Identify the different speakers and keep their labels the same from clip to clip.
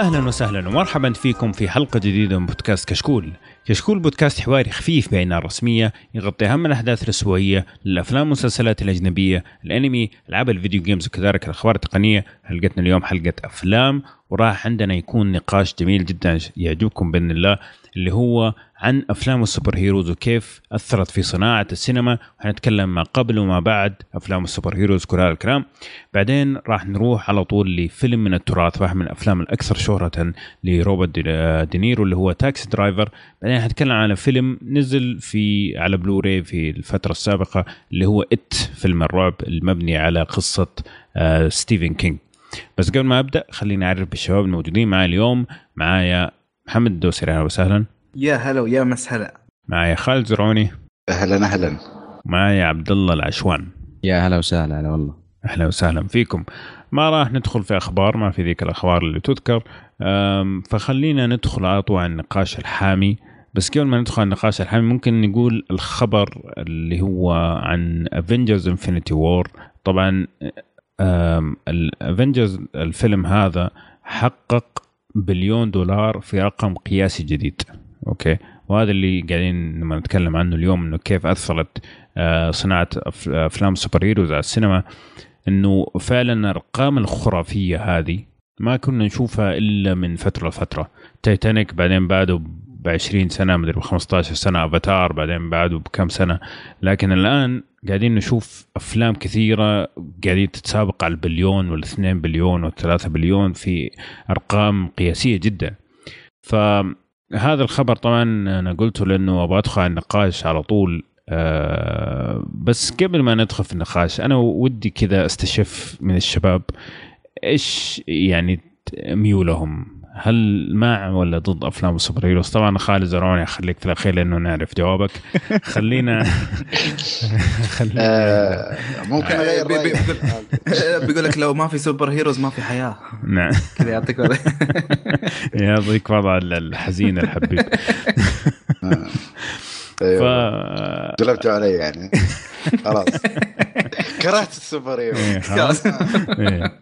Speaker 1: أهلا وسهلا ومرحبا فيكم في حلقة جديدة من بودكاست كشكول. كشكول بودكاست حواري خفيف بين الرسمية يغطي أهم الأحداث الاسبوعيه للافلام والمسلسلات الأجنبية، الأنمي، ألعاب ال video games وكذلك الأخبار التقنية. حلقتنا اليوم حلقة أفلام وراح عندنا يكون نقاش جميل جدا يعجبكم بإذن الله اللي هو عن أفلام ال superheroes وكيف أثرت في صناعة السينما وحنتكلم ما قبل وما بعد أفلام ال superheroes كل هذا الكلام. بعدين راح نروح على طول لفيلم من التراث واحد من الأفلام الأكثر شهرة لروبرت دينيرو اللي هو Taxi Driver. بعدين حنتكلم على فيلم نزل في على بلوراي في الفترة السابقة اللي هو It فيلم الرعب المبني على قصة آه، ستيفن كينج. بس قبل ما أبدأ خليني أعرف بالشباب الموجودين معي اليوم معايا محمد الدوسري. أهلا وسهلا.
Speaker 2: يا هلا ويا مس هلا.
Speaker 1: معايا خالد زرعوني.
Speaker 3: أهلا أهلا.
Speaker 1: معايا عبد الله العشوان.
Speaker 4: يا هلا وسهلا هلا والله.
Speaker 1: أهلا وسهلا فيكم. ما راح ندخل في أخبار ما في ذيك الأخبار اللي تذكر. فخلينا ندخل على طول على النقاش الحامي. بس قبل ما ندخل على النقاش الحامي ممكن نقول الخبر اللي هو عن Avengers Infinity War طبعا ال Avengers الفيلم هذا حقق بليون دولار في رقم قياسي جديد. okay. وهذا اللي قاعدين لما نتكلم عنه اليوم إنه كيف أثرت آه، صناعة أفلام super heroes على السينما. إنه فعلا الأرقام الخرافية هذه ما كنا نشوفها إلا من فترة لفترة. تايتانيك بعدين بعده ب 20 سنة مدري ب 15 سنة أفاتار بعدين بعده بكم سنة. لكن الآن قاعدين نشوف أفلام كثيرة قاعدين تتسابق على البليون والاثنين بليون والثلاثة بليون في أرقام قياسية جدا. فهذا الخبر طبعا أنا قلته لأنه أبغى أدخل على النقاش على طول أه بس قبل ما ندخل في النقاش أنا ودي كذا أستشف من الشباب إيش يعني ميولهم. هل مع ولا ضد أفلام السوبر هيروز؟ طبعا خالد زرعوني أخليك في الاخير لأنه نعرف جوابك. خلينا
Speaker 3: خلينا آه، ممكن أغير
Speaker 2: بيقول لك لو ما في super heroes ما في حياة.
Speaker 1: نعم.
Speaker 2: كذا يعطيك
Speaker 1: يعطيك وضع الحزين الحبيب.
Speaker 3: آه. ف... قلبتوا علي يعني. خلاص. كرهت ال super heroes. إيه، خلاص.
Speaker 1: إيه.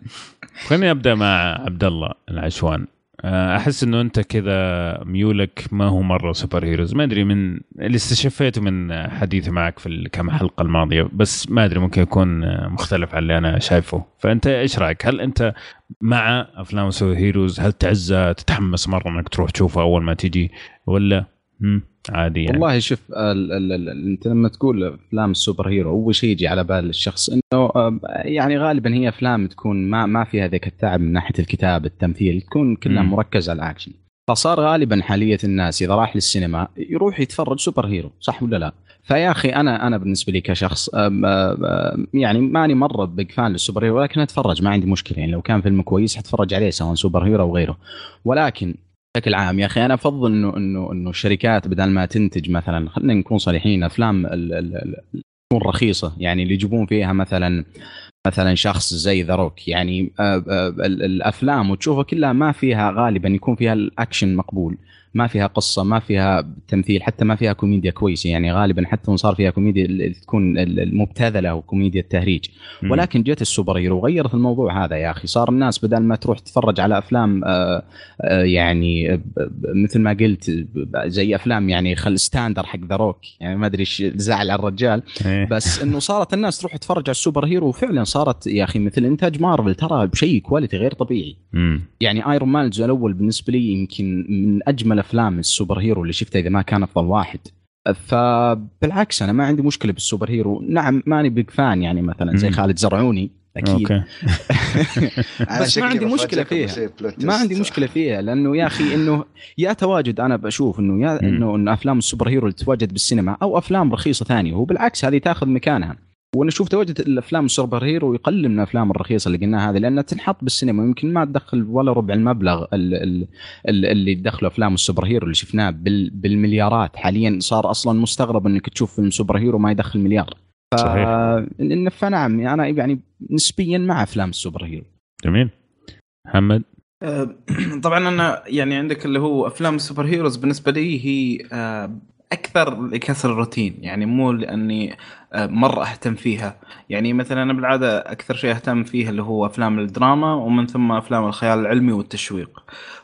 Speaker 1: خليني أبدأ مع عبد الله العشوان. آه، أحس إنه أنت كذا ميولك ما هو مرة super heroes ما أدري من اللي استشفيته من حديثي معك في الكم حلقة الماضية بس ما أدري ممكن يكون مختلف عن اللي أنا شايفه. فأنت إيش رأيك؟ هل أنت مع أفلام super heroes هل تتحمس مرة إنك تروح تشوفها أول ما تجي؟ ولا عادي يعني
Speaker 4: والله شوف ال ال ال انت لما تقول أفلام ال super hero أول شيء يجي على بال الشخص إنه آه، يعني غالبا هي أفلام تكون ما ما فيها ذاك التعب من ناحية الكتاب التمثيل تكون كلها مركزة على الأكشن. فصار غالبا حاليا الناس إذا راح للسينما يروح يتفرج super hero صح ولا لا؟ فيا أخي أنا أنا بالنسبة لي كشخص يعني ماني مرة big fan لل super hero ولكن أتفرج ما عندي مشكلة. يعني لو كان فيلم كويس حتفرج عليه سواء super hero أو غيره. ولكن بشكل عام. يا أخي أنا أفضل انه انه إنه الشركات بدل ما تنتج مثلا خلينا نكون صريحين أفلام تكون رخيصة. يعني اللي يجيبون فيها مثلا مثلا شخص زي ذا روك يعني آه، آه، الأفلام وتشوفها كلها ما فيها غالبا يكون فيها الأكشن مقبول. ما فيها قصة ما فيها تمثيل حتى ما فيها كوميديا كويسة. يعني غالبا حتى صار فيها كوميديا تكون المبتذلة وكوميديا التهريج. ولكن جت ال super hero وغيرت الموضوع هذا يا أخي. صار الناس بدل ما تروح تتفرج على أفلام آه، آه، يعني مثل ما قلت زي أفلام يعني خل standard حق ذا روك يعني ما أدري إيش زعل على الرجال. إيه. بس إنه صارت الناس تروح تتفرج على ال super hero وفعلا صارت يا أخي مثل إنتاج مارفل ترى بشيء quality غير طبيعي. يعني ايرون مان الجزء الأول بالنسبة لي يمكن من أجمل افلام ال super hero اللي شفتها إذا ما كان أفضل واحد. فبالعكس أنا ما عندي مشكلة بال super hero. نعم ماني big fan يعني مثلا زي خالد زرعوني أكيد. okay. بس ما عندي مشكلة فيها. ما عندي مشكلة فيها لأنه يا أخي إنه يا تواجد أنا بشوف إنه يا إنه انه أفلام ال super hero اللي تتواجد بالسينما أو أفلام رخيصة ثانية هو بالعكس هذه تأخذ مكانها. وأنا أشوف تواجد الافلام ال super hero يقلل من الافلام الرخيصة اللي قلناها هذه لأنها تنحط بالسينما يمكن ما تدخل ولا ربع المبلغ اللي تدخله أفلام ال super hero اللي شفناه بالمليارات. حاليا صار أصلا مستغرب إنك تشوف فيلم super hero ما يدخل مليار. صحيح. فنعم أنا يعني نسبيا مع أفلام ال super hero.
Speaker 1: جميل. محمد؟
Speaker 2: أه، طبعا أنا يعني عندك اللي هو أفلام ال super heroes بالنسبة لي هي أه، أكثر لكسر الروتين يعني مو لأني آه، مرة أهتم فيها. يعني مثلا أنا بالعادة أكثر شيء أهتم فيه اللي هو أفلام الدراما ومن ثم أفلام الخيال العلمي والتشويق.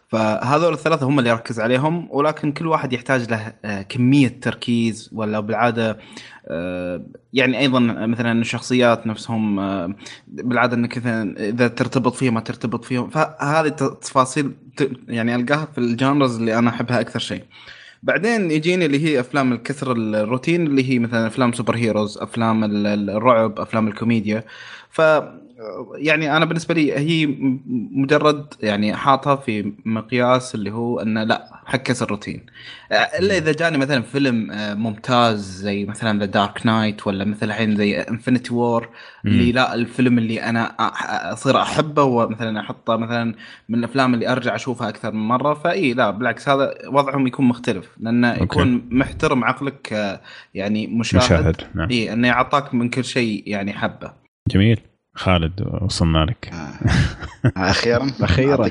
Speaker 2: فهذول الثلاثة هم اللي أركز عليهم ولكن كل واحد يحتاج له آه، كمية تركيز ولا بالعادة آه، يعني أيضا مثلا الشخصيات نفسهم بالعادة إنك إذا ترتبط فيهم ما ترتبط فيهم. فهذه التفاصيل يعني ألقاها في ال genres اللي أنا أحبها أكثر شيء. بعدين يجيني اللي هي أفلام الكسر الروتين اللي هي مثلا أفلام super heroes أفلام الرعب أفلام الكوميديا. ف يعني أنا بالنسبة لي هي مجرد يعني حاطها في مقياس اللي هو إنه لا حق كسر الروتين إلا إذا جاني مثلا فيلم آه، ممتاز زي مثلا ذا دارك نايت ولا مثل الحين زي انفنتي وور اللي لا الفيلم اللي أنا أصير أحبه ومثلا أحطه مثلا من الأفلام اللي أرجع أشوفها أكثر من مرة فإي لا بالعكس هذا وضعهم يكون مختلف لأنه okay. يكون محترم عقلك آه، يعني مشاهد, مشاهد. نعم. إي إنه يعطاك من كل شيء يعني حبه
Speaker 1: جميل خالد وصلنا لك
Speaker 3: آه. أخيرا؟ أخيرا.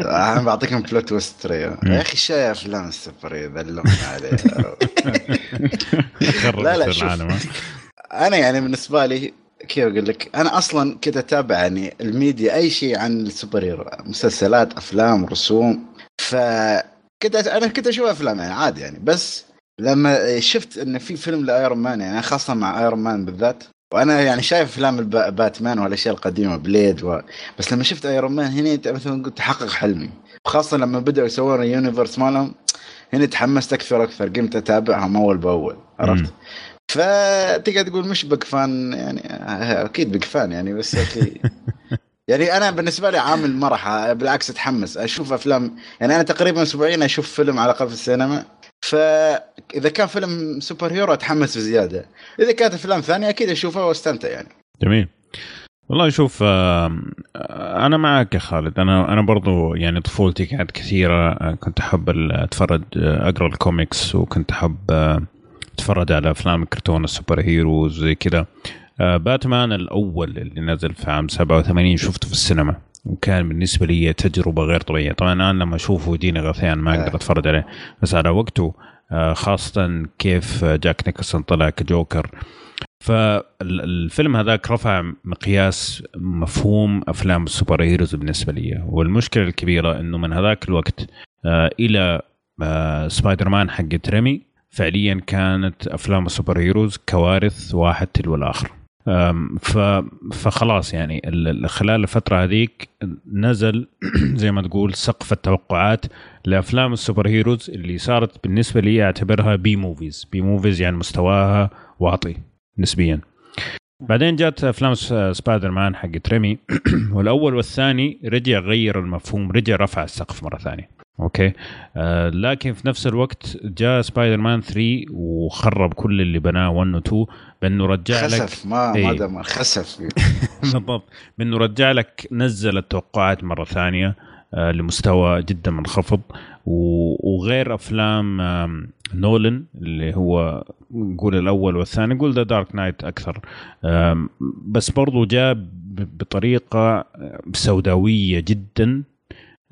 Speaker 3: أنا بعطيكم plot twist يا أخي شايف أفلام السوبر يذلون عليه لا لا شوف. أنا يعني بالنسبة لي كيف أقول لك؟ أنا أصلا كنت اتابع يعني الميديا أي شيء عن السوبر هيرو مسلسلات أفلام رسوم. ف كنت أنا كنت أشوف أفلام يعني عادي يعني. بس لما شفت انه في فيلم لأيرون مان يعني خاصة مع أيرون مان بالذات وأنا يعني شايف أفلام باتمان والأشياء القديمة بليد و... بس لما شفت أيرون مان هنا مثلا قلت تحقق حلمي. خاصة لما بدأوا يسوون ال universe مالهم هنا تحمست أكثر وأكثر قمت أتابعهم أول بأول عرفت؟ فتقدر تقول مش big fan يعني أكيد big fan يعني بس يعني أنا بالنسبة لي عامل مرح بالعكس اتحمس أشوف أفلام يعني أنا تقريبا اسبوعيا أشوف فيلم على الأقل في السينما فاذا كان فيلم super hero أتحمس بزيادة. إذا كانت أفلام ثانية أكيد أشوفها وأستمتع يعني.
Speaker 1: جميل. والله شوف أنا معك يا خالد. أنا أنا برضو يعني طفولتي كانت كثيرة. كنت أحب أتفرج أقرأ الكوميكس وكنت أحب أتفرج على أفلام الكرتون ال super heroes زي كذا. باتمان الأول اللي نزل في عام 87 شفته في السينما وكان بالنسبة لي تجربة غير طبيعية. طبعا الان لما أشوفه يديني غثيان ما أقدر أتفرج عليه. بس على وقته آه، خاصة كيف جاك نيكلسون طلع كجوكر. فالفيلم هذاك رفع مقياس مفهوم أفلام ال super heroes بالنسبة لي. والمشكلة الكبيرة إنه من هذاك الوقت آه، إلى آه، سبايدر مان حق ريمي فعليا كانت أفلام ال super heroes كوارث واحد تلو الآخر. فخلاص يعني خلال الفترة هذيك نزل زي ما تقول سقف التوقعات لأفلام ال super heroes اللي صارت بالنسبة لي أعتبرها B movies B movies يعني مستواها واطي نسبيا. بعدين جات أفلام سبايدر مان حق ريمي. والأول والثاني رجع غير المفهوم رجع رفع السقف مرة ثانية. أوكي؟ آه لكن في نفس الوقت جاء سبايدر مان 3 وخرب كل اللي بناه 1 و 2 بانه رجع
Speaker 3: خسف لك خسف ما إيه. ما دمر خسف.
Speaker 1: بالضبط. بانه رجع لك نزل التوقعات مرة ثانية. لمستوى جدا منخفض. وغير أفلام نولان اللي هو نقول الأول والثاني نقول The Dark Knight أكثر. بس برضو جاء بطريقة سوداوية جدا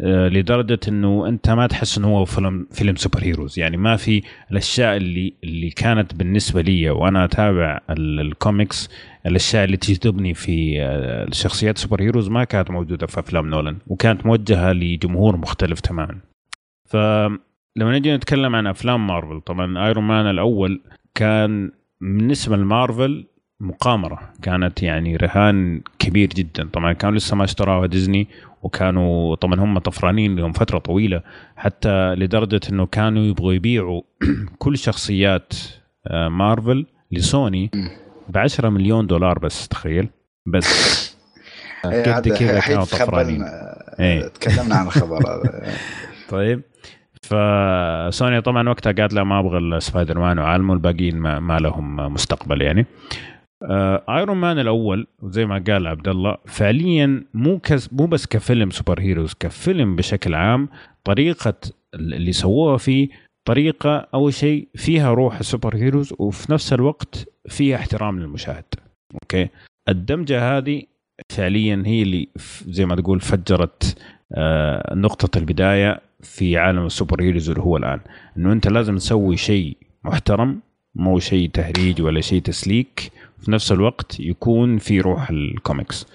Speaker 1: آه، لدرجة إنه أنت ما تحس إنه هو فيلم فيلم super heroes يعني ما في الأشياء اللي اللي كانت بالنسبة لي وأنا أتابع الكوميكس الأشياء اللي تجذبني في الشخصيات super heroes ما كانت موجودة في أفلام نولان وكانت موجهة لجمهور مختلف تماما. فلما نجي نتكلم عن أفلام مارفل طبعا Iron Man الأول كان بالنسبة لمارفل مقامرة كانت يعني رهان كبير جدا. طبعا كانوا لسه ما اشتراوها ديزني وكانوا طبعا هم طفرانين لهم فترة طويلة حتى لدرجة إنه كانوا يبغوا يبيعوا كل شخصيات آه، مارفل لسوني. ب 10 مليون دولار بس تخيل. بس.
Speaker 3: إيه، قد كذا كانوا طفرانين إيه. تكلمنا عن الخبر هذا.
Speaker 1: طيب. فسوني طبعا وقتها قالت لا ما أبغى السبايدر مان وعالمه الباقيين ما, ما لهم مستقبل يعني. Iron آه، Man الأول وزي ما قال عبد الله فعليا مو كز مو بس كفيلم super heroes كفيلم بشكل عام طريقة اللي سووها فيه طريقة أول شيء فيها روح ال super heroes وفي نفس الوقت فيها احترام للمشاهد. أوكي؟ الدمجة هذه فعليا هي اللي زي ما تقول فجرت آه، نقطة البداية في عالم ال super heroes اللي هو الآن. إنه أنت لازم تسوي شيء محترم مو شيء تهريج ولا شيء تسليك. في نفس الوقت يكون في روح الكوميكس.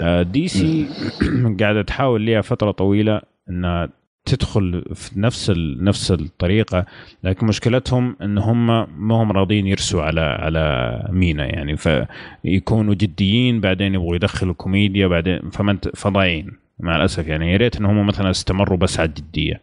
Speaker 1: آه، DC قاعدة تحاول لها فترة طويلة إنها تدخل في نفس. نفس الطريقة لكن مشكلتهم إن هم ما هم راضيين يرسوا على على مينا يعني. فيكونوا جديين بعدين يبغوا يدخلوا كوميديا بعدين فما فضايعين مع الأسف يعني. يا ريت إن هم مثلا استمروا بس على الجدية.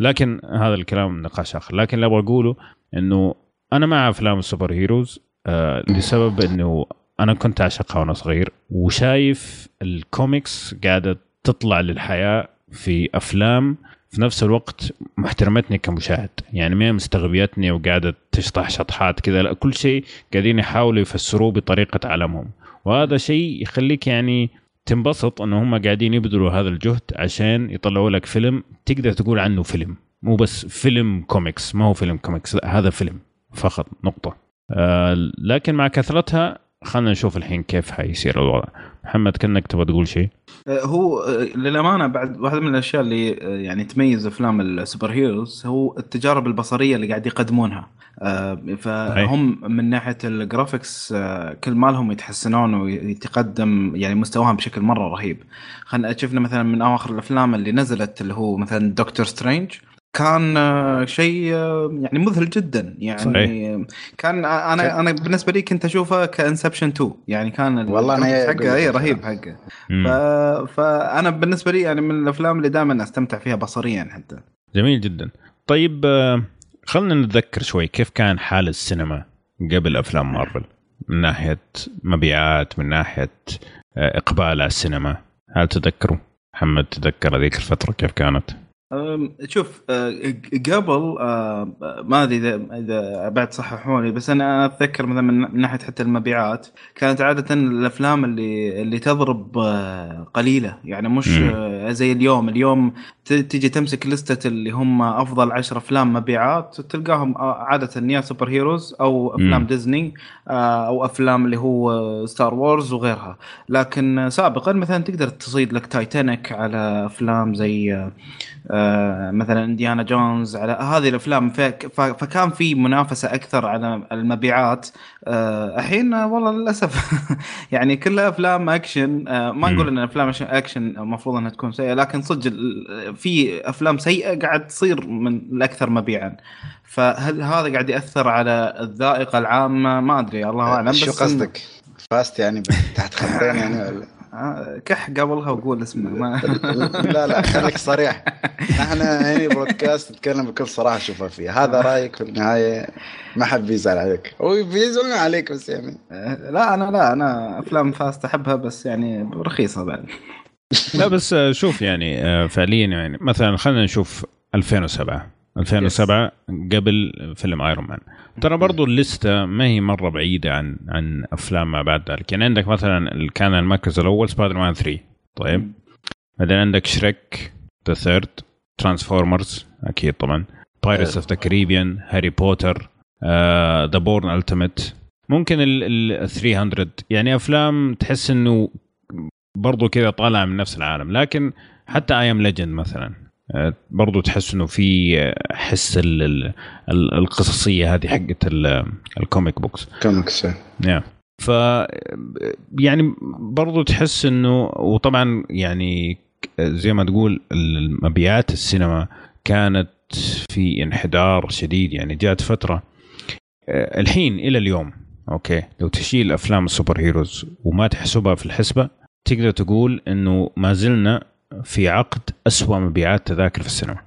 Speaker 1: لكن هذا الكلام نقاش آخر. لكن اللي أبغى أقوله إنه أنا مع أفلام ال super heroes آه لسبب إنه أنا كنت أعشقها وأنا صغير وشايف الكوميكس قاعدة تطلع للحياة في أفلام في نفس الوقت محترمتني كمشاهد. يعني ما مستغبيتني وقاعدة تشطح شطحات كذا لا كل شيء قاعدين يحاولوا يفسروه بطريقة عالمهم وهذا شيء يخليك يعني تنبسط إنه هم قاعدين يبذلوا هذا الجهد عشان يطلعوا لك فيلم تقدر تقول عنه فيلم. مو بس فيلم كوميكس ما هو فيلم كوميكس لا هذا فيلم فقط نقطة. آه لكن مع كثرتها خلينا نشوف الحين كيف حيصير الوضع. محمد كأنك تبغى تقول شيء.
Speaker 2: آه، هو آه، للأمانة بعد واحدة من الأشياء اللي آه، يعني تميز أفلام ال super heroes هو التجارب البصرية اللي قاعد يقدمونها. فهم من ناحية ال graphics كل مالهم يتحسنون ويتقدم يعني مستواهم بشكل مرة رهيب. خلينا شفنا مثلا من أواخر الأفلام اللي نزلت اللي هو مثلا Doctor Strange كان آه، شيء آه، يعني مذهل جدا. يعني صحيح. كان آه، أنا أنا بالنسبة لي كنت أشوفه كإنسبشن 2 يعني كان
Speaker 3: والله أنا
Speaker 2: حقه اي رهيب حقه. ف... فأنا بالنسبة لي يعني من الأفلام اللي دائما أستمتع فيها بصريا حتى.
Speaker 1: جميل جدا. طيب خلينا نتذكر شوي كيف كان حال السينما قبل أفلام مارفل؟ من ناحية مبيعات من ناحية إقبال على السينما. هل تذكروا؟ محمد تذكر هذيك الفترة كيف كانت؟
Speaker 2: شوف أه، قبل أه، ما أدري إذا إذا بعد صححوني بس أنا أتذكر مثلا من ناحية حتى المبيعات كانت عادة الأفلام اللي اللي تضرب أه، قليلة. يعني مش زي اليوم. اليوم تجي تمسك لستة اللي هم أفضل عشر أفلام مبيعات تلقاهم عادة يا super heroes أو أفلام مم. ديزني أو أفلام اللي هو Star Wars وغيرها. لكن سابقا مثلا تقدر تصيد لك تايتانيك على أفلام زي مثلا إنديانا جونز على هذه الأفلام. فكان في منافسة أكثر على المبيعات. آه، الحين والله للأسف يعني كلها أفلام أكشن. آه، ما نقول إن أفلام أكشن المفروض إنها تكون سيئة لكن صدق في أفلام سيئة قاعد تصير من الأكثر مبيعا. فهل هذا قاعد يأثر على الذائقة العامة؟ ما أدري الله أعلم.
Speaker 3: شو قصدك؟ Fast يعني تحت خطين يعني ولا؟
Speaker 2: كح قبلها وقول اسمه ما
Speaker 3: لا لا خليك صريح. نحن هنا بودكاست نتكلم بكل صراحة شوفها فيها. هذا رأيك في النهاية؟ ما حد بيزعل عليك. هو بيزعل عليك بس يعني.
Speaker 2: لا أنا لا أنا أفلام Fast أحبها بس يعني رخيصة بعد.
Speaker 1: لا بس شوف يعني آه، فعليا يعني مثلا خلينا نشوف 2007 2007 قبل فيلم Iron Man ترى برضو الليستة ما هي مرة بعيدة عن عن أفلام ما بعد ذلك. يعني عندك مثلا كان المركز الأول سبايدر مان 3 طيب بعدين عندك Shrek the Third Transformers أكيد طبعا. Pirates of the Caribbean Harry Potter The Bourne Ultimatum ممكن ال 300 يعني أفلام تحس إنه برضو كذا طالع من نفس العالم. لكن حتى I Am Legend مثلا. برضو تحس إنه في حس القصصية هذه حقت ال comic
Speaker 3: books comics
Speaker 1: yeah. ف يعني برضو تحس إنه وطبعا يعني زي ما تقول المبيعات السينما كانت في انحدار شديد. يعني جات فترة آه، الحين إلى اليوم okay لو تشيل أفلام ال superheroes وما تحسبها في الحسبة تقدر تقول إنه ما زلنا في عقد أسوأ مبيعات تذاكر في السينما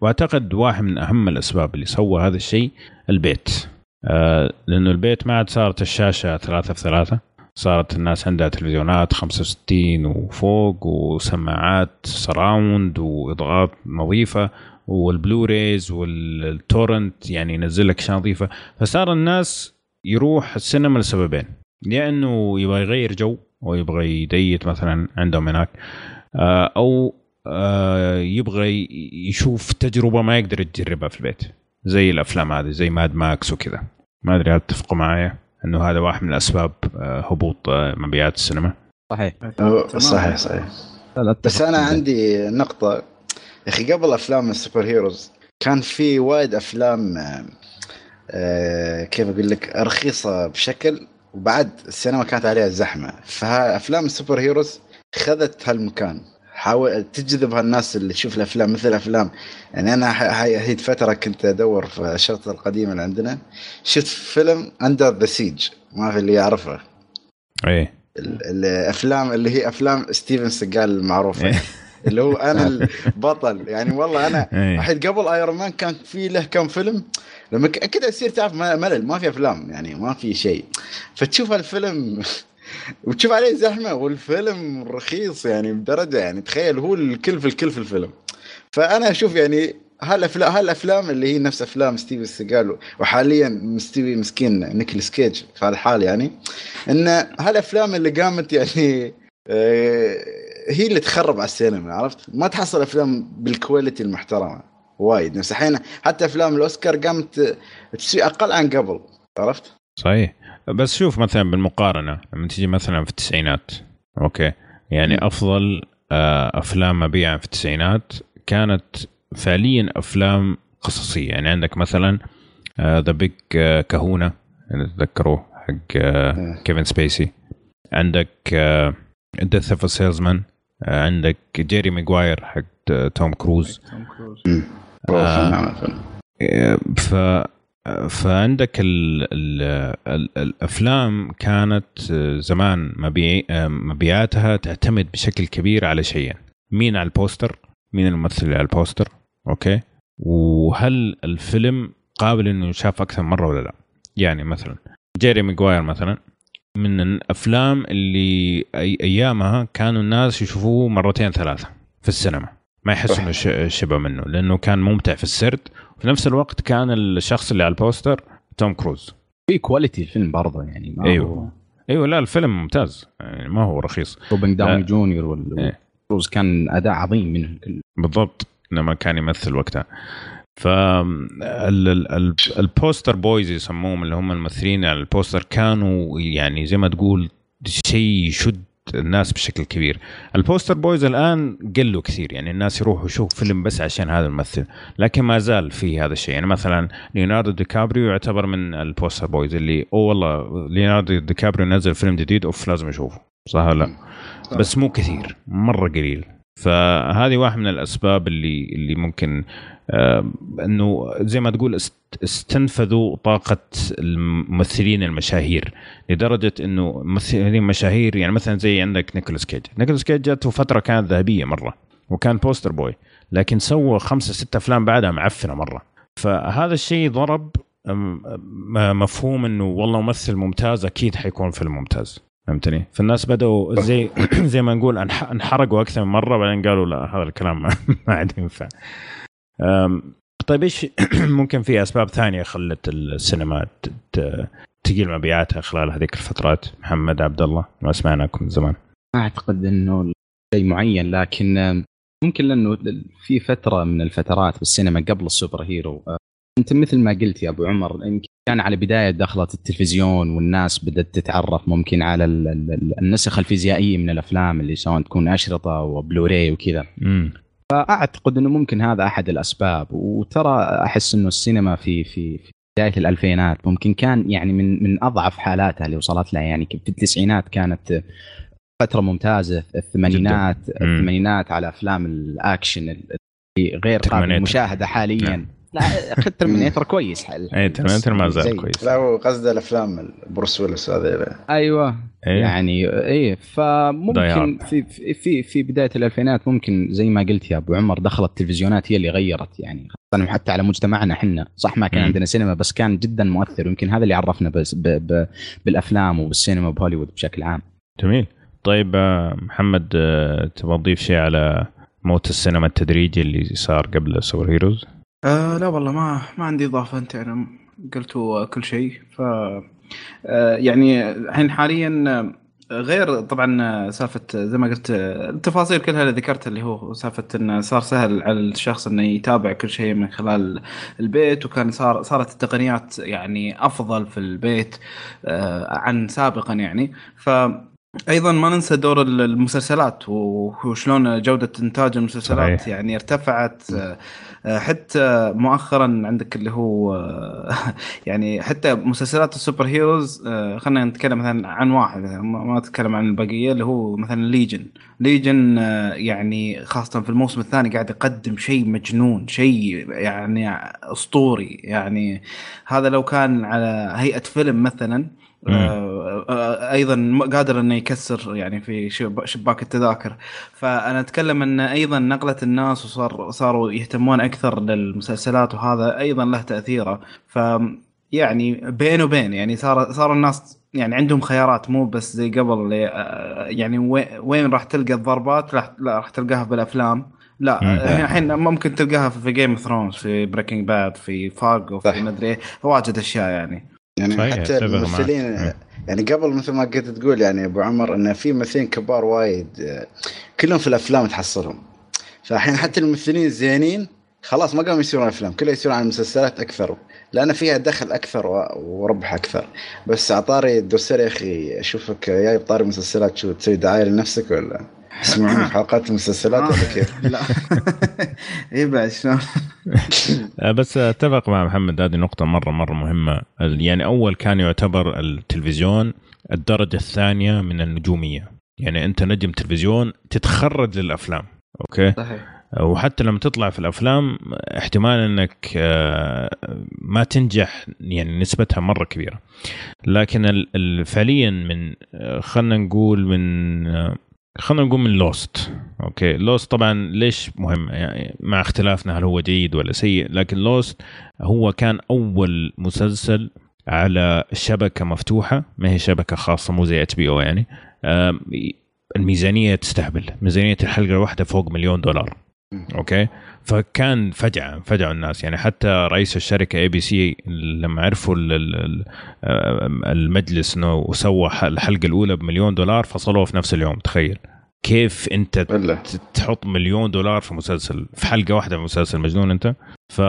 Speaker 1: وأعتقد واحد من أهم الأسباب اللي سوى هذا الشيء البيت. آه لأنه البيت ما عاد صارت الشاشة ثلاثة في ثلاثة. صارت الناس عندها تلفزيونات 65 وفوق وسماعات surround واضاءات نظيفة وال Blu-rays وال torrent يعني ينزل لك أشياء نظيفة. فصار الناس يروح السينما لسببين. يا انه يبغى يغير جو ويبغى يديت date مثلا عندهم هناك. أو آه، يبغى يشوف تجربة ما يقدر يجربها في البيت. زي الأفلام هذه زي Mad Max وكذا. ما أدري هل تتفقوا معايا إنه هذا واحد من اسباب آه، هبوط مبيعات السينما؟
Speaker 4: صحيح.
Speaker 3: صحيح صحيح. بس أنا عندي نقطة. يا أخي قبل أفلام ال superheroes كان في وايد أفلام آه كيف أقول لك رخيصة بشكل وبعد السينما كانت عليها زحمة. فافلام ال superheroes خذت هالمكان. حاول تجذب هالناس اللي تشوف الأفلام مثل أفلام. يعني أنا هي فترة كنت أدور في الأشرطة القديمة اللي عندنا. شفت فيلم Under the Siege ما في اللي يعرفه.
Speaker 1: إيه.
Speaker 3: الأفلام اللي هي أفلام ستيفن سيجال المعروفة. إيه. اللي هو أنا البطل. يعني والله أنا إيه. الحين قبل Iron Man كان في له كم فيلم. لما كذا يصير تعرف ملل. ما في أفلام. يعني ما في شيء. فتشوف الفيلم وتشوف عليه زحمة والفيلم رخيص يعني بدرجة يعني تخيل هو الكل في الكل في الفيلم فأنا أشوف يعني هالافلام هالأفلام اللي هي نفس أفلام ستيف سيجال وحاليا مستوي مسكين نيكولاس كيج في هذا الحال يعني إن هالأفلام اللي قامت يعني آه، هي اللي تخرب على السينما عرفت؟ ما تحصل أفلام بال quality المحترمة وايد نفس الحين حتى أفلام الأوسكار قامت تسوي أقل عن قبل عرفت؟
Speaker 1: صحيح بس شوف مثلا بالمقارنة لما تيجي مثلا في التسعينات أوكي؟ يعني أفضل آه، أفلام مبيعا في التسعينات كانت فعليا أفلام قصصية. يعني عندك مثلا The Big Kahuna تذكروه حق كيفن سبيسي. عندك Death of Salesman عندك Jerry Maguire حق توم كروز ف فعندك ال ال ال الأفلام كانت زمان مبيع مبيعاتها تعتمد بشكل كبير على شيئين. مين على ال poster؟ مين الممثل على ال poster؟ okay؟ وهل الفيلم قابل إنه يشاف أكثر مرة ولا لا؟ يعني مثلا Jerry Maguire مثلا من الأفلام اللي أي أيامها كانوا الناس يشوفوه مرتين ثلاثة في السينما. ما يحسوا إنه شبه منه لأنه كان ممتع في السرد وفي نفس الوقت كان الشخص اللي على البوستر توم كروز.
Speaker 4: في كواليتي الفيلم برضه يعني ما
Speaker 1: أيوه. هو... أيوه لا الفيلم ممتاز. يعني ما هو رخيص.
Speaker 4: روبرت داوني جونيور والكروز إيه. كان أداء عظيم منه
Speaker 1: بالضبط. لما كان يمثل وقتها. ف ال poster boys يسموهم اللي هم الممثلين على ال poster كانوا يعني زي ما تقول شيء يشد الناس بشكل كبير. ال poster boys الآن قلوا كثير يعني الناس يروحوا يشوفوا فيلم بس عشان هذا الممثل لكن ما زال في هذا الشيء. يعني مثلا ليوناردو دي كابريو يعتبر من ال poster boys اللي أو والله ليوناردو دي كابريو نزل فيلم جديد أوف لازم أشوفه. صح ولا لا؟ بس مو كثير مرة قليل. فهذه واحد من الأسباب اللي اللي ممكن آه إنه زي ما تقول استنفذوا طاقة الممثلين المشاهير لدرجة إنه ممثلين مشاهير يعني مثلا زي عندك نيكولاس كيج، نيكولاس كيج جاته فتره كانت ذهبية مرة وكان poster boy لكن سوى خمسة ستة أفلام بعدها معفنة مرة. فهذا الشيء ضرب مفهوم إنه والله ممثل ممتاز أكيد حيكون فيلم ممتاز. فهمتني؟ فالناس بدأوا زي زي ما نقول أنحرقوا أكثر من مرة بعدين قالوا لا هذا الكلام ما, ما عاد ينفع. طيب إيش ممكن في أسباب ثانية خلت السينما تقيل مبيعاتها خلال هذيك الفترات محمد عبد الله ما سمعناكم من زمان
Speaker 4: ما أعتقد إنه شيء معين لكن ممكن لأنه في فترة من الفترات بالسينما قبل السوبر هيرو أنت مثل ما قلت يا أبو عمر يمكن كان على بداية دخلت التلفزيون والناس بدأت تتعرف ممكن على النسخ الفيزيائية من الأفلام اللي سواء تكون أشرطة وبلوراي وكذا. فأعتقد إنه ممكن هذا أحد الأسباب. وترى أحس إنه السينما في في في بداية الألفينات ممكن كان يعني من من أضعف حالاتها اللي وصلت لها. يعني في التسعينات كانت فترة ممتازة الثمانينات الثمانينات على أفلام الأكشن غير قابل للمشاهده حاليا. نعم. لا أخذ ترمينيتر كويس.
Speaker 1: حل اي ترمينيتر ما زال كويس.
Speaker 3: لا هو قصده الأفلام بروس ويلس هذه
Speaker 4: أيوه. إيه؟ يعني إيه فممكن في في في بداية الألفينات ممكن زي ما قلت يا أبو عمر دخلت التلفزيونات هي اللي غيرت يعني خاصة حتى على مجتمعنا إحنا. صح ما كان م. عندنا سينما بس كان جدا مؤثر ويمكن هذا اللي عرفنا بس ب ب بالأفلام وبالسينما بهوليوود بشكل عام.
Speaker 1: جميل. طيب آه، محمد آه، تبغى تضيف شيء على موت السينما التدريجي اللي صار قبل سوبر هيروز؟
Speaker 2: آه لا والله ما ما عندي إضافة أنت يعني قلتوا كل شيء ف آه يعني الحين حاليا آه، غير طبعا آه، سالفة زي ما قلت التفاصيل كلها اللي ذكرتها اللي هو سالفة انه صار سهل على الشخص إنه يتابع كل شيء من خلال البيت وكان صار صارت التقنيات يعني أفضل في البيت عن سابقا يعني ف أيضا ما ننسى دور ال- المسلسلات وشلون جودة إنتاج المسلسلات
Speaker 1: صحيح.
Speaker 2: يعني ارتفعت حتى مؤخرا عندك اللي هو آه، يعني حتى مسلسلات ال superheroes آه، خلينا نتكلم مثلا عن واحد ما نتكلم عن البقية اللي هو مثلا Legion. Legion آه، يعني خاصة في الموسم الثاني قاعد يقدم شيء مجنون شيء يعني أسطوري. يعني هذا لو كان على هيئة فيلم مثلا آه، آه، أيضا قادر إنه يكسر يعني في شب- شباك التذاكر. فأنا أتكلم إن أيضا نقلة الناس وصار صاروا يهتمون أكثر للمسلسلات وهذا أيضا له تأثيره. ف يعني بين وبين يعني صار صار الناس يعني عندهم خيارات مو بس زي قبل اللي آه، يعني وين- راح تلقى الضربات لا لا راح تلقاها بالافلام لا. آه، الحين ممكن تلقاها في Game of Thrones في Breaking Bad في فارجو. في مدري إيه، واجد أشياء يعني.
Speaker 3: يعني
Speaker 1: صحيح،
Speaker 3: حتى
Speaker 1: معك.
Speaker 3: الممثلين
Speaker 1: مم.
Speaker 3: يعني قبل مثل ما كنت تقول يعني أبو عمر انه في ممثلين كبار وايد كلهم في الأفلام تحصلهم فالحين حتى الممثلين الزينين خلاص ما قاموا يسوون افلام كله يسوون على المسلسلات أكثر لأن فيها دخل أكثر وربح أكثر بس عطاري الدوسر يا أخي أشوفك جاي بطاري مسلسلات شو تسوي دعاية لنفسك ولا يسمعونك في حلقات المسلسلات ولا كيف؟
Speaker 2: لا. اي بعد شلون؟
Speaker 1: آه، بس أتفق مع محمد هذه نقطة مرة مرة مهمة. ال- يعني أول كان يعتبر التلفزيون الدرجة الثانية من النجومية. يعني أنت نجم تلفزيون تتخرج للأفلام أوكي؟
Speaker 2: صحيح.
Speaker 1: وحتى لما تطلع في الأفلام احتمال إنك آه، ما تنجح يعني نسبتها مرة كبيرة. لكن فعليا من آه، خلينا نقول من آه، خلينا نقول من Lost أوكي. Lost طبعا ليش مهم؟ يعني مع اختلافنا هل هو جيد ولا سيء لكن Lost هو كان أول مسلسل على شبكة مفتوحة ما هي شبكة خاصة مو زي HBO يعني. الميزانية تستهبل. ميزانية الحلقة الواحدة فوق مليون دولار. okay. فكان فجعه فجعوا الناس. يعني حتى رئيس الشركة ABC لما عرفوا ال- المجلس إنه وسوى ح- الحلقة الأولى بمليون دولار فصلوه في نفس اليوم تخيل. كيف أنت تحط مليون دولار في مسلسل في حلقة واحدة في مسلسل مجنون أنت؟ ف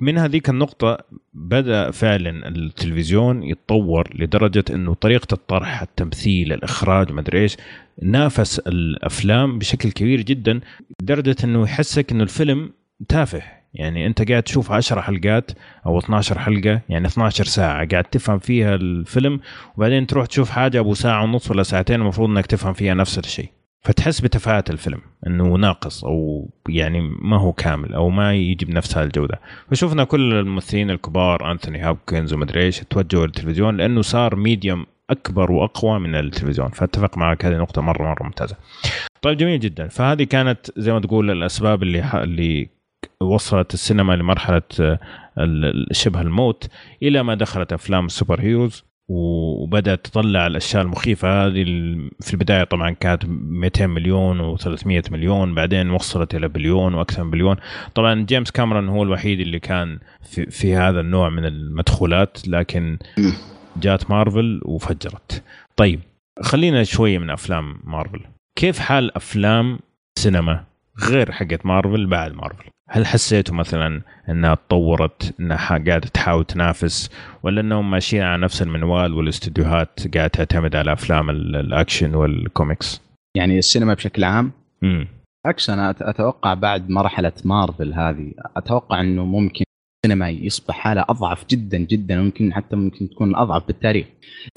Speaker 1: من هذيك النقطة بدأ فعلا التلفزيون يتطور لدرجة إنه طريقة الطرح، التمثيل، الإخراج، مدري إيش، نافس الأفلام بشكل كبير جدا لدرجة إنه يحسك إنه الفيلم تافه، يعني أنت قاعد تشوف 10 حلقات أو 12 حلقة يعني 12 ساعة قاعد تفهم فيها الفيلم وبعدين تروح تشوف حاجة أبو ساعة ونص ولا ساعتين المفروض إنك تفهم فيها نفس الشيء. فتحس بتفاهة الفيلم إنه ناقص أو يعني ما هو كامل أو ما يجي بنفس الجوده فشفنا كل الممثلين الكبار أنثوني هوبكنز ومدري إيش توجهوا للتلفزيون لأنه صار ميديوم أكبر وأقوى من التلفزيون فأتفق معك هذه نقطة مره مرة ممتازة طيب جميل جدا فهذه كانت زي ما تقول الأسباب اللي. اللي وصلت السينما لمرحلة آه، شبه الموت إلى ما دخلت أفلام ال superheroes وبدأت تطلع الأشياء المخيفة هذه في البداية طبعا كانت 200 مليون و300 مليون بعدين وصلت إلى بليون وأكثر من بليون طبعا جيمس كاميرون هو الوحيد اللي كان في, في هذا النوع من المدخولات لكن. جات مارفل وفجرت. طيب خلينا شوية من أفلام مارفل. كيف حال أفلام سينما غير حقت مارفل بعد مارفل؟ هل حسيتوا مثلا إنها تطورت إنها قاعدة تحاول تنافس ولا إنهم ماشيين على نفس المنوال والاستديوهات قاعدة تعتمد على أفلام ال- الأكشن والكوميكس؟
Speaker 4: يعني السينما بشكل عام؟
Speaker 1: امم
Speaker 4: عكس أنا أتوقع بعد مرحلة مارفل هذه أتوقع إنه ممكن السينما يصبح حالة أضعف جدا جدا ممكن حتى ممكن تكون أضعف بالتاريخ.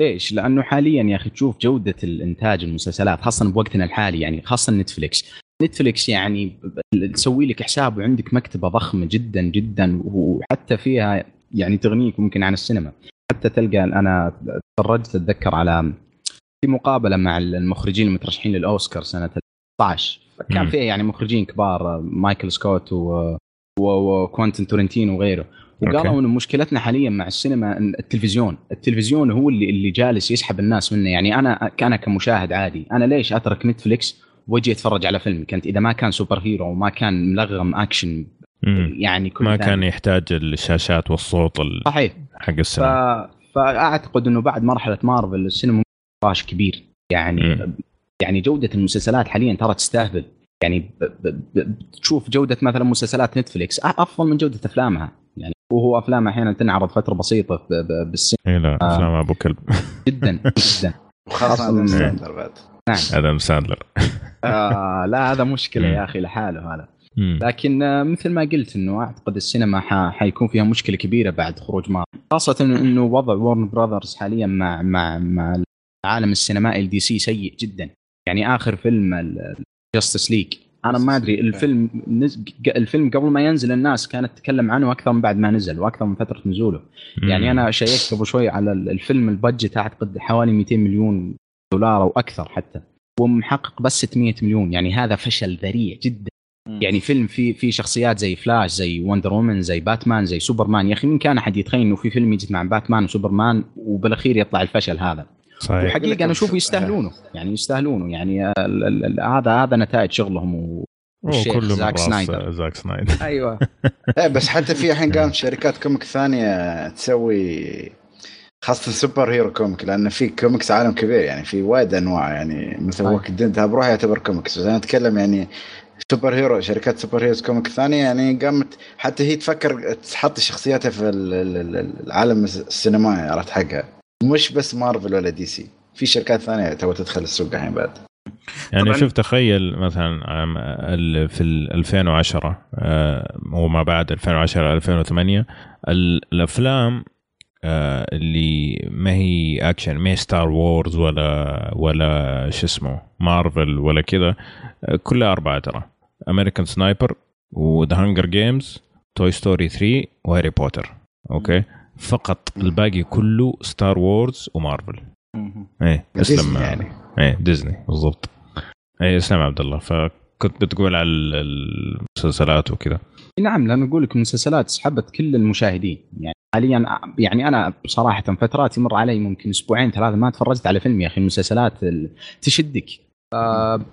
Speaker 4: ليش؟ لأنه حاليا يا أخي تشوف جودة الإنتاج المسلسلات خاصه بوقتنا الحالي يعني خاصه نتفلكس. نتفلكس يعني تسوي لك حساب وعندك مكتبة ضخمة جدا جدا وحتى فيها يعني تغنيك ممكن عن السينما. حتى تلقى أنا تفرجت أتذكر على في مقابلة مع المخرجين المترشحين للأوسكار سنة 16
Speaker 1: مم.
Speaker 4: كان فيها يعني مخرجين كبار مايكل سكوت و... وكوانتن تارنتينو وغيره. وقالوا انه مشكلتنا حاليا مع السينما التلفزيون، التلفزيون هو اللي اللي جالس يسحب الناس منه، يعني أنا أنا كمشاهد عادي، أنا ليش أترك نتفليكس وأجي أتفرج على فيلم؟ كنت إذا ما كان superhero وما كان ملغم اكشن
Speaker 1: مم.
Speaker 4: يعني كل
Speaker 1: ما. كان يحتاج الشاشات والصوت ال-
Speaker 4: صحيح.
Speaker 1: حق
Speaker 4: ف...
Speaker 1: السينما.
Speaker 4: فأعتقد إنه بعد مرحلة مارفل السينما نقاش كبير. يعني
Speaker 1: مم.
Speaker 4: يعني جودة المسلسلات حاليا ترى تستهبل. يعني. تشوف جودة مثلا مسلسلات نتفليكس أ- أفضل من جودة أفلامها. يعني وهو افلام أحيانا تنعرض فترة بسيطة ب... ب... بالسينما
Speaker 1: إي لا أفلام أبو كلب.
Speaker 4: جدا جدا.
Speaker 3: وخاصة آدم ساندلر بعد.
Speaker 1: آدم ساندلر.
Speaker 4: آه لا هذا
Speaker 1: مشكلة.
Speaker 4: يا أخي لحاله هذا. لكن آه، مثل ما قلت إنه أعتقد السينما حيكون فيها مشكلة كبيرة بعد خروج مارفل. خاصة إنه وضع وورنر براذرز حاليا مع مع مع العالم السينمائي الدي سي سيء جدا. يعني آخر فيلم Justice League أنا ما أدري الفيلم نز... الفيلم قبل ما ينزل الناس كانت تتكلم عنه أكثر من بعد ما نزل وأكثر من فترة نزوله. يعني أنا شيكت قبل شوي على ال- الفيلم ال budget اعتقد حوالي 200 مليون دولار أو أكثر حتى. ومحقق بس 600 مليون يعني هذا فشل ذريع جدا. يعني فيلم فيه في شخصيات زي فلاش زي وندر وومن زي باتمان زي سوبرمان يا أخي مين كان أحد يتخيل إنه في فيلم يجمع باتمان وسوبرمان وبالأخير يطلع الفشل هذا؟
Speaker 1: صحيح.
Speaker 4: وحقيقة أنا أشوف يستاهلونه يعني يستاهلونه. يعني ال- ال- ال- هذا هذا نتائج شغلهم و... والشيخ
Speaker 1: كله
Speaker 4: زاك سنايدر.
Speaker 1: زاك سنايدر.
Speaker 4: أيوه.
Speaker 3: إيه بس حتى في الحين قامت شركات comic ثانية تسوي خاصة superhero comic لأن في كوميكس عالم كبير يعني في وايد أنواع. يعني مثل ديد هذا بروحه يعتبر كوميكس. بس أنا أتكلم يعني superhero شركات superheroes comic ثانية يعني قامت حتى هي تفكر تحط شخصياتها في ال- ال- ال- العالم السينمائي عرفت حقها. مش بس مارفل ولا دي سي. في شركات ثانية تو تدخل السوق الحين بعد.
Speaker 1: يعني
Speaker 2: طبعاً.
Speaker 1: شوف تخيل مثلا عام ال- في ال 2010 آه، وما بعد 2010 2008 ال- الأفلام آه، اللي ما هي أكشن ما هي Star Wars ولا ولا شو اسمه مارفل ولا كذا آه، كلها أربعة ترى. American Sniper و The Hunger Games Toy Story 3 وهاري بوتر okay؟ فقط الباقي كله Star Wars ومارفل
Speaker 3: إيه
Speaker 1: أسلم
Speaker 3: يعني.
Speaker 1: إيه ديزني بالضبط. إيه اسلم عبد الله. فكنت بتقول على المسلسلات وكذا.
Speaker 4: نعم لأنه أقول لك المسلسلات سحبت كل المشاهدين. يعني حاليا يعني أنا بصراحه فترات يمر علي ممكن أسبوعين ثلاثة ما تفرجت على فيلم يا أخي. المسلسلات ال- تشدك.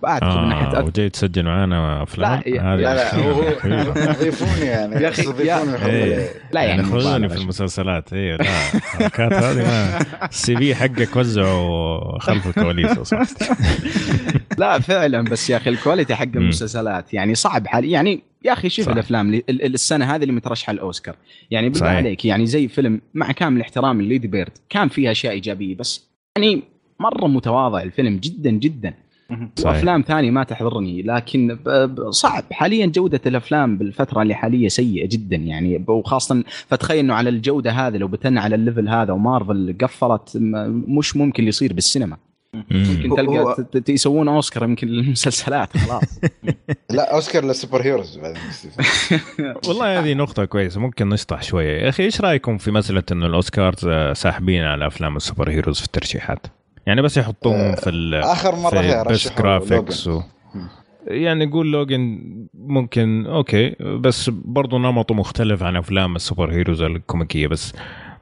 Speaker 4: فاعتقد من ناحيه
Speaker 1: آه وجاي تسجل معنا افلام
Speaker 4: لا،
Speaker 3: لا لا هو
Speaker 1: كبيرة.
Speaker 3: يضيفوني يعني
Speaker 4: يا
Speaker 1: إيه.
Speaker 4: لا يعني
Speaker 1: خذوني
Speaker 4: مبالغة
Speaker 1: في. المسلسلات إيه لا الحركات هذه ما السي في حقك وزعه خلف الكواليس
Speaker 4: لا فعلا بس يا أخي ال quality حق المسلسلات يعني صعب حاليا يعني يا أخي شوف
Speaker 1: صح.
Speaker 4: الأفلام السنة هذه اللي مترشحة الأوسكار يعني بالله. عليك يعني زي فيلم مع كامل احترامي Lady Bird كان فيه أشياء إيجابية بس يعني مرة متواضع الفيلم جدا جدا. وافلام ثانية ما تحضرني لكن صعب. حاليا جودة الأفلام بالفترة اللي حالية سيئة جدا يعني. وخاصه فتخيل إنه على الجودة هذه لو بتنا على ال level هذا ومارفل قفلت مش ممكن يصير بالسينما. يمكن تلقى يسوون أوسكار يمكن للمسلسلات خلاص.
Speaker 3: لا أوسكار لل super heroes
Speaker 1: والله هذه نقطة كويسة ممكن نشطح شوية. يا أخي إيش رأيكم في مسألة إنه الأوسكارز آه، ساحبين على أفلام ال super heroes في الترشيحات؟ يعني بس يحطوهم في ال
Speaker 3: آخر مرة
Speaker 1: في بس
Speaker 3: graphics.
Speaker 1: و... يعني نقول لوجن ممكن okay بس برضو نمطه مختلف عن أفلام السوبر هيروز الكوميكية بس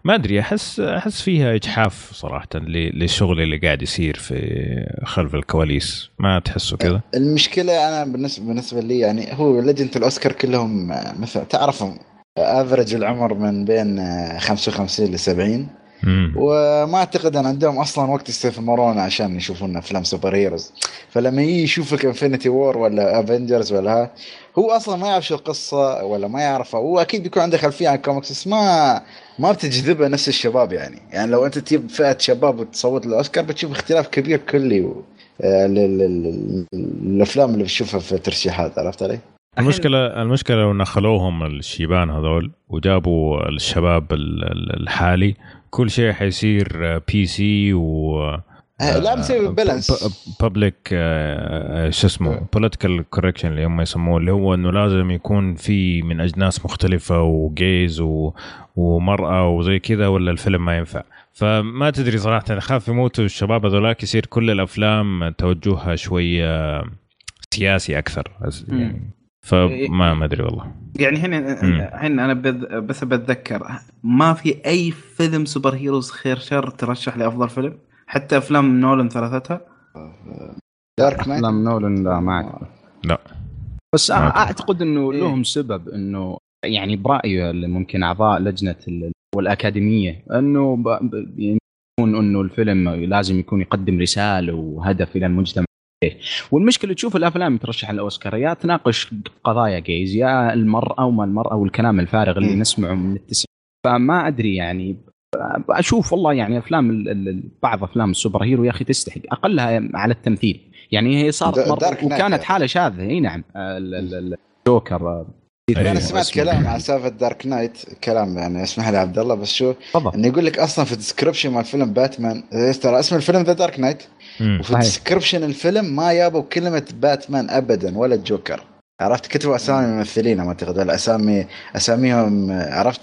Speaker 1: ما أدري أحس أحس فيها إجحاف صراحة للشغل اللي قاعد يصير في خلف الكواليس. ما تحسوا كذا؟
Speaker 3: المشكلة أنا بالنسبة بالنسبة لي يعني هو لجنه الاوسكار كلهم آه، مثلا تعرفهم average العمر من بين آه، 55 ل 70
Speaker 1: امم.
Speaker 3: وما أعتقد أن عندهم أصلا وقت يستثمرون عشان يشوفون أفلام super heroes فلما يجي يشوف لك Infinity War ولا Avengers ولا ها هو أصلا ما يعرف شو القصة ولا ما يعرفها هو أكيد بيكون عنده خلفية عن الكوميكس بس ما ما بتجذبه نفس الشباب يعني يعني لو أنت تجيب فئة شباب وتصوت للأوسكار بتشوف اختلاف كبير كلي و... آه، لل- لل- الافلام اللي بتشوفها في الترشيحات عرفت علي؟
Speaker 1: المشكلة المشكلة لو نخلوهم الشيبان هذول وجابوا الشباب ال- ال- الحالي كل شيء حيصير PC و
Speaker 3: آه، لا مسوي balance
Speaker 1: public شو اسمه political correction اللي هم يسموه اللي هو إنه لازم يكون في من أجناس مختلفة و gays و... ومرأة وزي كذا ولا الفيلم ما ينفع. فما تدري صراحة أخاف يموتوا الشباب هذولاك يصير كل الأفلام توجهها شوية سياسي أكثر يعني فما ما أدري والله
Speaker 2: يعني هنا. هنا أنا بذ- بس بتذكر ما في أي فيلم super heroes خير شر ترشح لأفضل فيلم حتى أفلام نولان ثلاثتها
Speaker 3: Dark Knight
Speaker 4: أفلام نولن لا ما اعتقد
Speaker 1: لا.
Speaker 4: بس
Speaker 1: ما أعتقد.
Speaker 4: أعتقد إنه
Speaker 2: إيه.
Speaker 4: لهم سبب إنه يعني برايي اللي ممكن أعضاء لجنة ال- والأكاديمية إنه ب- ب- يكون إنه الفيلم لازم يكون يقدم رسالة وهدف إلى المجتمع والمشكلة تشوف الأفلام ترشح الأوسكار. يا تناقش قضايا جيز يا المراه وما المراه والكلام الفارغ اللي. نسمعه من التسعين فما أدري يعني أشوف والله يعني أفلام ال- ال- بعض أفلام السوبر هيرو يا أخي تستحق. أقلها على التمثيل. يعني هي صارت
Speaker 3: Knight
Speaker 4: وكانت
Speaker 3: يعني.
Speaker 4: حالة شاذة. إي نعم. ال- ال- ال- الجوكر. آه،
Speaker 1: أيوة.
Speaker 3: أنا سمعت. كلام عن سالفة Dark Knight كلام يعني اسمح لي عبد الله بس شو إنه يقول لك أصلا في ال description مال فيلم باتمان إيه، ترى اسم الفيلم The Dark
Speaker 1: Knight
Speaker 3: وفي. description الفيلم ما يابوا كلمة باتمان ابدا ولا الجوكر عرفت؟ كتبوا أسامي الممثلين ما أعتقد. ولا اسامي أساميهم عرفت؟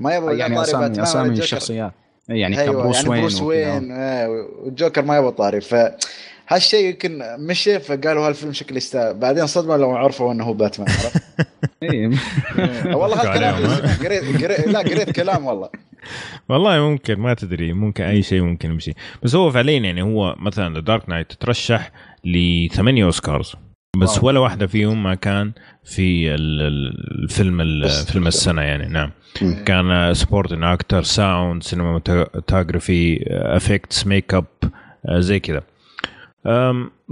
Speaker 3: ما يبغوا
Speaker 4: يعني اسامي
Speaker 3: أسامي.
Speaker 4: الشخصيات يعني
Speaker 3: أيوه
Speaker 4: ك Bruce
Speaker 3: يعني
Speaker 4: وين Bruce.
Speaker 3: وين آه، والجوكر ما يبغى طاري. ف هالشيء يمكن مشي فقالوا هالفيلم شكله يستاهل بعدين صدمه لو عرفوا إنه هو باتمان عرفت؟
Speaker 4: إيه.
Speaker 3: والله هالكلام قريت لا قريت كلام والله.
Speaker 1: والله ممكن ما تدري ممكن أي شيء ممكن يمشي. بس هو فعليا يعني هو مثلا Dark Knight ترشح لثمانية أوسكارز. بس
Speaker 3: wow.
Speaker 1: ولا واحدة فيهم ما كان في ال- ال- الفيلم فيلم السنة يعني نعم. كان supporting أكتر sound cinematography effects make up زي كذا.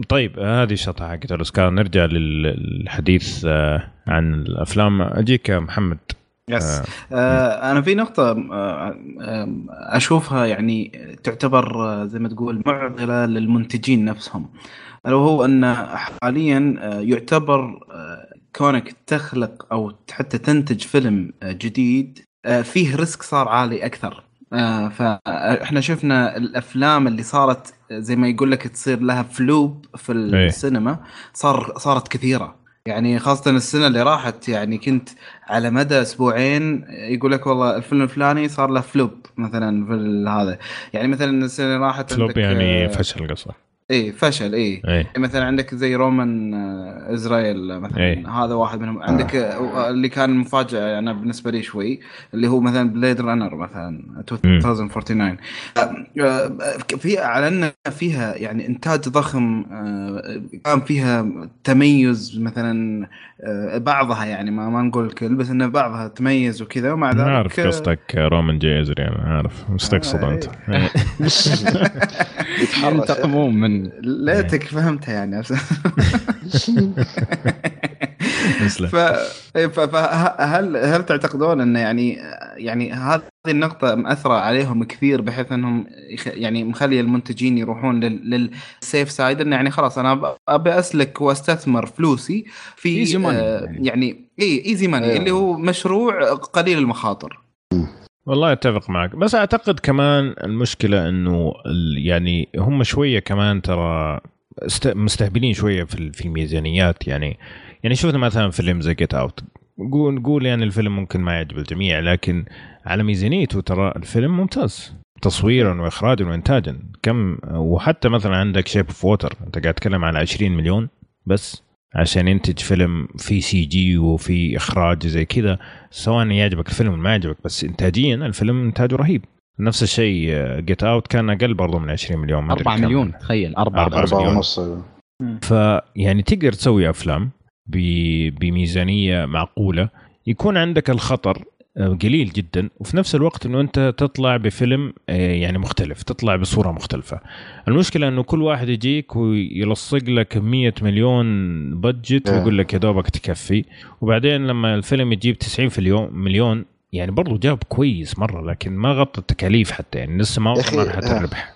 Speaker 1: طيب هذه الشطحه حقت الأوسكار. نرجع لل- للحديث آه، عن الأفلام. أجيك يا محمد.
Speaker 2: yes آه. أنا في نقطة آه آه أشوفها يعني تعتبر آه، زي ما تقول معضلة للمنتجين نفسهم. الا وهو أن حاليا آه، يعتبر آه، كونك تخلق أو حتى تنتج فيلم آه، جديد آه، فيه risk صار عالي أكثر. آه، فاحنا شفنا الأفلام اللي صارت زي ما يقول لك تصير لها flop في
Speaker 1: إيه.
Speaker 2: السينما صار صارت كثيرة. يعني خاصة السنة اللي راحت يعني كنت على مدى أسبوعين يقول لك والله الفيلم الفلاني صار له flop مثلا في هذا. يعني مثلا السنة اللي راحت flop
Speaker 1: يعني
Speaker 2: آه،
Speaker 1: فشل قصدك
Speaker 2: اي فشل اي
Speaker 1: اي
Speaker 2: مثلا عندك زي Roman آه، إسرائيل مثلا.
Speaker 1: إيه.
Speaker 2: هذا واحد منهم. عندك آه، اللي كان مفاجاه أنا بالنسبة لي شوي اللي هو مثلا بليد رانر مثلا 2049 آه، آه، في على ان فيها يعني إنتاج ضخم آه، كان فيها تميز مثلا آه، بعضها يعني ما ما نقول الكل بس ان بعضها تميز وكذا ومع ذلك
Speaker 1: ما اعرف
Speaker 2: آه،
Speaker 1: قصدك رومان جيزري أنا عارف مستقصد
Speaker 2: آه،
Speaker 1: أنت.
Speaker 2: إيه.
Speaker 1: إيه.
Speaker 3: يتحرش.
Speaker 2: ليتك فهمتها يعني
Speaker 1: تسلم.
Speaker 2: ف... ف... فهل هل تعتقدون إن يعني يعني هذه النقطة مأثرة عليهم كثير بحيث إنهم يخ... يعني مخلي المنتجين يروحون لل... لل safe side إنه يعني خلاص أنا أبي أسلك وأستثمر فلوسي في آه
Speaker 4: يعني.
Speaker 2: اي easy
Speaker 3: money.
Speaker 2: اللي هو مشروع قليل المخاطر
Speaker 1: والله أتفق معك. بس أعتقد كمان المشكلة إنه يعني هم شوية كمان ترى مستهبلين شوية في ال- في الميزانيات. يعني يعني شفنا مثلا فيلم زي Get Out نقول نقول يعني الفيلم ممكن ما يعجب الجميع لكن على ميزانيته ترى الفيلم ممتاز. تصويرا واخراجا وانتاجا. كم وحتى مثلا عندك Shape of Water أنت قاعد تتكلم على 20 مليون بس. عشان ينتج فيلم في CG وفي إخراج زي كذا سواء يعجبك الفيلم ولا ما يعجبك بس انتاجيا الفيلم إنتاجه رهيب نفس الشيء Get Out كان أقل برضه من 20 مليون ما أدري
Speaker 4: 4
Speaker 1: كم.
Speaker 4: مليون تخيل 4
Speaker 1: أربعة
Speaker 3: أربعة
Speaker 1: مليون.
Speaker 3: ونص
Speaker 1: فيعني تقدر تسوي أفلام ب- بميزانية معقولة يكون عندك الخطر آه، قليل جدا وفي نفس الوقت إنه أنت تطلع بفيلم آه، يعني مختلف تطلع بصورة مختلفة المشكلة إنه كل واحد يجيك ويلصق لك 100 مليون budget
Speaker 3: آه.
Speaker 1: ويقول لك يا دوبك تكفي وبعدين لما الفيلم يجيب 90 مليون مليون يعني برضو جاب كويس مرة لكن ما غطى التكاليف حتى يعني لسه ما وصل مرحله
Speaker 3: آه.
Speaker 1: الربح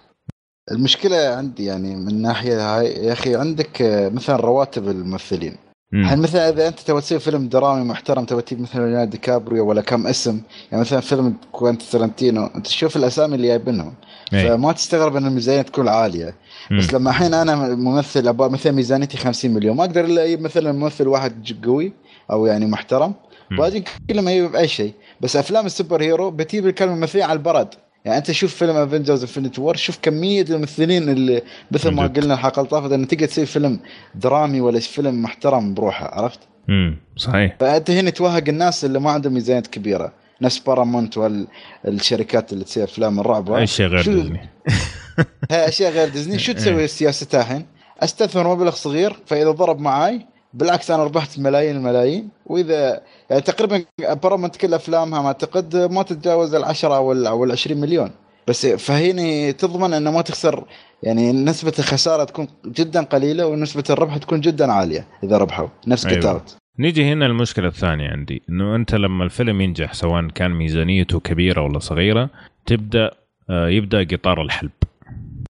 Speaker 3: المشكلة عندي يعني من ناحيه هاي يا أخي عندك آه، مثلا رواتب الممثلين
Speaker 1: مم.
Speaker 3: الحين مثلا إذا أنت تبغى تسوي فيلم درامي محترم تبغى تجيب مثلا ليوناردو دي كابريو ولا كم اسم يعني مثلا فيلم كوينتن تارانتينو أنت تشوف الأسامي اللي جايبينهم
Speaker 1: إيه.
Speaker 3: فما تستغرب إن الميزانية تكون عالية
Speaker 1: مم.
Speaker 3: بس لما الحين أنا ممثل أبغى مثلا ميزانيتي 50 مليون ما أقدر إلا أجيب مثلا ممثل واحد قوي أو يعني محترم. وأجي كلهم أجيب باي شيء بس أفلام ال super hero بتجيب الكلمة الممثلين على البرد يعني أنت شوف فيلم Avengers Infinity War شوف كمية الممثلين اللي مثل ما. قلنا الحلقة اللي طافت إنه تقدر تسوي فيلم درامي ولا فيلم محترم بروحه عرفت؟
Speaker 1: مم. صحيح
Speaker 3: فأنت هنا توهق الناس اللي ما عندهم ميزانيات كبيرة نفس بارامونت والشركات اللي تسوي أفلام الرعب
Speaker 1: أي شيء غير
Speaker 3: شو-
Speaker 1: ديزني
Speaker 3: هاي أشياء غير ديزني شو تسوي سياستها الحين؟ أستثمر مبلغ صغير فإذا ضرب معاي بالعكس أنا ربحت ملايين الملايين. وإذا يعني تقريبا بارامونت كل أفلامها ما أعتقد ما تتجاوز ال 10 أو ال أو ال 20 مليون. بس فهيني تضمن إنه ما تخسر يعني نسبة الخسارة تكون جدا قليلة ونسبة الربح تكون جدا عالية إذا ربحوا. نفس
Speaker 1: أيوة.
Speaker 3: Get Out
Speaker 1: نيجي هنا المشكلة الثانية عندي إنه أنت لما الفيلم ينجح سواء كان ميزانيته كبيرة ولا صغيرة تبدأ آه، يبدأ قطار الحلب.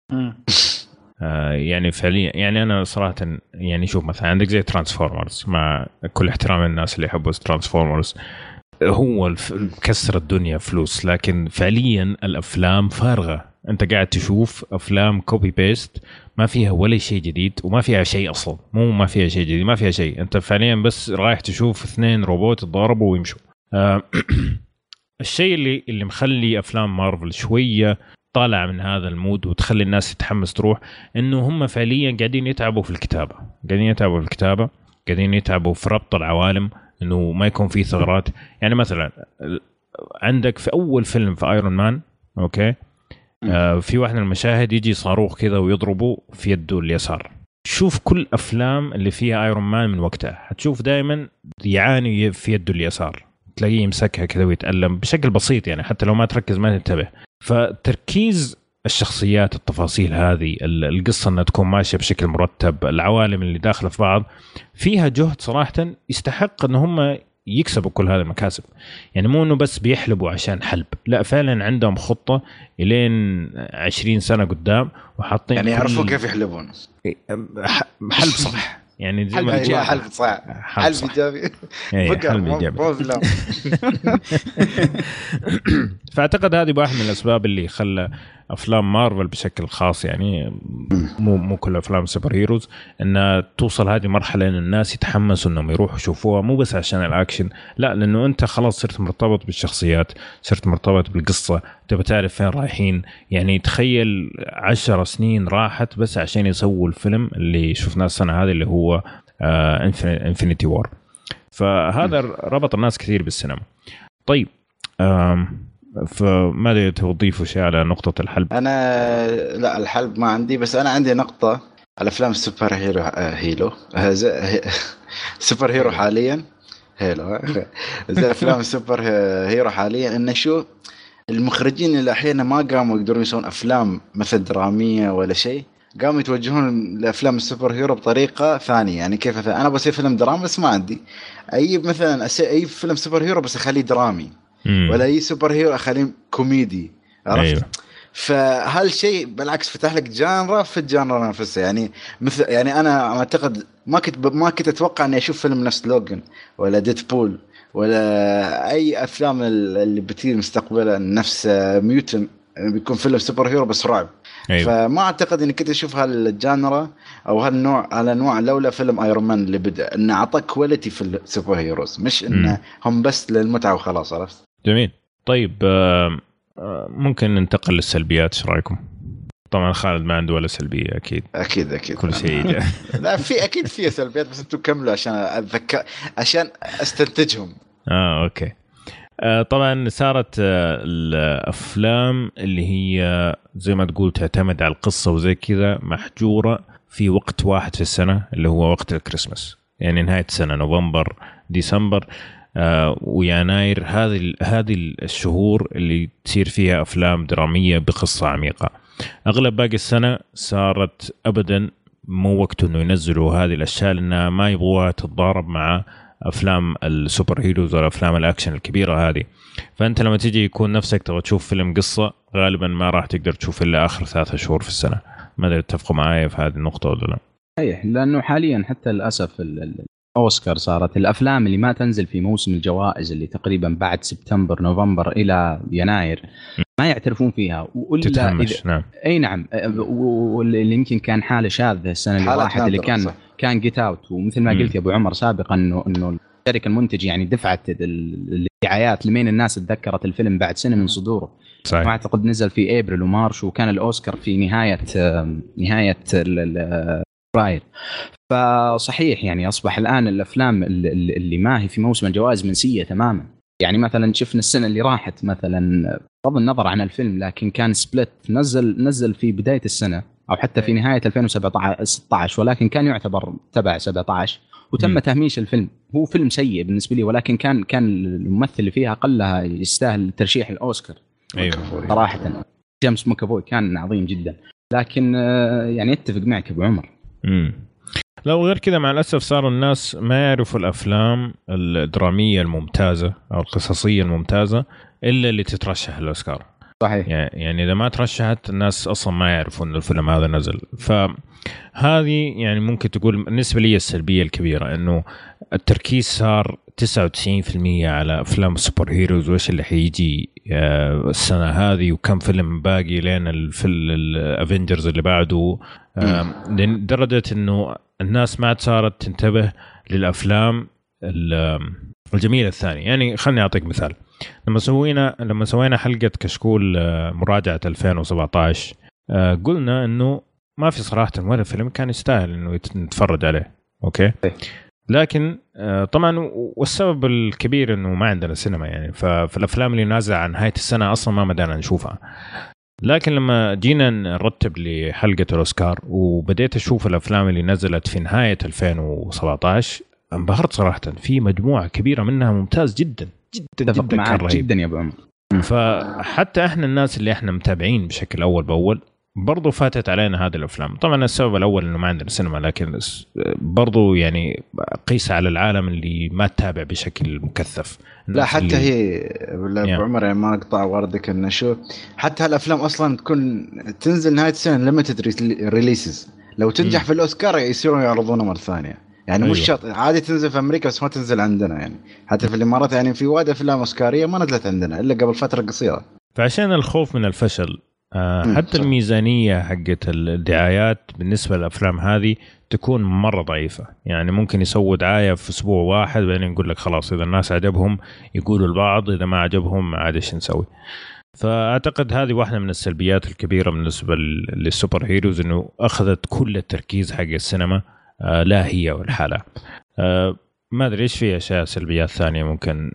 Speaker 1: يعني فعليا يعني أنا صراحة يعني شوف مثلا عندك زي Transformers مع كل احترام الناس اللي يحبوا Transformers هو مكسر الدنيا فلوس لكن فعليا الأفلام فارغة. أنت قاعد تشوف أفلام copy paste ما فيها ولا شيء جديد وما فيها شيء أصلا. مو ما فيها شيء جديد ما فيها شيء. أنت فعليا بس رايح تشوف اثنين روبوت يتضاربوا ويمشوا. آه، الشيء اللي اللي مخلي أفلام مارفل شوية طالع من هذا ال mood وتخلي الناس تتحمس تروح إنه هم فعليا قاعدين يتعبوا في الكتابة. قاعدين يتعبوا في الكتابة قاعدين يتعبوا في ربط العوالم إنه ما يكون في ثغرات. يعني مثلا عندك في أول فيلم في Iron Man okay؟ آه في واحد من المشاهد يجي صاروخ كذا ويضربه في يده اليسار. شوف كل أفلام اللي فيها Iron Man من وقتها. حتشوف دائما يعاني في يده اليسار. تلاقيه يمسكها كذا ويتألم بشكل بسيط يعني حتى لو ما تركز ما تنتبه. فتركيز الشخصيات التفاصيل هذه ال- القصة إنها تكون ماشية بشكل مرتب العوالم اللي داخلة في بعض فيها جهد صراحة يستحق إن هم يكسبوا كل هذه المكاسب. يعني مو إنه بس بيحلبوا عشان حلب لا فعلا عندهم خطة الين 20 سنة قدام وحاطين
Speaker 3: يعني يعرفون كيف يحلبون.
Speaker 1: ح- حلب صح. يعني زي ما
Speaker 3: حلب صح
Speaker 1: صح.
Speaker 3: ايجابي مو
Speaker 1: ايجابي. فأعتقد هذه واحد من الأسباب اللي خلى أفلام مارفل بشكل خاص يعني مو مو كل أفلام super heroes إنها توصل هذه المرحله إن الناس يتحمسوا إنهم يروحوا يشوفوها مو بس عشان الأكشن لا لأنه أنت خلاص صرت مرتبط بالشخصيات صرت مرتبط بالقصة تبى تعرف فين رايحين. يعني تخيل عشر سنين راحت بس عشان يسووا الفيلم اللي شفناه السنة هذه اللي هو Infinity War فهذا ربط الناس كثير بالسينما. طيب فما ادري تبغى تضيفوا شيء على نقطة الحلب؟
Speaker 3: أنا لا الحلب ما عندي بس أنا عندي نقطة على أفلام ال super hero آه، هيلو. آه، super hero حاليا. هيلو آه. زي أفلام السوبر hero حاليا. انه شو المخرجين اللي أحيانا ما قاموا يقدرون يسوون أفلام مثل درامية ولا شيء قاموا يتوجهون لأفلام ال super hero بطريقة ثانية. يعني كيف مثلا أنا بسوي فيلم دراما بس ما عندي. أجيب مثلا أجيب فيلم super hero بس أخليه درامي.
Speaker 1: مم.
Speaker 3: ولا أي super hero اخليه كوميدي عرفت؟
Speaker 1: أيوه.
Speaker 3: فهالشيء بالعكس فتح لك genre في ال genre نفسها يعني مثل يعني أنا أعتقد ما كنت ما كنت أتوقع إني أشوف فيلم نفس Logan ولا Deadpool ولا أي أفلام ال- اللي بتيجي مستقبلا نفس Mutant بيكون فيلم super hero بس رعب
Speaker 1: أيوه
Speaker 3: فما أعتقد إني كنت أشوف هال genre أو هالنوع هالأنواع لولا فيلم Iron Man اللي بدأ إنه اعطاك quality في ال super heroes مش
Speaker 1: إنه.
Speaker 3: هم بس للمتعة وخلاص عرفت؟
Speaker 1: جميل. طيب ممكن ننتقل للسلبيات إيش رأيكم؟ طبعا خالد ما عنده ولا سلبية أكيد.
Speaker 3: أكيد أكيد.
Speaker 1: كل شيء.
Speaker 3: لا في أكيد في سلبيات بس أنتم كملوا عشان أتذكر عشان أستنتجهم.
Speaker 1: آه okay. آه طبعا صارت آه الأفلام اللي هي زي ما تقول تعتمد على القصة وزي كذا محجورة في وقت واحد في السنة اللي هو وقت الكريسماس. يعني نهاية السنة نوفمبر ديسمبر. ويناير هذه هذه الشهور اللي تصير فيها أفلام درامية بقصة عميقة. أغلب باقي السنة صارت ابدا مو وقته إنه ينزلوا هذه الأشياء لأنها ما يبغوها تتضارب مع أفلام ال super heroes ولا أفلام الأكشن الكبيرة هذه. فأنت لما تيجي يكون نفسك تبغى تشوف فيلم قصة غالبا ما راح تقدر تشوف إلا آخر ثلاثة شهور في السنة. ما أدري تتفقوا معي في هذه النقطة ولا لا.
Speaker 4: صحيح لأنه حاليا حتى للأسف الاوسكار صارت. الأفلام اللي ما تنزل في موسم الجوائز اللي تقريبا بعد سبتمبر نوفمبر إلى يناير ما يعترفون فيها. وإلا
Speaker 1: تتهمش نعم.
Speaker 4: إي نعم. واللي يمكن كان حالة شاذة السنة اللي راحت اللي كان
Speaker 3: صح.
Speaker 4: كان Get Out ومثل ما. قلت يا أبو عمر سابقا انه إنه الشركة المنتج يعني دفعت ال- الدعايات لمين الناس تذكرت الفيلم بعد سنة من صدوره.
Speaker 1: صحيح.
Speaker 4: واعتقد نزل في أبريل ومارش وكان الأوسكار في نهايه نهاية ال- ال- فبراير فصحيح يعني أصبح الآن الأفلام ال- ال- اللي ما هي في موسم الجوائز منسية تماما. يعني مثلا شفنا السنة اللي راحت مثلا بغض النظر عن الفيلم لكن كان Split نزل نزل في بداية السنة أو حتى في نهاية 2017 16 ولكن كان يعتبر تبع 17 وتم
Speaker 1: مم.
Speaker 4: تهميش الفيلم. هو فيلم سيء بالنسبة لي ولكن كان كان الممثل اللي فيها اقلها يستاهل ترشيح الأوسكار.
Speaker 1: أيوه.
Speaker 4: صراحة. جيمس ماكافوي كان عظيم جدا. لكن آه، يعني أتفق معك أبو عمر.
Speaker 1: امم لو غير كذا مع الأسف صاروا الناس ما يعرفوا الأفلام الدرامية الممتازة أو القصصية الممتازة إلا اللي تترشح للاوسكار
Speaker 4: صحيح.
Speaker 1: يعني إذا ما ترشحت الناس أصلا ما يعرفون انه الفيلم هذا نزل. فهذه يعني ممكن تقول بالنسبة لي السلبية الكبيرة إنه التركيز صار 99% على أفلام ال super heroes وإيش اللي حيجي آه، السنة هذه وكم فيلم باقي لين ال Avengers اللي بعده. لدرجة إنه الناس ما صارت تنتبه للأفلام الجميلة الثانية. يعني خليني أعطيك مثال. لما سوينا لما سوينا حلقة كشكول آه، مراجعة 2017 قلنا إنه ما في صراحة ولا فيلم كان يستاهل إنه نتفرج عليه. أوكي؟ لكن آه، طبعا والسبب الكبير إنه ما عندنا سينما يعني. ففي الافلام اللي نازلة عن نهايه السنة أصلا ما بدانا نشوفها. لكن لما جينا نرتب لحلقة الأوسكار وبديت أشوف الأفلام اللي نزلت في نهاية 2017 انبهرت صراحة. في مجموعة كبيرة منها ممتاز جدا. جدا
Speaker 4: جدا جدا يا أبو عمر.
Speaker 1: فحتى إحنا الناس اللي إحنا متابعين بشكل أول بأول برضو فاتت علينا هذه الأفلام. طبعا السبب الأول إنه ما عندنا سينما لكن برضو يعني قيس على العالم اللي ما تتابع بشكل مكثف.
Speaker 3: لا حتى هي ابو عمر يعني ما اقطع وردك إنه شو حتى هالأفلام أصلا تكون تنزل نهاية السنة ليمتد ريليسز لو تنجح م. في الأوسكار يصيرون يعرضونها مرة ثانية. يعني أيوة. مش شرط عادي تنزل في أمريكا بس ما تنزل عندنا يعني. حتى في الإمارات يعني في وايد أفلام أوسكارية ما نزلت عندنا إلا قبل فترة قصيرة.
Speaker 1: فعشان الخوف من الفشل حتى الميزانية حقت الدعايات بالنسبة للأفلام هذه تكون مرة ضعيفة. يعني ممكن يسووا دعاية في أسبوع واحد بعدين يقول لك خلاص إذا الناس عجبهم يقولوا البعض إذا ما عجبهم عاد إيش نسوي. فأعتقد هذه واحدة من السلبيات الكبيرة بالنسبة للسوبر هيروز إنه أخذت كل التركيز حق السينما آه، لا هي والحالة آه، ما أدري إيش في أشياء سلبيات ثانية ممكن؟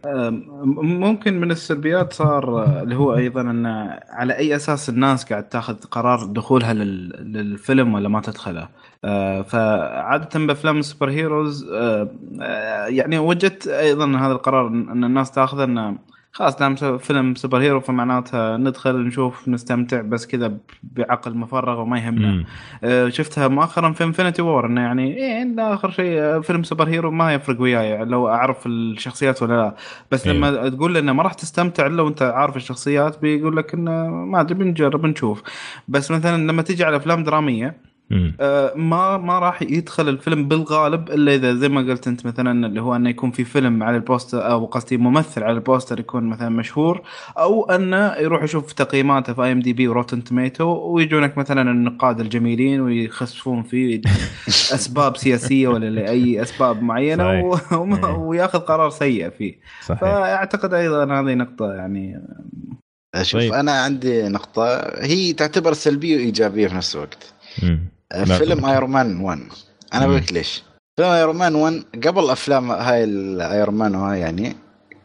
Speaker 2: ممكن من السلبيات صار اللي هو أيضا إن على أي أساس الناس قاعد تاخذ قرار دخولها للفيلم ولا ما تدخله. آه، فعادة بأفلام السوبر هيروز آه، آه، يعني وجدت أيضا هذا القرار ان الناس تاخذه انه خلاص دام فيلم super hero فمعناتها ندخل نشوف نستمتع بس كذا بعقل مفرغ وما يهمنا. آه شفتها مؤخرا في Infinity War إنه يعني إيه آخر شيء آه، فيلم super hero ما يفرق وياي يعني لو أعرف الشخصيات ولا لا. بس إيه. لما تقول إنه ما راح تستمتع إلا وأنت عارف الشخصيات بيقول لك إنه ما أدري بنجرب نشوف بس مثلا لما تيجي على أفلام درامية آه ما ما راح يدخل الفيلم بالغالب إلا إذا زي ما قلت أنت مثلا اللي هو أنه يكون في فيلم على ال poster أو قصدي ممثل على ال poster يكون مثلا مشهور أو أنه يروح يشوف تقييماته في IMDb و Rotten Tomatoes ويجونك مثلا النقاد الجميلين ويخسفون فيه أسباب سياسية ولا لأي أسباب معينة و... وياخذ قرار سيء فيه صحيح. فأعتقد أيضا هذه نقطة يعني
Speaker 3: شوف طيب. أنا عندي نقطة هي تعتبر سلبية وإيجابية في نفس الوقت مم. آه، فيلم Iron Man 1 أنا بقول لك ليش. فيلم Iron Man 1 قبل أفلام هاي ال Iron Man هاي يعني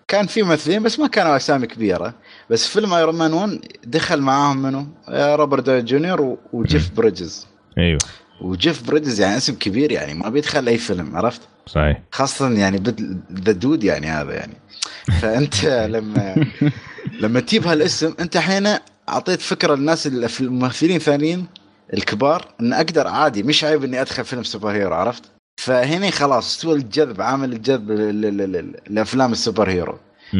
Speaker 3: كان في ممثلين بس ما كانوا اسامي كبيرة. بس فيلم Iron Man 1 دخل معاهم منو؟ آه، روبرت داوني جونيور وجيف بريدجز.
Speaker 1: أيوه.
Speaker 3: وجيف بريدجز يعني اسم كبير يعني ما بيدخل أي فيلم عرفت؟
Speaker 1: صحيح.
Speaker 3: خاصة يعني The Dude يعني هذا يعني. فأنت لما لما تجيب هالاسم أنت الحين أعطيت فكرة للناس الممثلين الثانيين الكبار إن أقدر عادي مش عيب إني أدخل فيلم super hero عرفت؟ فهنا خلاص استوى الجذب عامل الجذب لأفلام ال super hero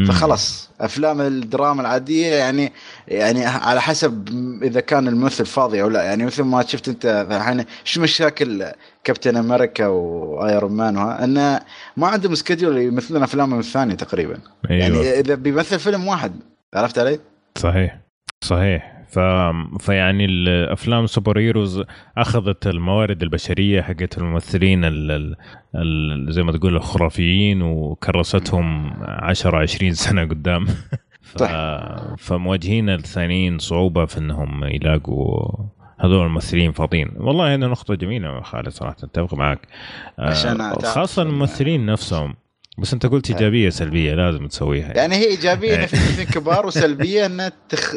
Speaker 3: فخلاص أفلام الدراما العادية يعني يعني على حسب إذا كان الممثل فاضي أو لا. يعني مثل ما شفت أنت الحين شو مشاكل كابتن أمريكا و Iron Man انه ما عندهم schedule يمثلون أفلامهم الثانية تقريبا. أيوة. يعني إذا بيمثل فيلم واحد عرفت علي؟
Speaker 1: صحيح. صحيح. ف... فيعني الأفلام super heroes أخذت الموارد البشرية حقت الممثلين ال... ال... زي ما تقول الخرافيين وكرستهم 10 20 سنة قدام. ف... فمواجهين الثانيين صعوبة في إنهم يلاقوا هذول الممثلين فاضيين. والله هنا نقطة جميلة خالد صراحة أتفق معك. عشان آه، خاصة الممثلين نفسهم. بس أنت قلت إيجابية سلبية لازم تسويها.
Speaker 3: يعني هي إيجابية إنه في كبار وسلبية انه تخ...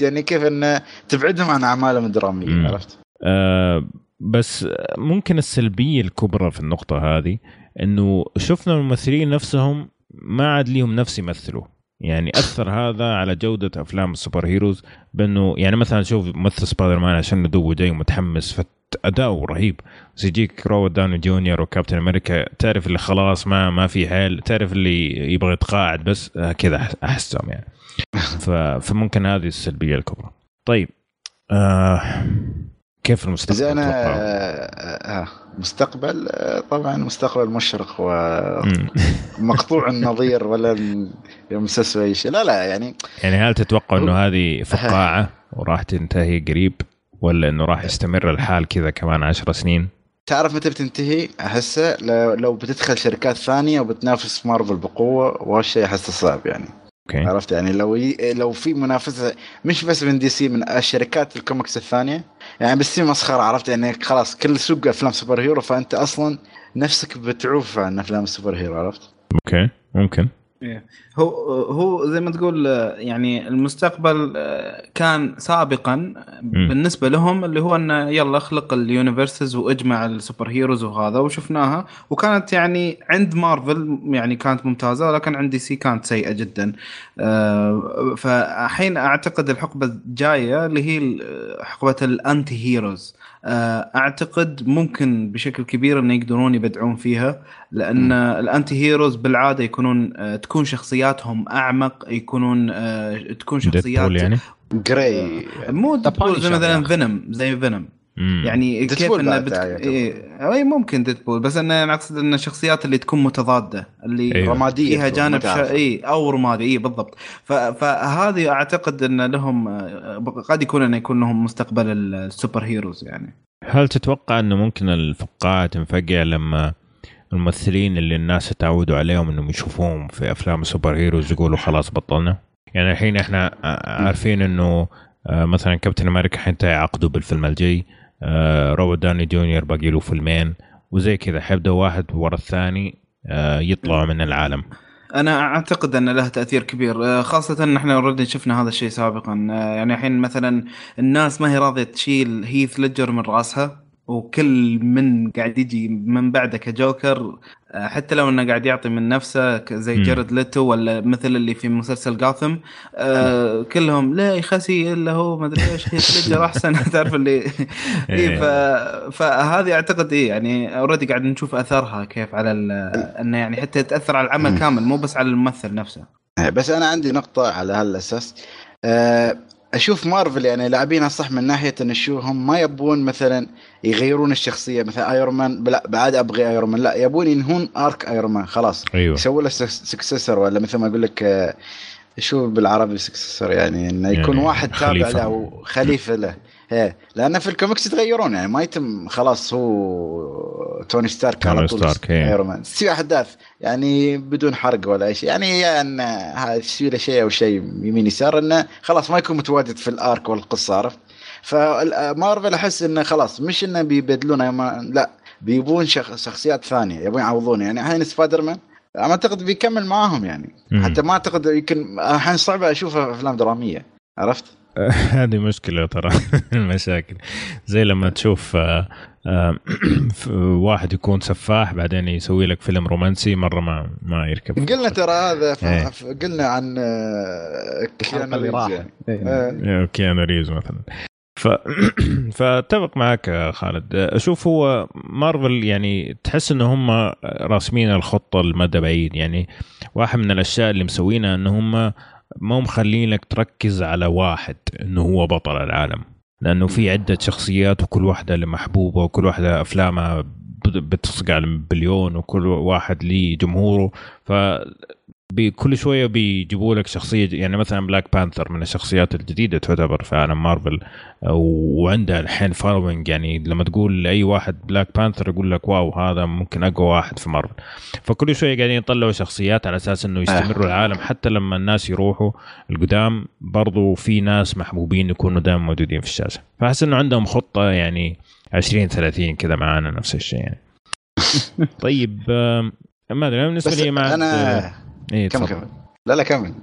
Speaker 3: يعني كيف انه تبعدهم عن أعمالهم الدرامية عرفت؟
Speaker 1: آه بس ممكن السلبية الكبرى في النقطة هذه إنه شفنا الممثلين نفسهم ما عاد ليهم نفس يمثلوا. يعني أثر هذا على جودة أفلام ال super heroes بإنه يعني مثلا شوف ممثل سبايدر مان عشان ندوه جاي متحمس اداؤه رهيب. بس يجيك روبرت داوني جونيور وكابتن أمريكا تعرف اللي خلاص ما ما في حيل تعرف اللي يبغى يتقاعد بس آه، كذا أحسهم يعني. فممكن هذه السلبية الكبرى طيب آه كيف المستقبل
Speaker 3: زين
Speaker 1: أنا؟
Speaker 3: آه آه، مستقبل آه، طبعا مستقبل مشرق. ومقطوع النظير ولا يمسس أي شيء لا لا يعني
Speaker 1: يعني هل تتوقع إنه هذه فقاعة وراح تنتهي قريب ولا إنه راح يستمر الحال كذا كمان عشر سنين؟
Speaker 3: تعرف متى بتنتهي؟ أحسه لو بتدخل شركات ثانية وبتنافس مارفل بقوة وهالشيء أحسه صعب يعني
Speaker 1: أوكي
Speaker 3: عرفت يعني لو ي... لو في منافسة مش بس من DC من الشركات الكوميكس الثانية يعني بس مسخرة عرفت يعني خلاص كل سوق أفلام super hero فأنت أصلا نفسك بتعوف عن أفلام ال super hero عرفت؟
Speaker 1: أوكي ممكن.
Speaker 2: هو هو زي ما تقول يعني المستقبل آه، كان سابقا بالنسبة لهم اللي هو إنه يلا اخلق ال universes وأجمع ال super heroes وهذا وشفناها. وكانت يعني عند مارفل يعني كانت ممتازة ولكن عند DC كانت سيئة جدا. آه، فالحين أعتقد الحقبة الجاية اللي هي حقبة ال anti heroes أعتقد ممكن بشكل كبير انه يقدرون يبدعون فيها لأن ال anti heroes بالعادة يكونون آه، تكون شخصياتهم أعمق يكونون آه، تكون شخصيات
Speaker 1: Deadpool يعني
Speaker 3: gray
Speaker 2: مو مثلا
Speaker 4: يعني.
Speaker 2: Venom زي Venom
Speaker 1: مم.
Speaker 2: يعني كيف إنه
Speaker 3: بعد
Speaker 2: بت...
Speaker 3: يعتبر.
Speaker 2: إيه أي ممكن Deadpool بس أنا أنا أقصد إن الشخصيات اللي تكون متضادة اللي
Speaker 1: أيوة.
Speaker 3: رمادية
Speaker 2: فيها جانب. شا... اي أو رمادي اي بالضبط ف... فهذه أعتقد إن لهم قد يكون انه يكون لهم مستقبل ال super heroes يعني
Speaker 1: هل تتوقع إنه ممكن الفقاعة تنفقع لما الممثلين اللي الناس تعودوا عليهم إنهم يشوفوهم في أفلام ال super heroes يقولوا خلاص بطلنا يعني الحين إحنا عارفين إنه مثلا كابتن أمريكا حينتهي عقده بالفيلم الجاي روبرت داوني جونيور باقي له فيلمين وزي كذا. حيبدا واحد ورا الثاني آه، يطلعوا من العالم.
Speaker 2: أنا أعتقد أن له تأثير كبير آه، خاصة إن إحنا already شفنا هذا الشيء سابقا. آه، يعني الحين مثلا الناس ما هي راضية تشيل هيث ليدجر من رأسها وكل من قاعد يجي من بعده كجوكر آه، حتى لو إنه قاعد يعطي من نفسه زي
Speaker 1: مم.
Speaker 2: جيرد ليتو ولا مثل اللي في مسلسل جاثم آه كلهم لا يخسي الا هو ما أدري إيش هيث ليدجر أحسن تعرف اللي اي ف... فهذه أعتقد إيه يعني already قاعد نشوف أثرها كيف على ال... إنه يعني حتى تأثر على العمل
Speaker 3: مم.
Speaker 2: كامل مو بس على الممثل نفسه
Speaker 3: آه، بس أنا عندي نقطة على هالأساس آه، أشوف مارفل يعني لاعبينها صح من ناحية إن شو هم ما يبون مثلا يغيرون الشخصية مثلا ايرون مان لا بعد أبغي ايرون مان لا يبون ينهون arc ايرون مان خلاص.
Speaker 1: أيوه.
Speaker 3: يسووا له successor ولا مثل ما أقول لك آه، شو بالعربي successor يعني إنه يكون
Speaker 1: يعني
Speaker 3: واحد تابع. له أو خليفه له. إيه لأن في الكوميكس يتغيرون يعني ما يتم خلاص هو توني ستارك على طول
Speaker 1: ستارك،.
Speaker 3: ايرون تصير أحداث يعني بدون حرق ولا أي شيء يعني يا إن هذا يصير شيء أو شيء يمين يسار إنه خلاص ما يكون متواجد في ال arc والقصة عرفت فمارفل أحس إنه خلاص مش إنه بيبدلونه لا بيبون شخ... شخصيات ثانية يبون يعوضون يعني الحين سبايدر مان ما أعتقد بيكمل معاهم يعني
Speaker 1: مم.
Speaker 3: حتى ما أعتقد يمكن الحين صعب اشوفه أفلام درامية عرفت؟
Speaker 1: هذه مشكلة ترى المشاكل زي لما تشوف آه، آه، واحد يكون سفاح بعدين يسوي لك فيلم رومانسي مرة ما ما يركب
Speaker 3: قلنا ترى هذا.
Speaker 1: إيه.
Speaker 3: قلنا عن آه، كيانو
Speaker 4: راح.
Speaker 3: يعني.
Speaker 4: إيه.
Speaker 3: آه،
Speaker 1: كيانو ريز مثلا ف... فأتفق معك يا خالد أشوف هو مارفل يعني تحس ان هم راسمين الخطة المدى بعيد يعني واحد من الأشياء اللي مسوينها ان هم ما مخلينك تركز على واحد إنه هو بطل العالم. لأنه في عدة شخصيات وكل واحدة محبوبة وكل واحدة أفلامها بت- بتصقع المليون وكل واحد ليه جمهوره. ف بكل شوية بيجيبوا لك شخصية يعني مثلا بلاك بانثر من الشخصيات الجديدة تعتبر في عالم مارفل وعندها الحين following يعني لما تقول لأي واحد بلاك بانثر يقول لك wow هذا ممكن أقوى واحد في مارفل فكل شوية قاعدين يطلعوا شخصيات على أساس إنه يستمروا العالم حتى لما الناس يروحوا القدام برضو في ناس محبوبين يكونوا دائما موجودين في الشاشة. فأحس إنه عندهم خطة يعني 20 30 كذا معانا نفس الشيء يعني. طيب ما أدري
Speaker 3: بالنسبة
Speaker 1: لي ما
Speaker 3: أنا
Speaker 1: إيه
Speaker 3: كم
Speaker 1: تفضل.
Speaker 3: كم لا لا كمل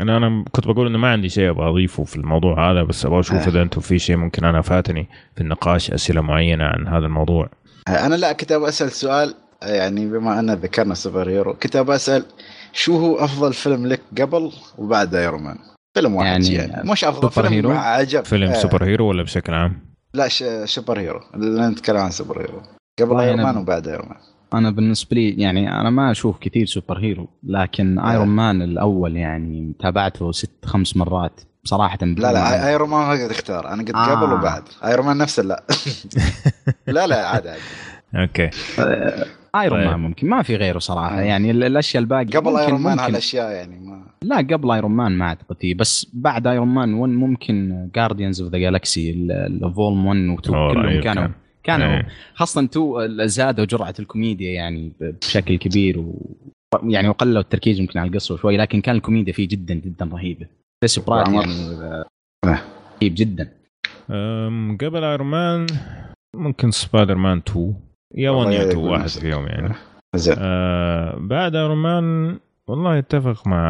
Speaker 1: أنا أنا كنت بقول إنه ما عندي شيء أبغى أضيفه في الموضوع هذا بس أبغى أشوف
Speaker 3: آه.
Speaker 1: إذا أنتم في شيء ممكن أنا فاتني في النقاش أسئلة معينة عن هذا الموضوع
Speaker 3: أنا لا كنت أبغى أسأل سؤال يعني بما أن ذكرنا superhero كنت أبغى أسأل شو هو أفضل فيلم لك قبل وبعد ايرون مان؟ فيلم واحد
Speaker 4: يعني
Speaker 3: يعني, مش أفضل
Speaker 4: سوبر
Speaker 3: فيلم
Speaker 4: hero؟
Speaker 3: عجب
Speaker 1: فيلم
Speaker 3: آه.
Speaker 1: سوبر هيرو ولا بشكل عام؟
Speaker 3: لا ش... superhero اللي نتكلم عن superhero قبل ايرون مان وبعد ايرون مان
Speaker 4: أنا بالنسبة لي يعني أنا ما أشوف كثير superhero لكن
Speaker 3: آه.
Speaker 4: ايرون مان الأول يعني تابعته ست خمس مرات بصراحه
Speaker 3: لا لا ايرون مان ما قد اختار أنا قلت
Speaker 4: آه.
Speaker 3: قبل وبعد ايرون مان نفسه لا لا لا عادي عادي
Speaker 1: okay
Speaker 4: ايرون
Speaker 1: طيب.
Speaker 4: مان ممكن ما في غيره صراحة
Speaker 3: آه.
Speaker 4: يعني ال- الأشياء الباقية
Speaker 3: قبل ايرون مان هالأشياء يعني ما
Speaker 4: لا قبل ايرون مان ما أعتقد فيه بس بعد ايرون مان 1 ممكن Guardians of the Galaxy ال volume 1 و 2
Speaker 1: أوه،
Speaker 4: كلهم كانوا
Speaker 1: كان.
Speaker 4: كانوا
Speaker 1: إيه.
Speaker 4: خاصة 2 زادوا جرعة الكوميديا يعني بشكل كبير و يعني وقللوا التركيز يمكن على القصة شوي لكن كان الكوميديا فيه جدا جدا رهيبه بس
Speaker 3: عمر.
Speaker 4: يعني آه،
Speaker 3: آه.
Speaker 4: رهيب جدا.
Speaker 1: قبل ايرون مان ممكن سبايدر مان 2 يا 1 يا 2
Speaker 3: والله
Speaker 1: واحد فيهم يعني.
Speaker 3: زين.
Speaker 1: آه بعد ايرون مان والله اتفق مع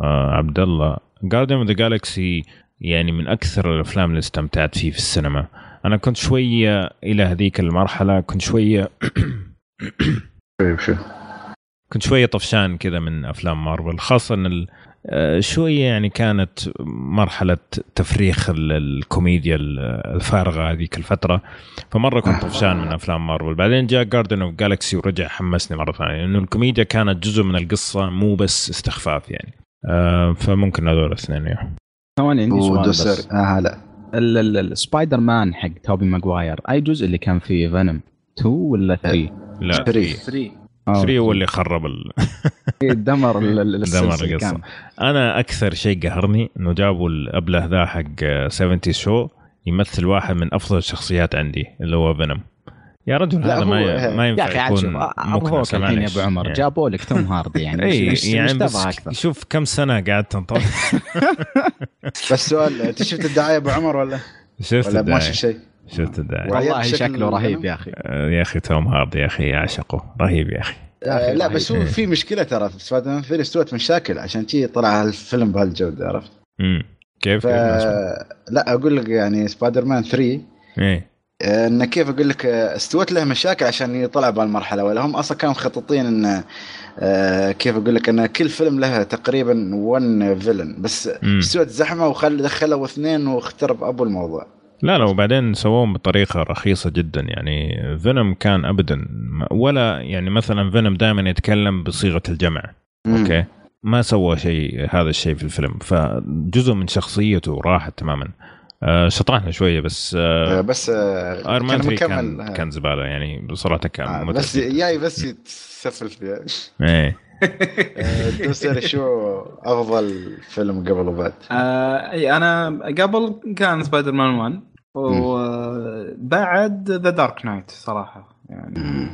Speaker 1: آه عبد الله Guardians of the Galaxy يعني من أكثر الأفلام اللي استمتعت فيه في السينما. أنا كنت شوية إلى هذيك المرحلة كنت شوية
Speaker 3: طيب
Speaker 1: كنت شوية طفشان كذا من أفلام مارفل خاصة ان آه، شوية يعني كانت مرحلة تفريخ ال- الكوميديا ال- الفارغة هذيك الفترة. فمرة كنت طفشان من أفلام مارفل. بعدين جاء Guardians of Galaxy ورجع حمسني مرة ثانية لأنه الكوميديا كانت جزء من القصة مو بس استخفاف يعني. آه، فممكن هذول الاثنين يعني.
Speaker 4: ثواني عندي سؤال بس.
Speaker 3: آه لا
Speaker 4: السبايدر مان حق توبي ماجواير أي جزء اللي كان فيه فينوم 2 ولا 3
Speaker 1: لا
Speaker 3: three
Speaker 2: 3
Speaker 1: 3 هو اللي خرب ال...
Speaker 4: دمر ال- ال-
Speaker 1: دمر
Speaker 4: السلسله القصة.
Speaker 1: أنا أكثر شيء قهرني إنه جابوا الابله ذا حق 70 شو يمثل واحد من أفضل الشخصيات عندي اللي هو فينوم يا رجل هذا ما ما
Speaker 4: يا
Speaker 1: ينفع
Speaker 4: أخي عاد شوف
Speaker 1: يكون
Speaker 4: ارهوك
Speaker 1: مكنسة،
Speaker 4: الحين يا. أبو عمر
Speaker 1: يعني.
Speaker 4: جابوا لك توم هاردي يعني
Speaker 1: اي
Speaker 4: وش- وش-
Speaker 1: يعني بس
Speaker 4: تبغى أكثر؟
Speaker 1: شوف كم سنة قعدت تنطر
Speaker 3: بس سؤال أنت شفت الدعاية أبو عمر ولا
Speaker 1: شفت
Speaker 3: ولا ما
Speaker 1: الدعاية
Speaker 3: شفت شيء؟
Speaker 1: شفت الدعاية
Speaker 3: والله
Speaker 4: والله
Speaker 3: شكل
Speaker 4: شكله رهيب
Speaker 3: الفيلم.
Speaker 4: يا أخي
Speaker 1: آه، يا أخي توم هاردي يا أخي اعشقه رهيب يا أخي
Speaker 4: يا أخي
Speaker 3: آه، لا. بس هو في مشكلة ترى في سبايدر مان 3 استوت مشاكل عشان تي طلع هالفيلم بهالجودة عرفت؟
Speaker 1: امم كيف
Speaker 3: ف... لا أقول لك يعني سبايدر مان 3
Speaker 1: إيه
Speaker 3: آه، انه كيف أقول لك آه، استوت له مشاكل عشان يطلع بهالمرحلة. ولا هم أصلا كانوا مخططين انه آه، كيف أقول لك إن كل فيلم له تقريبا 1 villain بس. استوت زحمة وخل دخلوا اثنين واخترب أبو الموضوع.
Speaker 1: لا لا وبعدين سووهم بطريقة رخيصة جدا. يعني فينوم كان ابدا ولا يعني مثلا فينوم دائما يتكلم بصيغة الجمع.
Speaker 3: مم.
Speaker 1: okay؟ ما سوى شيء هذا الشيء في الفيلم. فجزء من شخصيته راحت تماما. آه شطحنا شوية بس
Speaker 3: آه،
Speaker 1: آه
Speaker 3: بس آه،
Speaker 1: ايرون مان
Speaker 3: كان
Speaker 1: 3
Speaker 3: مكمل.
Speaker 1: كان
Speaker 3: آه،
Speaker 1: كان زبالة يعني بصراحة كان
Speaker 3: آه، بس. جاي بس يتسفل فيها.
Speaker 1: إيه.
Speaker 3: آه، دوسر شو أفضل فيلم قبل وبعد.
Speaker 2: آه إي أنا قبل كان سبايدر مان 1 وبعد The Dark Knight صراحة يعني.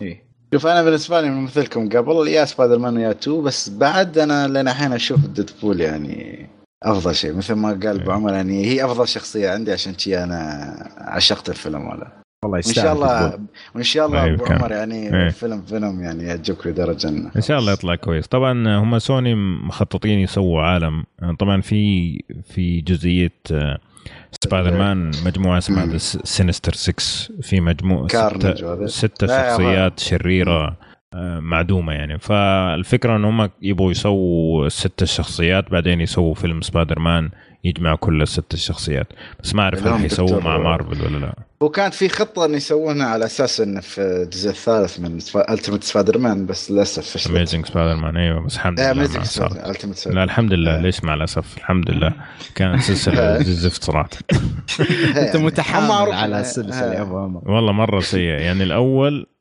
Speaker 2: إيه
Speaker 3: شوف أنا بالنسبة لي مثلكم قبل يا سبايدر مان يا 2 بس بعد أنا لين الحين أشوف ديدبول يعني أفضل شيء مثل ما قال أبو عمر يعني هي أفضل شخصية عندي عشان شي أنا عشقت الفيلم ولا
Speaker 4: والله
Speaker 3: وإن
Speaker 4: يستاهل
Speaker 3: شاء الله. وإن شاء الله أبو
Speaker 1: كان.
Speaker 3: عمر يعني
Speaker 1: إيه.
Speaker 3: فيلم فيلم يعني يعجبك لدرجة
Speaker 1: إن شاء الله يطلع كويس طبعا هم سوني مخططين يسووا عالم طبعا في في جزئية آه، سبايدر مان مجموعة اسمها. Sinister 6 في مجموعه ستة. ستة شخصيات شريرة معدومة يعني. فالفكرة إن هم يبغوا يسووا الست الشخصيات بعدين يسووا فيلم سبايدر مان يجمع كل الست الشخصيات. بس ما أعرف هل
Speaker 3: دكتور-
Speaker 1: مع مارفل ولا لا.
Speaker 3: وكانت في خطة إن يسوونها على أساس انه في الجزء الثالث من Ultimate سبايدر مان بس للأسف فشلت.
Speaker 1: Amazing سبايدر مان أيوه بس الحمد لله Amazing.
Speaker 3: Ultimate
Speaker 1: لا الحمد لله.
Speaker 3: آه.
Speaker 1: ليش مع الأسف؟ الحمد لله. كانت سلسلة زفت
Speaker 4: صراحة. أنت
Speaker 3: معروف-
Speaker 4: على
Speaker 3: آه،
Speaker 4: السلسله يا
Speaker 3: آه.
Speaker 4: أبو عمر.
Speaker 1: والله مرة سيء يعني الأول آه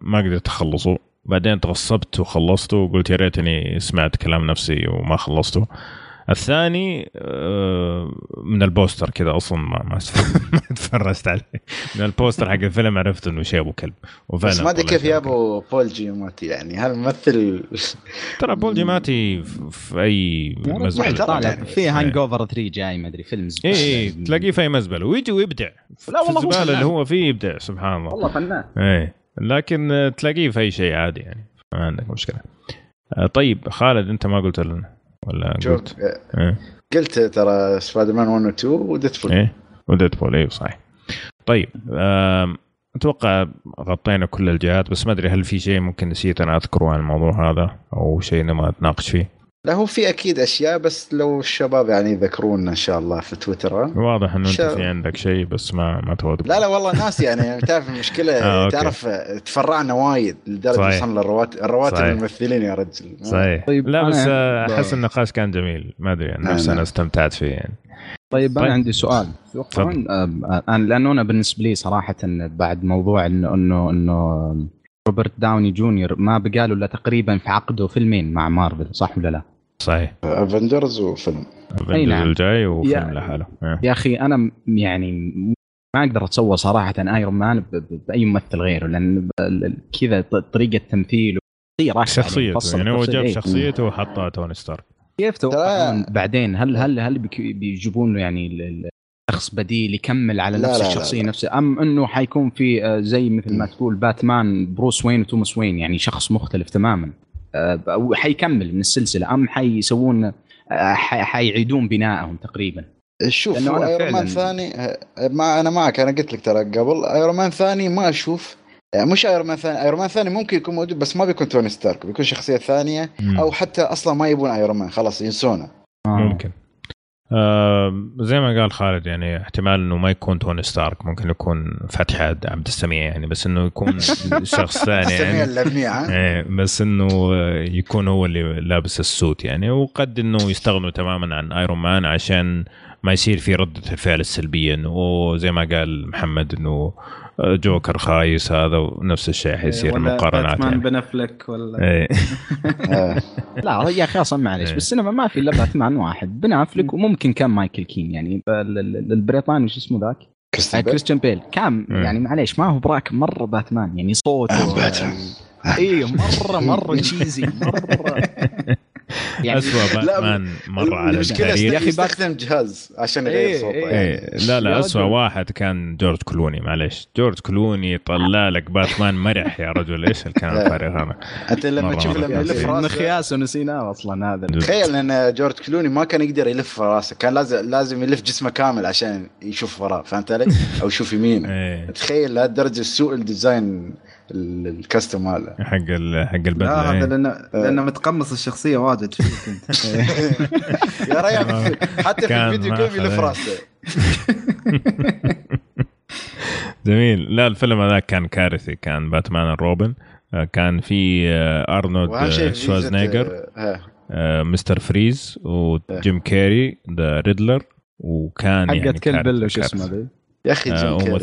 Speaker 1: ما قدرت أخلصه. بعدين تغصبت وخلصته وقلت يا ريتني سمعت كلام نفسي وما خلصته. الثاني آه من البوستر كذا أصلا ما ما ما تفرجت عليه. من البوستر حق الفيلم عرفت إنه شيء أبو كلب. وفعلا
Speaker 3: بس ما
Speaker 1: أدري
Speaker 3: كيف.
Speaker 1: أبو
Speaker 3: بول جيماتي يعني. هل ممثل
Speaker 1: ترى بول جيماتي في- أي
Speaker 3: مزبلة.
Speaker 4: طالع. في Hangover 3 جاي ما أدري فيلم.
Speaker 1: اي إيه، تلاقيه في أي مزبلة. ويجي ويبدع.
Speaker 4: لا والله الزبالة.
Speaker 1: اللي هو فيه يبدع سبحان الله.
Speaker 4: والله فنان.
Speaker 1: إيه لكن تلاقيه في أي شيء عادي يعني. ما عندك مشكلة. آه، طيب خالد أنت ما قلت لنا. ولا قلت؟
Speaker 3: آه،
Speaker 1: إيه.
Speaker 3: قلت ترى سبايدر مان 1 و 2 وديدبول.
Speaker 1: إيه وديدبول إيه صحيح. طيب أتوقع غطينا كل الجهات بس ما أدري هل في شيء ممكن نسيت أنا أذكره عن الموضوع هذا أو شيء نبغى نتناقش فيه؟
Speaker 3: لا هو في أكيد أشياء بس لو الشباب يعني يذكرونا إن شاء الله في تويتر؟
Speaker 1: واضح إنه أنت
Speaker 3: شا-
Speaker 1: في عندك شيء بس ما ما تود
Speaker 3: لا لا والله ناس يعني تعرف المشكلة
Speaker 1: آه،.
Speaker 3: تعرف تفرعنا وايد
Speaker 1: لدرجة.
Speaker 3: وصلنا الرواتب الرواتب. الممثلين يا رجل
Speaker 1: صحيح
Speaker 4: طيب،
Speaker 1: لا بس آه، أحس النقاش كان جميل ما أدري عن
Speaker 3: نعم،
Speaker 1: نفسي أنا
Speaker 3: نعم.
Speaker 1: استمتعت فيه يعني
Speaker 4: طيب أنا
Speaker 1: طيب.
Speaker 4: عندي سؤال تتوقعون آه، أنا لأنه أنا بالنسبة لي صراحة بعد موضوع انه انه إنه روبرت داوني جونيور ما بقى له إلا تقريبا في عقده فيلمين مع مارفل صح ولا لا؟
Speaker 1: صحيح
Speaker 3: Avengers وفيلم
Speaker 1: Avengers
Speaker 4: نعم.
Speaker 1: الجاي وفيلم
Speaker 4: يا-
Speaker 1: لحاله إيه.
Speaker 4: يا أخي أنا يعني ما أقدر اتصور صراحة ايرون مان ب- ب- بأي ممثل غيره لأن كذا طريقة تمثيله أكثر
Speaker 1: شخصيته يعني هو. جاب
Speaker 4: إيه.
Speaker 1: شخصيته وحطها توني ستارك
Speaker 4: كيف بعدين هل هل هل بيجيبون له يعني شخص بديل يكمل على
Speaker 3: لا،
Speaker 4: نفس
Speaker 3: لا، لا،
Speaker 4: الشخصية
Speaker 3: لا.
Speaker 4: نفسها أم إنه حيكون في آه، زي مثل ما. تقول باتمان بروس وين وتوماس وين يعني شخص مختلف تماما آه، أو حيكمل من السلسلة أم حيسوون آه، ح- حيعيدون بنائهم تقريبا
Speaker 3: شوف ايرون مان ثاني ما أنا معك أنا قلت لك ترى قبل ايرون مان ثاني ما أشوف مش ايرون مان ثاني ايرون مان ثاني ممكن يكون موجود بس ما بيكون توني ستارك بيكون شخصية
Speaker 1: ثانية.
Speaker 3: أو حتى أصلا ما يبون ايرون مان خلاص ينسونه
Speaker 4: آه.
Speaker 1: ممكن آه زي ما قال خالد يعني احتمال إنه ما يكون توني ستارك ممكن يكون فتحي عبد السميع يعني بس إنه يكون شخص ثاني يعني؟ إيه بس إنه يكون هو اللي لابس ال suit يعني وقد إنه يستغنوا تماما عن ايرون مان عشان ما يصير في ردة الفعل السلبية إنه زي ما قال محمد إنه جوكر خايس هذا ونفس الشيء حيصير مقارنات
Speaker 2: باتمان
Speaker 1: يعني.
Speaker 2: بن أفلك ولا
Speaker 3: آه.
Speaker 4: لا يا أخي أصلا معلش
Speaker 1: إيه.
Speaker 4: بالسينما ما في إلا باتمان واحد بن أفلك وممكن كان مايكل كين يعني ال- ال- البريطاني شو اسمه ذاك؟ آه،
Speaker 3: كريستيان بيل.
Speaker 4: كريستيان بيل كان
Speaker 1: مم.
Speaker 4: يعني معليش ما هو براك مرة باتمان يعني صوته
Speaker 3: آه، باتمان.
Speaker 4: اي مرة مرة cheesy مرة يعني
Speaker 1: اسوء باتمان مرة على التاريخ
Speaker 4: يا أخي بات-
Speaker 3: يستخدم جهاز عشان يغير
Speaker 4: إيه،
Speaker 3: صوته
Speaker 4: إيه.
Speaker 3: يعني.
Speaker 1: إيه لا لا اسوء. واحد كان جورج كلوني معليش جورج كلوني طلع لك باتمان مرح يا رجل إيش الكلام الفارغ هذا
Speaker 3: أنت لما تشوف. لما يلف راسه
Speaker 4: مخياس ونسيناه أصلا هذا
Speaker 3: تخيل إن جورج كلوني ما كان يقدر يلف راسه كان لازم لازم يلف جسمه كامل عشان يشوف وراه فهمت علي؟ أو يشوف يمينه
Speaker 1: إيه
Speaker 3: تخيل لهالدرجة سوء ال design ال- ال costume ماله
Speaker 1: حق حق
Speaker 2: لا
Speaker 1: البدله
Speaker 2: هذا
Speaker 1: إيه.
Speaker 2: لأنه لأنه متقمص الشخصية واجد فيك انت
Speaker 3: يا ريال حتى في الفيديو جيم يلف راسه
Speaker 1: جميل. لا الفيلم هذاك كان كارثي كان باتمان روبن. آه، كان في آه،
Speaker 3: أرنولد
Speaker 1: آه، شوازنيجر
Speaker 3: آه،
Speaker 1: آه، مستر فريز وجيم كاري ذا ريدلر وكان يعني
Speaker 4: حقت كل
Speaker 1: كارثة-
Speaker 4: بل وش
Speaker 1: كارثة.
Speaker 4: اسمه
Speaker 3: يا أخي
Speaker 1: آه،
Speaker 3: جيم
Speaker 1: أوما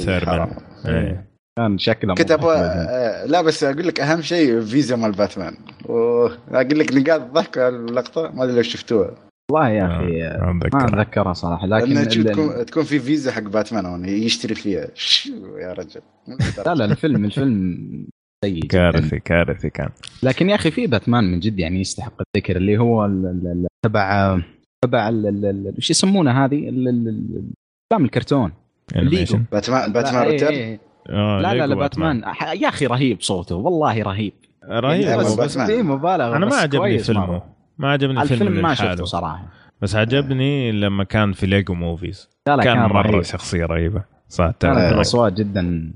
Speaker 1: إيه.
Speaker 4: كان شكله
Speaker 3: كنت أبغى
Speaker 4: مضحك.
Speaker 3: آه، لا بس أقول لك أهم شيء فيزا مال باتمان. أقول لك نقاط الضحك على اللقطة ما أدري لو شفتوها.
Speaker 4: والله يا أخي
Speaker 1: آه، ما
Speaker 4: ما
Speaker 1: اتذكر
Speaker 4: أتذكرها صراحة لكن
Speaker 3: تكون, تكون في فيزا حق باتمان هون يشتري فيها. شو يا رجل؟
Speaker 4: لا لا الفيلم الفيلم سيء.
Speaker 1: كارثي كارثي كان.
Speaker 4: لكن يا أخي في باتمان من جد يعني يستحق الذكر اللي هو ال- ال- ال- تبع تبع ال- ال- ال- وش يسمونه هذه؟ ال- ال- ال- افلام الكرتون.
Speaker 1: animation
Speaker 3: باتمان باتمان
Speaker 4: لا,
Speaker 3: Return؟
Speaker 4: إيه،
Speaker 1: آه،
Speaker 4: لا لا لا باتمان يا أخي رهيب صوته والله رهيب
Speaker 1: رهيب
Speaker 3: يعني
Speaker 1: بس, بس.
Speaker 4: في مبالغة
Speaker 1: أنا ما عجبني فيلمه
Speaker 4: مرة.
Speaker 1: ما عجبني الفيلم
Speaker 4: الفيلم ما. شفته صراحة
Speaker 1: بس عجبني لما كان في Lego Movies
Speaker 4: لا لا
Speaker 1: كان,
Speaker 4: كان,
Speaker 1: مرة
Speaker 4: رهيب
Speaker 1: شخصية رهيبة صح.
Speaker 4: الأصوات جدا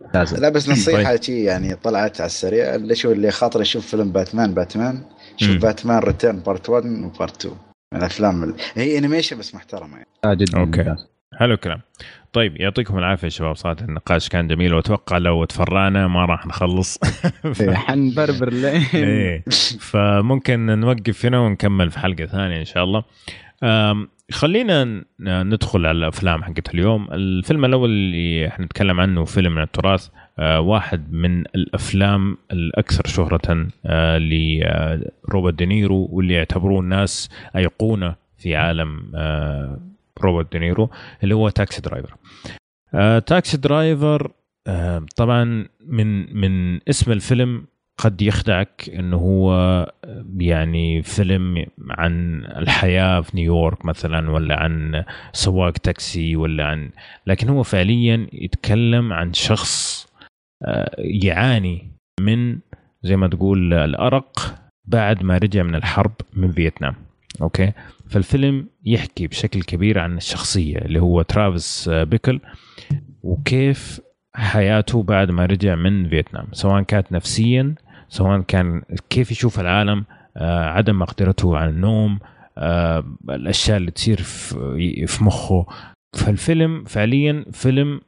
Speaker 4: ممتازة
Speaker 3: لا بس نصيحة
Speaker 1: طيب.
Speaker 3: شي يعني طلعت على السريع اللي شو اللي خاطر يشوف فيلم باتمان باتمان شوف
Speaker 1: مم.
Speaker 3: باتمان Return part 1 و part 2 من الأفلام ال- هي animation بس محترمة يعني
Speaker 4: آه، جدا. ممتاز.
Speaker 1: حلو الكلام طيب يعطيكم العافية شباب صراحة النقاش كان جميل وأتوقع لو تفرعنا ما راح نخلص.
Speaker 4: إيه، حنبربر لين.
Speaker 1: إيه فممكن نوقف هنا ونكمل في حلقة ثانية إن شاء الله. خلينا ندخل على الأفلام حقت اليوم. الفيلم الأول اللي حنتكلم عنه فيلم من التراث آه، واحد من الأفلام الأكثر شهرة آه، لروبرت دينيرو واللي يعتبروه الناس أيقونة في عالم آه، روبرت دينيرو اللي هو Taxi Driver آه، Taxi Driver آه، طبعا من من اسم الفيلم قد يخدعك إنه هو يعني فيلم عن الحياة في نيويورك مثلا ولا عن سواق تاكسي ولا عن لكن هو فعليا يتكلم عن شخص آه، يعاني من زي ما تقول الأرق بعد ما رجع من الحرب من فيتنام. أوكي؟ فالفيلم يحكي بشكل كبير عن الشخصية اللي هو ترافيس آه، بيكل وكيف حياته بعد ما رجع من فيتنام سواء كانت نفسيا سواء كان كيف يشوف العالم آه، عدم مقدرته على النوم آه، الأشياء اللي تصير في مخه. فالفيلم فعليا فيلم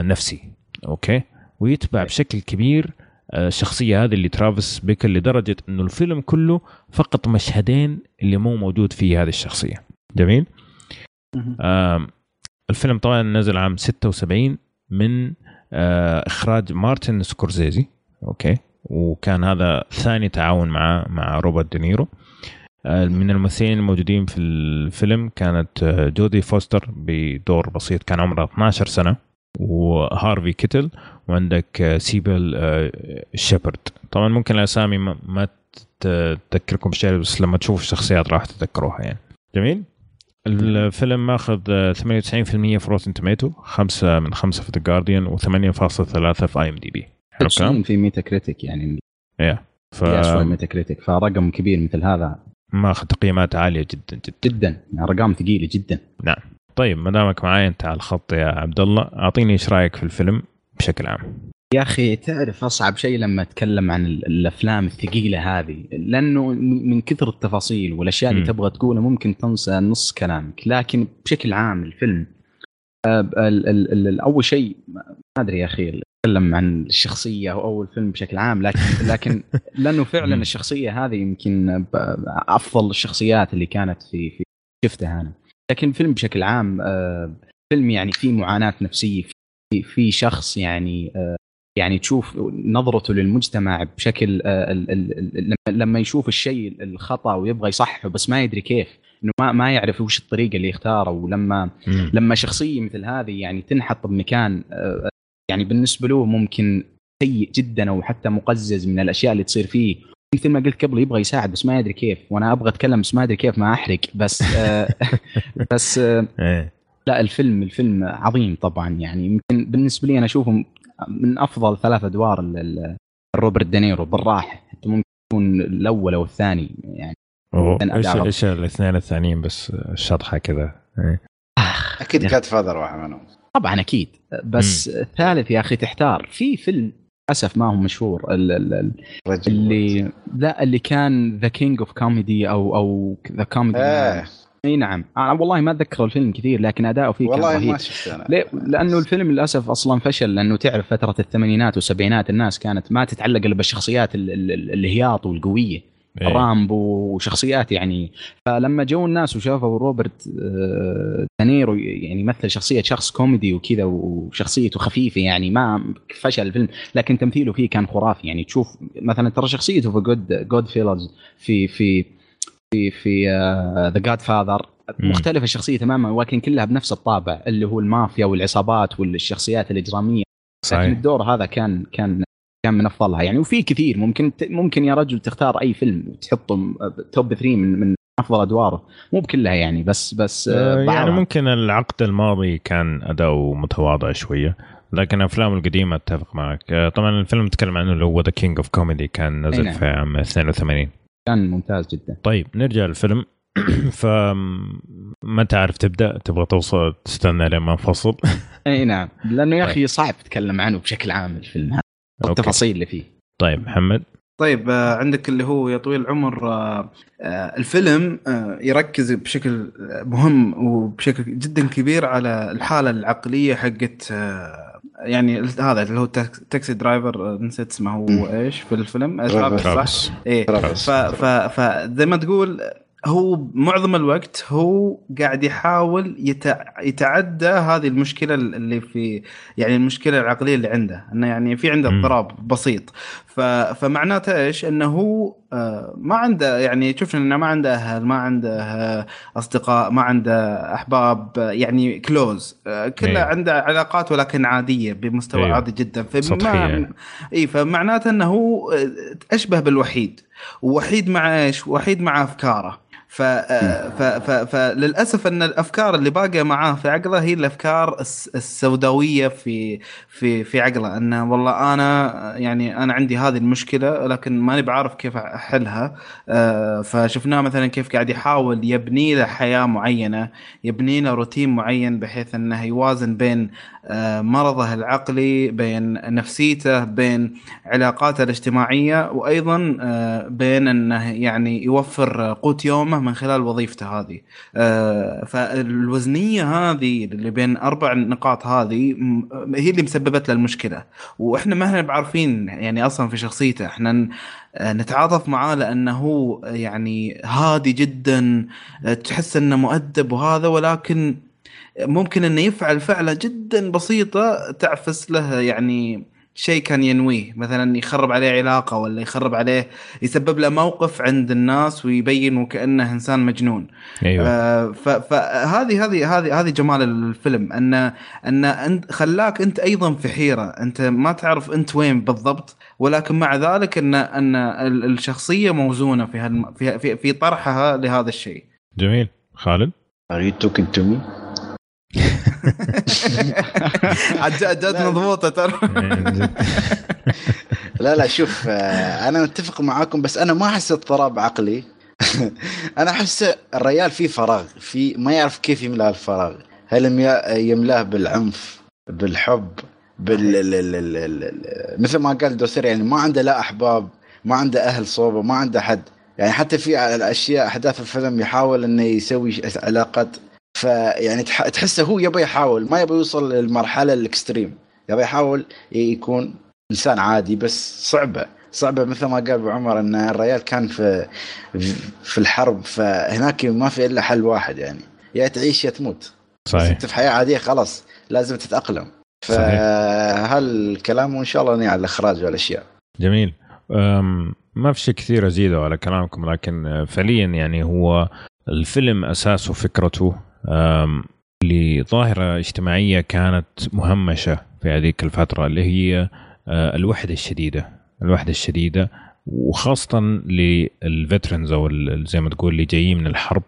Speaker 1: نفسي أوكي؟ ويتبع بشكل كبير الشخصيه هذه اللي ترافيس بيكل لدرجة إنه الفيلم كله فقط مشهدين اللي مو موجود فيه هذه الشخصية. جميل؟ الفيلم طبعا نزل عام 76 من آه، إخراج مارتن سكورسيزي أوكي؟ وكان هذا ثاني تعاون مع مع روبرت دينيرو. آه، من الممثلين الموجودين في الفيلم كانت آه، جودي فوستر بدور بسيط كان عمرها 12 سنة. وهارفي كيتل وعندك آه، سيبل آه، شيبرد. طبعا ممكن الأسامي ما- تذكركم بشيء بس لما تشوفوا الشخصيات راح تتذكروها يعني. جميل. الفيلم ماخذ آه، 98% في Rotten Tomatoes 5 من 5 في The Guardian و8.3 في IMDb حلو الكلام؟
Speaker 4: 90 في Metacritic يعني.
Speaker 1: يا ف
Speaker 4: ميتا كريتيك فرقم كبير مثل هذا.
Speaker 1: ماخذ تقييمات عالية جدا جدا.
Speaker 4: جدا. يعني ارقام ثقيله جدا.
Speaker 1: طيب ما دامك معاي انت على الخط يا عبد الله أعطيني إيش رأيك في الفيلم بشكل عام؟
Speaker 4: يا أخي تعرف أصعب شيء لما أتكلم عن ال- الأفلام الثقيلة هذه؟ لأنه من كثر التفاصيل والأشياء اللي. تبغى تقولها ممكن تنسى نص كلامك. لكن بشكل عام الفيلم آه، أول شيء ما أدري يا أخي أتكلم عن الشخصية أو الفيلم بشكل عام لكن لكن لأنه فعلا. الشخصية هذه يمكن أفضل الشخصيات اللي كانت في في شفتها أنا. لكن الفيلم بشكل عام آه، فيلم يعني فيه معاناة نفسية في في شخص يعني آه، يعني تشوف نظرته للمجتمع بشكل آه، لما- يشوف الشيء الخطأ ويبغى يصححه بس ما يدري كيف إنه ما ما يعرف وش الطريقة اللي يختارها ولما
Speaker 1: مم.
Speaker 4: لما شخصية مثل هذه يعني تنحط بمكان يعني بالنسبة له ممكن سيء جدا أو حتى مقزز من الأشياء اللي تصير فيه مثل ما قلت قبل يبغى يساعد بس ما يدري كيف. وأنا أبغى أتكلم بس ما أدري كيف ما أحرق. بس آه، بس آه،
Speaker 1: إيه.
Speaker 4: لا الفيلم الفيلم عظيم طبعا. يعني يمكن بالنسبة لي أنا اشوفه من أفضل ثلاث أدوار ال- ال- روبرت دينيرو بالراحة. حتى ممكن يكون الأول أو الثاني يعني إيش
Speaker 1: إيش الاثنين الثانيين بس؟ الشطحة كذا. إيه.
Speaker 3: أكيد Godfather واحد منهم.
Speaker 4: طبعا أكيد. بس الثالث يا أخي تحتار. في فيلم للأسف ما هو مشهور. ال- ال- ال- اللي لا اللي كان The King of Comedy أو أو The Comedy
Speaker 3: إيه
Speaker 4: إي نعم. أنا والله ما أتذكر الفيلم كثير لكن أداؤه فيه كان
Speaker 3: والله
Speaker 4: رهيب.
Speaker 3: ما شفت أنا.
Speaker 4: ليه؟ لأنه الفيلم للأسف أصلا فشل لأنه تعرف فترة الثمانينات والسبعينات الناس كانت ما تتعلق إلا بالشخصيات ال- ال- ال- الهياط والقوية.
Speaker 1: إيه.
Speaker 4: رامبو وشخصيات يعني فلما جو الناس وشافوا روبرت آه، دانيرو يعني يمثل شخصية شخص كوميدي وكذا وشخصيته خفيفة يعني ما فشل الفيلم لكن تمثيله فيه كان خرافي يعني تشوف مثلا ترى شخصيته في Good Goodfellas في في في في The
Speaker 1: Godfather.
Speaker 4: مختلفة الشخصية تماما ولكن كلها بنفس الطابع اللي هو المافيا والعصابات والشخصيات الإجرامية لكن
Speaker 1: صحيح
Speaker 4: الدور هذا كان كان كان من أفضلها. يعني وفي كثير. ممكن ت- ممكن يا رجل تختار أي فيلم وتحطه م- top 3 من من أفضل أدواره. مو بكلها يعني بس بس
Speaker 1: آه،
Speaker 4: آه،
Speaker 1: يعني
Speaker 4: بعضها.
Speaker 1: ممكن العقد الماضي كان اداؤه متواضع شوية لكن افلامه القديمة أتفق معك. آه، طبعا الفيلم نتكلم عنه اللي هو The King of Comedy كان نزل
Speaker 4: نعم.
Speaker 1: في عام 82
Speaker 4: كان ممتاز جدا.
Speaker 1: طيب نرجع للفيلم. ف ما تعرف تبدأ؟ تبغى توصل تستنى لما نفصل
Speaker 4: أي نعم. لأنه يا
Speaker 1: طيب.
Speaker 4: أخي صعب تتكلم عنه بشكل عام الفيلم. هذا
Speaker 1: أوكي.
Speaker 4: التفاصيل اللي فيه
Speaker 1: طيب محمد
Speaker 2: طيب آه، عندك اللي هو يا طويل العمر آه، آه، الفيلم يركز بشكل مهم وبشكل جدا كبير على الحالة العقلية حقت يعني هذا اللي هو تاك- Taxi Driver نسيت اسمه هو. إيش في الفيلم
Speaker 3: ترافيس.
Speaker 2: صح؟ إيه
Speaker 3: ترافيس.
Speaker 2: ف ف فزي ما تقول هو معظم الوقت هو قاعد يحاول يتع... يتعدى هذه المشكلة اللي في يعني المشكلة العقلية اللي عنده إنه يعني في عنده. اضطراب بسيط ف... فمعناته إيش إنه هو آه، ما عنده يعني شفنا إنه ما عنده أهل ما عنده آه، أصدقاء ما عنده أحباب آه، يعني كلوز كله
Speaker 1: إيه.
Speaker 2: عنده علاقات ولكن عادية بمستوى
Speaker 1: أيوه.
Speaker 2: عادي جدا فما. اي فمعناته إنه هو أشبه بالوحيد ووحيد مع إيش؟ وحيد مع أفكاره ف... ف... ف... فللاسف أن الأفكار اللي باقية معاه في عقله هي الأفكار الس- السوداوية في في في عقله. انه والله أنا يعني أنا عندي هذه المشكلة لكن ماني بعرف كيف أحلها. آه، فشفناه مثلا كيف قاعد يحاول يبني له حياة معينة يبني له روتين معين بحيث أنه يوازن بين مرضه العقلي بين نفسيته بين علاقاته الاجتماعية وأيضا آه، بين أنه يعني يوفر قوت يومه من خلال وظيفته هذه. آه، فالوزنية هذه اللي بين أربع نقاط هذه هي اللي مسببت له المشكلة. وإحنا ما إحنا بعارفين يعني أصلا في شخصيته. إحنا نتعاطف معاه لأنه يعني هادي جدا تحس أنه مؤدب وهذا ولكن ممكن إنه يفعل فعلة جدا بسيطة تعفس له يعني شيء كان ينويه. مثلا يخرب عليه علاقة ولا يخرب عليه يسبب له موقف عند الناس ويبين وكأنه إنسان مجنون.
Speaker 1: أيوه.
Speaker 2: آه، فهذه هذه هذه هذه جمال الفيلم. ان أن أنت خلاك أنت أيضا في حيرة. أنت ما تعرف أنت وين بالضبط. ولكن مع ذلك ان أن ال- الشخصية موزونة في هالم- في في, في طرحها لهذا الشيء.
Speaker 1: جميل. خالد؟
Speaker 3: Are you talking to me?
Speaker 2: عاد مضبوطة ترى.
Speaker 3: لا لا شوف آه، أنا متفق معاكم بس أنا ما أحس اضطراب عقلي. أنا أحس الريال فيه فراغ في ما يعرف كيف يملأ الفراغ. هل يملاه بالعنف بالحب بال ال- ال- ال- ال- ال- مثل ما قال دوسير يعني ما عنده لا أحباب ما عنده أهل صوبة ما عنده حد. يعني حتى في الاشياء أحداث الفيلم يحاول إنه يسوي علاقات فيعني تح- تحسه هو يبي يحاول ما يبي يوصل للمرحلة الإكستريم. يبي يحاول يكون إنسان عادي بس صعبة. صعبة مثل ما قال أبو عمر إن الريال كان في في الحرب فهناك ما في إلا حل واحد يعني. يا تعيش يا تموت.
Speaker 1: صحيح.
Speaker 3: أنت في حياة عادية خلاص لازم
Speaker 1: تتأقلم.
Speaker 3: فهالكلام وإن شاء الله ني على الإخراج والأشياء.
Speaker 1: جميل. ما في شيء كثير أزيده على كلامكم لكن فعليا يعني هو الفيلم أساسه فكرته. أم، لظاهره اجتماعية كانت مهمشة في هذيك الفترة اللي هي آه، الوحدة الشديدة الوحدة الشديدة وخاصة للفترنز ال- زي ما تقول اللي جايين من الحرب.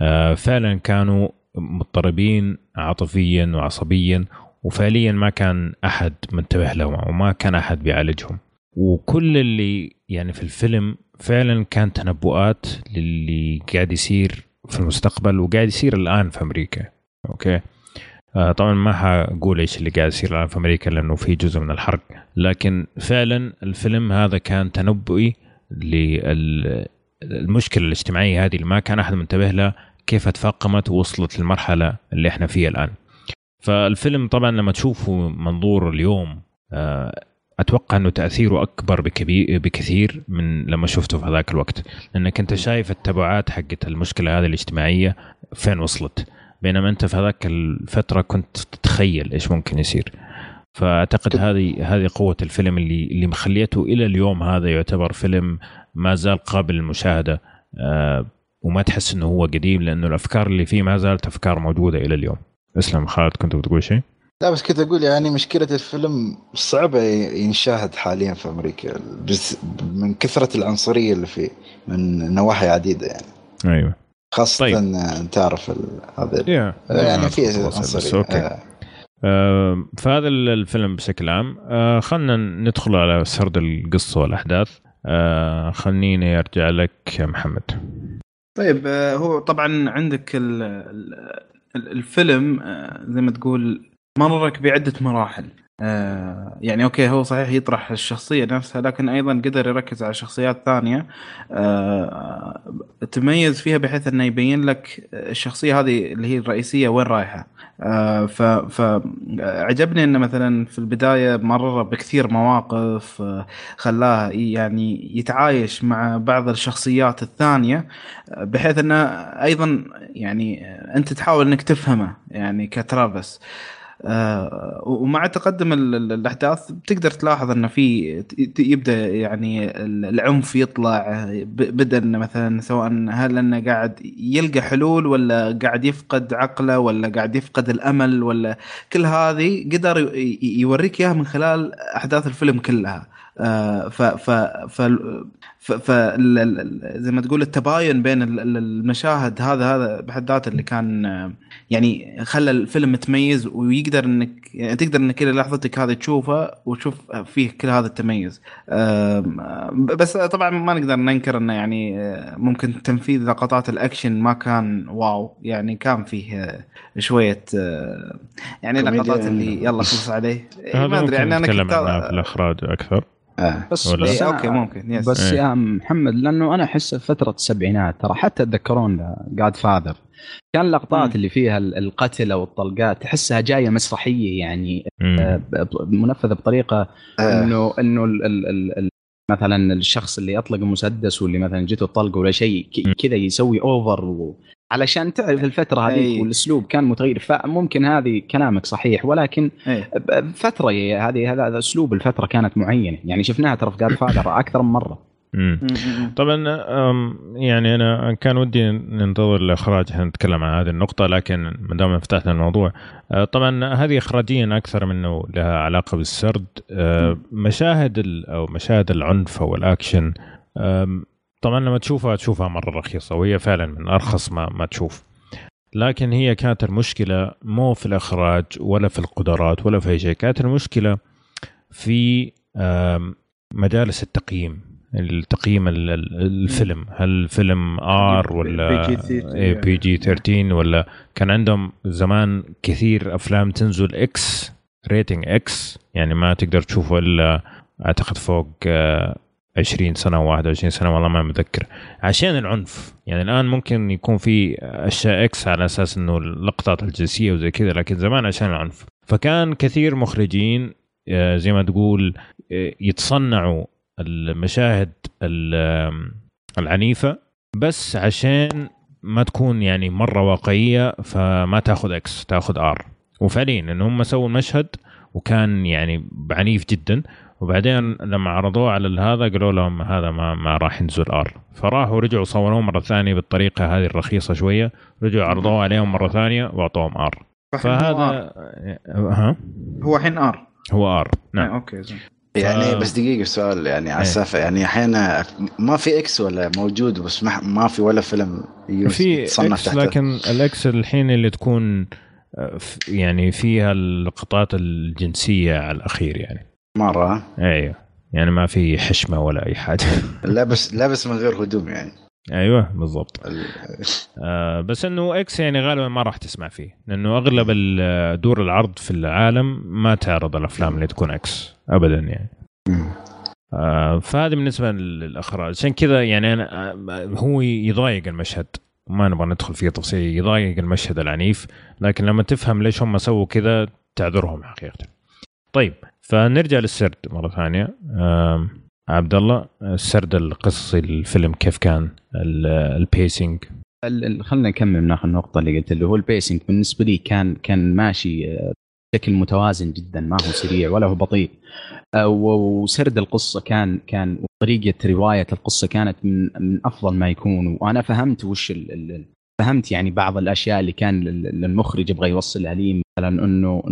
Speaker 1: آه، فعلا كانوا مضطربين عاطفيا وعصبيا وفعليا ما كان أحد منتبه لهم وما كان أحد بيعالجهم. وكل اللي يعني في الفيلم فعلا كان تنبؤات للي قاعد يصير في المستقبل وقاعد يصير الآن في أمريكا. أوكي؟ آه طبعا ما حقول إيش اللي قاعد يصير الآن في أمريكا لأنه في جزء من الحرق. لكن فعلا الفيلم هذا كان تنبؤي للمشكله الاجتماعية هذه اللي ما كان أحد منتبه لها كيف تفاقمت ووصلت للمرحلة اللي إحنا فيها الآن. فالفيلم طبعا لما تشوفه منظور اليوم آه، أتوقع أنه تأثيره أكبر بكبير بكثير من لما شفته في هذاك الوقت. لأنك أنت شايف التبعات حقت المشكلة هذه الاجتماعية فين وصلت. بينما أنت في هذاك الفترة كنت تتخيل إيش ممكن يصير. فأعتقد هذه هذه قوة الفيلم اللي اللي مخليته إلى اليوم هذا يعتبر فيلم ما زال قابل للمشاهدة آه، وما تحس إنه هو قديم لأنه الأفكار اللي فيه ما زالت أفكار موجودة إلى اليوم. أسلم خالد كنت بتقول شيء؟
Speaker 3: لا بس كنت أقول يعني مشكلة الفيلم صعبة ينشاهد حاليا في أمريكا بس من كثرة العنصرية اللي فيه من نواحي عديدة يعني.
Speaker 1: أيوه.
Speaker 3: خاصة
Speaker 1: طيب.
Speaker 3: تعرف هذا يعني في عنصرية.
Speaker 1: أوكي.
Speaker 3: آه.
Speaker 1: آه، فهذا الفيلم بشكل عام. آه، خلنا ندخل على سرد القصة والأحداث. آه، خليني أرجع لك يا محمد.
Speaker 2: طيب آه، هو طبعا عندك ال- ال- ال- الفيلم آه، زي ما تقول مرك بعدة مراحل. آه، يعني أوكي هو صحيح يطرح الشخصية نفسها لكن أيضا قدر يركز على شخصيات ثانية. آه، تميز فيها بحيث إنه يبين لك الشخصية هذه اللي هي الرئيسية وين رايحة. آه، فعجبني إنه مثلا في البداية مرر بكثير مواقف آه، خلاه يعني يتعايش مع بعض الشخصيات الثانية بحيث إنه أيضا يعني أنت تحاول إنك تفهمه يعني كترافيس. آه، ومع تقدم ال- ال- الأحداث بتقدر تلاحظ إنه في يبدأ يعني ال- العنف يطلع بدأ إنه مثلا سواء هل إنه قاعد يلقى حلول ولا قاعد يفقد عقله ولا قاعد يفقد الأمل ولا كل هذه قدر يوريك إياها من خلال أحداث الفيلم كلها. آه، ف ف ف ف, زي ما تقول التباين بين ال- ال- المشاهد هذا هذا بحد ذاته اللي كان آه، يعني خلى الفيلم متميز ويقدر انك يعني تقدر إنك إلى لحظتك هذه تشوفه وتشوف فيه كل هذا التميز بس طبعا ما نقدر ننكر إنه يعني آه، ممكن تنفيذ لقطات الأكشن ما كان واو يعني كان فيه آه، شوية آه، يعني لقطات
Speaker 3: يعني.
Speaker 2: اللي يلا خلص عليه
Speaker 1: هذا
Speaker 2: ما
Speaker 1: أدري
Speaker 2: يعني أنا
Speaker 1: نتكلم
Speaker 2: كنت
Speaker 1: عنها في الأخراج أكثر
Speaker 3: آه.
Speaker 4: بس
Speaker 1: ولا؟
Speaker 4: بس
Speaker 2: إيه،
Speaker 4: أنا-
Speaker 2: أوكي ممكن yes
Speaker 4: بس
Speaker 1: إيه.
Speaker 4: يا محمد لأنه أنا أحس فترة السبعينات ترى حتى تذكرون Godfather كان اللقطات. اللي فيها ال- القتل أو الطلقات تحسها جاية مسرحية يعني. آه، منفذة بطريقة
Speaker 3: آه.
Speaker 4: إنه إنه ال ال ال ال مثلا الشخص اللي يطلق المسدس واللي مثلا جته الطلقه ولا شيء. كذا يسوي over و... علشان تعرف الفترة هذيك
Speaker 2: أي.
Speaker 4: والأسلوب كان متغير فممكن هذه كلامك صحيح ولكن ب- فترة هذه هذا هذا أسلوب الفترة كانت معينة يعني شفناها ترى في Godfather أكثر من مرة
Speaker 1: مم. طبعا يعني أنا كان ودي ننتظر الإخراج عشان نتكلم عن هذه النقطة لكن ما دام فتحنا الموضوع أه، طبعا هذه اخراجيا أكثر منه لها علاقة بالسرد. أه، مشاهد أو مشاهد العنف أو الأكشن أم، طبعا لما تشوفها تشوفها مرة رخيصة وهي فعلا من أرخص ما ما تشوف. لكن هي كانت المشكلة مو في الإخراج ولا في القدرات ولا في أي شيء كانت المشكلة في مجالس التقييم. التقييم ال- ال- الفيلم. هل الفيلم R ولا
Speaker 2: PG-13
Speaker 1: PG 13 ولا كان عندهم زمان كثير أفلام تنزل X rating X يعني ما تقدر تشوفه إلا أعتقد فوق آه، 20 سنة أو 21 سنة والله ما متذكر. عشان العنف. يعني الآن ممكن يكون في أشياء X على أساس إنه اللقطات الجنسية وزي كذا لكن زمان عشان العنف. فكان كثير مخرجين آه، زي ما تقول آه، يتصنعوا المشاهد ال- العنيفة بس عشان ما تكون يعني مرة واقعية فما تاخذ X تاخذ R وفعليا ان هم سووا المشهد وكان يعني عنيف جدا. وبعدين لما عرضوه على هذا قالوا لهم هذا ما ما راح ينزل R فراحوا رجعوا صوروه مرة ثانية بالطريقة هذه الرخيصة شوية. رجعوا عرضوه عليهم مرة ثانية وأعطوهم
Speaker 2: R هو
Speaker 1: فهذا
Speaker 2: R.
Speaker 1: ها؟
Speaker 2: هو الحين R
Speaker 1: هو R
Speaker 2: نعم.
Speaker 1: نعم
Speaker 2: okay زين.
Speaker 3: يعني
Speaker 1: ف-
Speaker 3: بس دقيقة سؤال يعني على
Speaker 1: إيه.
Speaker 3: السالفة يعني أحيانا ما في X ولا موجود بس ما, في ولا فيلم
Speaker 1: في X
Speaker 3: تحت
Speaker 1: لكن ال X الحين اللي تكون آه، يعني فيها اللقطات الجنسية على الأخير يعني.
Speaker 3: مرة.
Speaker 1: أيوه يعني ما في حشمة ولا أي حاجة.
Speaker 3: لابس لابس من غير هدوم يعني.
Speaker 1: أيوه بالضبط.
Speaker 3: ال-
Speaker 1: آه بس إنه X يعني غالبا ما راح تسمع فيه. لأنه أغلب دور العرض في العالم ما تعرض الأفلام اللي تكون X ابدا يعني. آه فهذا بالنسبة للإخراج. عشان كذا يعني أنا آه، هو يضايق المشهد. ما نبغى ندخل فيه تفصيل. يضايق المشهد العنيف. لكن لما تفهم ليش هم سووا كذا تعذرهم حقيقة. طيب فنرجع للسرد مرة ثانية. آم، عبد الله السرد القصصي للفيلم كيف كان؟ ال- ال pacing
Speaker 4: ال- ال- خلينا نكمل ناخذ النقطة اللي قلت اللي هو ال pacing بالنسبة لي كان كان ماشي آه، بشكل متوازن جدا ما هو سريع ولا هو بطيء. آه، وسرد القصة كان كان وطريقة رواية القصة كانت من من أفضل ما يكون. وأنا فهمت وش فهمت يعني بعض الأشياء اللي كان المخرج يبغى يوصلها لي مثلا إنه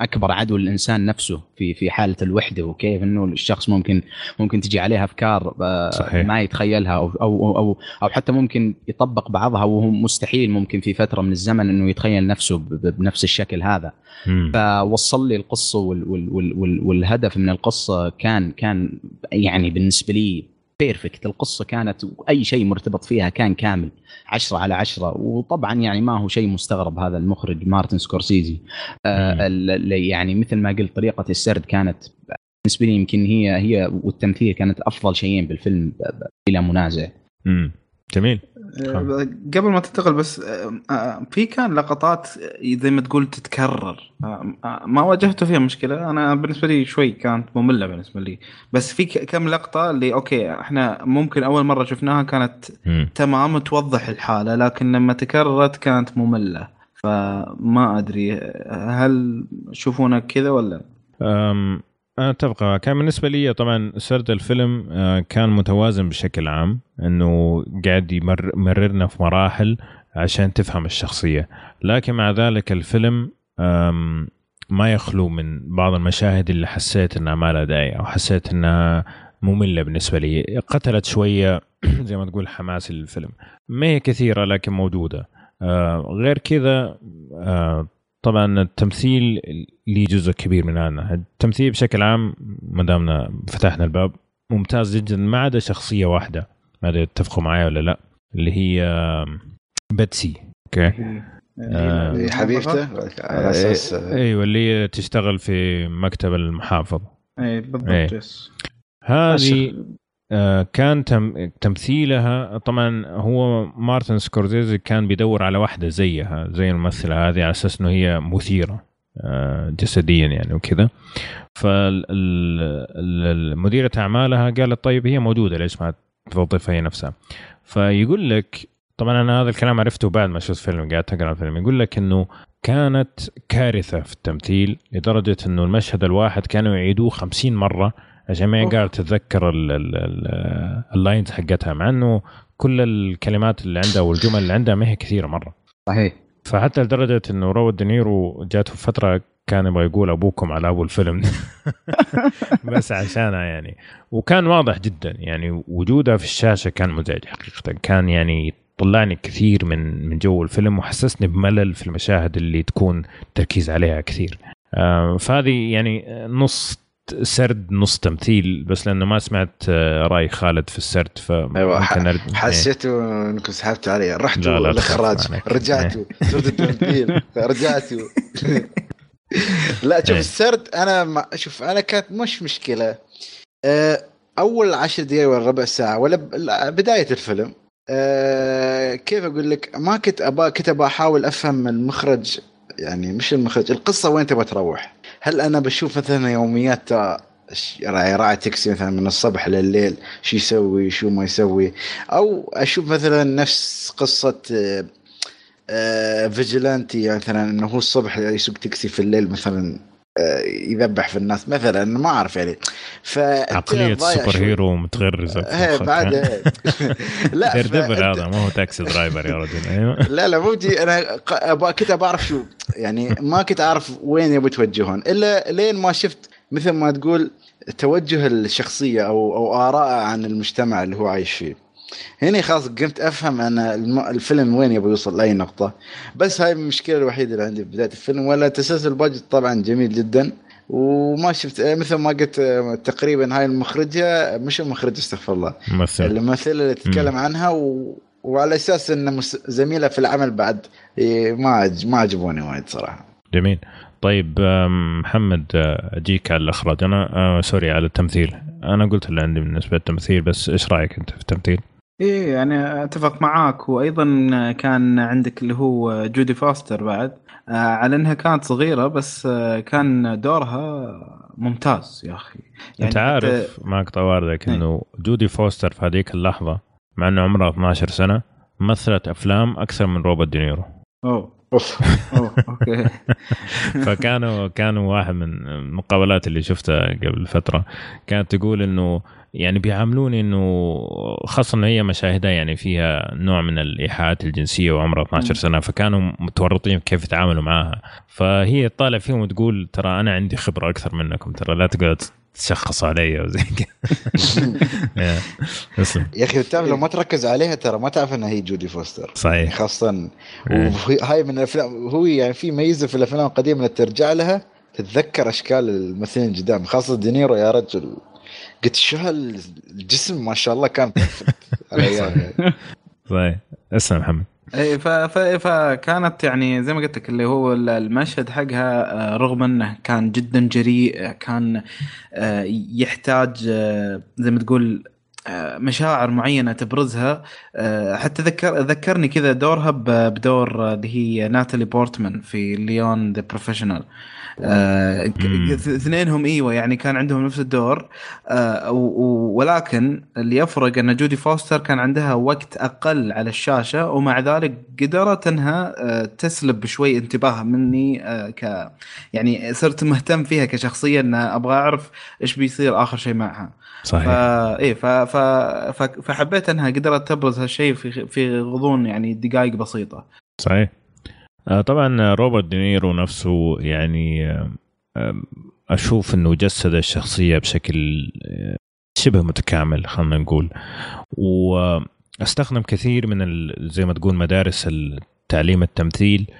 Speaker 4: أكبر عدو للانسان نفسه في في حالة الوحدة وكيف إنه الشخص ممكن ممكن تجي عليه أفكار آه،
Speaker 1: صحيح.
Speaker 4: ما يتخيلها أو أو أو أو حتى ممكن يطبق بعضها وهو مستحيل ممكن في فترة من الزمن إنه يتخيل نفسه بنفس الشكل هذا
Speaker 1: مم.
Speaker 4: فوصل لي القصة وال وال وال وال والهدف من القصة كان كان يعني بالنسبة لي perfect القصة كانت اي شيء مرتبط فيها كان كامل. عشرة على عشرة. وطبعا يعني ما هو شيء مستغرب هذا المخرج مارتن سكورسيزي. آه يعني مثل ما قلت طريقة السرد كانت بالنسبة لي يمكن هي هي والتمثيل كانت أفضل شيئين بالفيلم بلا منازع.
Speaker 1: مم. جميل.
Speaker 2: قبل ما تنتقل بس آه، آه، في كان لقطات زي ما تقول تتكرر. آه، آه، ما واجهته فيها مشكلة. أنا بالنسبة لي شوي كانت مملة بالنسبة لي. بس في كم لقطة اللي okay إحنا ممكن أول مرة شفناها كانت. تمام توضح الحالة لكن لما تكررت كانت مملة. فما أدري هل تشوفونها كذا ولا؟
Speaker 1: أم، أنا أتفق كان بالنسبة لي طبعا سرد الفيلم آه، كان متوازن بشكل عام أنه قاعد يمر- يمررنا في مراحل عشان تفهم الشخصية. لكن مع ذلك الفيلم ما يخلو من بعض المشاهد اللي حسيت إنها ما لها داعي أو حسيت إنها مملة بالنسبة لي. قتلت شوية زي ما تقول حماس الفيلم ما هي كثيرة لكن موجودة. آه غير كذا آه طبعا التمثيل لي جزء كبير من هذا التمثيل بشكل عام ما دامنا فتحنا الباب ممتاز جدا ما عدا شخصية واحدة. ما أدري تتفقوا معي ولا لا. اللي هي بيتسي. okay.
Speaker 3: آه حبيبته؟ على أساس
Speaker 1: أيوه اللي هي تشتغل في مكتب المحافظ.
Speaker 2: اي بالضبط
Speaker 1: إيه.
Speaker 2: yes.
Speaker 1: هذه آه كان تم تمثيلها طبعا هو مارتن سكورسيزي كان بيدور على واحدة زيها زي الممثلة هذه على أساس إنه هي مثيرة آه جسديا يعني وكذا. فمديرة أعمالها قالت طيب هي موجودة ليش ما توظفها هي نفسها؟ فيقول لك طبعا أنا هذا الكلام عرفته بعد ما شفت فيلم قاعد أقرأ الفيلم. يقول لك إنه كانت كارثة في التمثيل لدرجة إنه المشهد الواحد كانوا يعيدوه خمسين مرة عشان ما. قاعدة تتذكر ال- ال- ال- ال lines حقتها مع إنه كل الكلمات اللي عندها والجمل اللي عندها ما هي كثيرة مرة.
Speaker 4: صحيح.
Speaker 1: فحتى لدرجة إنه روبرت دينيرو جاته فترة كان يبغى يقول أبوكم على أبو الفيلم. بس عشانها يعني. وكان واضح جدا يعني وجودها في الشاشة كان مزعج حقيقه. كان يعني طلعني كثير من من جو الفيلم وحسسني بملل في المشاهد اللي تكون تركيز عليها كثير. آه، فهذه يعني نص سرد نص تمثيل بس لأنه ما سمعت آه، رأي خالد في السرد ف أيوه إيه.
Speaker 3: حسيتوا إنكم سحبتوا علي. رحتوا
Speaker 1: لا الإخراج.
Speaker 3: رجعتوا صرت التمثيل. رجعتوا. لا شوف
Speaker 1: إيه.
Speaker 3: السرد أنا ما شوف أنا كانت مش مشكلة. آه، أول عشر دقائق ولا ربع ساعة ولا بداية الفيلم. آه، كيف أقول لك؟ ما كنت ابى كنت ابى أحاول أفهم المخرج يعني مش المخرج القصة وين تبغى تروح. هل أنا بشوف مثلا يوميات راعي تاكسي مثلا من الصبح لليل شو يسوي شو ما يسوي؟ أو أشوف مثلا نفس قصة آه، آه، vigilante مثلا إنه هو الصبح يسوق تاكسي في الليل مثلا. يذبح في الناس مثلا ما أعرف يعني. ف
Speaker 1: عقلية superhero متغرزة
Speaker 3: إيه
Speaker 1: مخك.
Speaker 3: بعد لا Daredevil
Speaker 1: هذا ما هو Taxi Driver يا رجل أيوه.
Speaker 3: لا لا مو جي أنا كنت بعرف شو يعني ما كنت أعرف وين يبي يتوجهون إلا لين ما شفت مثل ما تقول توجه الشخصية أو أو ارائه عن المجتمع اللي هو عايش فيه. هنا خلاص قمت أفهم أنا الفيلم وين يبغى يوصل لأي نقطة. بس هاي المشكلة الوحيدة اللي عندي في بداية الفيلم ولا تسلسل الباجت طبعا جميل جدا وما شفت مثل ما قلت تقريبا هاي المخرجة مش المخرجة استغفر الله
Speaker 1: ممثل
Speaker 3: الممثلة اللي تتكلم عنها و... وعلى أساس مس... زميلة في العمل بعد إيه، ما. ما عجبوني وايد صراحة.
Speaker 1: جميل. طيب محمد آه، أجيك على الإخراج. أنا آه sorry على التمثيل. أنا قلت اللي عندي بالنسبة للتمثيل بس إيش رأيك أنت في التمثيل؟
Speaker 2: إيه يعني أتفق معاك. وأيضا كان عندك اللي هو جودي فاستر بعد. آه، على إنها كانت صغيرة بس آه، كان دورها ممتاز يا أخي.
Speaker 1: يعني
Speaker 2: أنت
Speaker 1: عارف معك طواردك
Speaker 2: إيه.
Speaker 1: إنه جودي فوستر في هذيك اللحظة مع إنه عمرها 12 سنة مثلت أفلام أكثر من روبرت دينيرو.
Speaker 2: أوه.
Speaker 3: أوف.
Speaker 2: أوه. okay.
Speaker 1: فكانوا كانوا واحد من المقابلات اللي شفتها قبل فترة. كانت تقول إنه يعني بيعاملوني إنه خاصة إنه هي مشاهدها يعني فيها نوع من الإيحاءات الجنسية وعمرها 12 سنة فكانوا متورطين كيف يتعاملوا معاها فهي تطالع فيهم وتقول ترى أنا عندي خبرة أكثر منكم ترى لا تقعد تشخص علي وزي كذا. يا،
Speaker 3: أخي تعرف لو ما تركز عليها ترى ما تعرف إنها هي جودي فوستر.
Speaker 1: صحيح.
Speaker 3: خاصة
Speaker 1: إيه.
Speaker 3: هاي من الأفلام هو يعني في ميزة في الأفلام القديمة انك ترجع لها تتذكر أشكال الممثلين القدام خاصة دينيرو يا رجل. قلت شو هالجسم ما شاء الله كان.
Speaker 1: صحيح. اسلم محمد.
Speaker 2: اي فكانت يعني زي ما قلت لك اللي هو المشهد حقها آه، رغم إنه كان جدا جريء كان آه، يحتاج آه، زي ما تقول مشاعر معينة تبرزها. حتى ذكر ذكرني كذا دورها بدور اللي هي ناتالي بورتمان في Léon The Professional.
Speaker 1: مم.
Speaker 2: اثنينهم إيوه يعني كان عندهم نفس الدور. آه، ولكن اللي يفرق أن جودي فوستر كان عندها وقت أقل على الشاشة ومع ذلك قدرت إنها آه، تسلب شوي انتباه مني آه، ك يعني صرت مهتم فيها كشخصية إن أبغى أعرف إيش بيصير آخر شيء معها. فا
Speaker 1: صحيح
Speaker 2: إيه ف... ف... ف... فحبيت إنها قدرت تبرز هالشيء في في غضون يعني دقائق بسيطة.
Speaker 1: صحيح. آه، طبعا روبرت دينيرو نفسه يعني آه، آه، أشوف إنه جسد الشخصية بشكل آه، شبه متكامل خلينا نقول. واستخدم كثير من زي ما تقول مدارس التعليم التمثيل.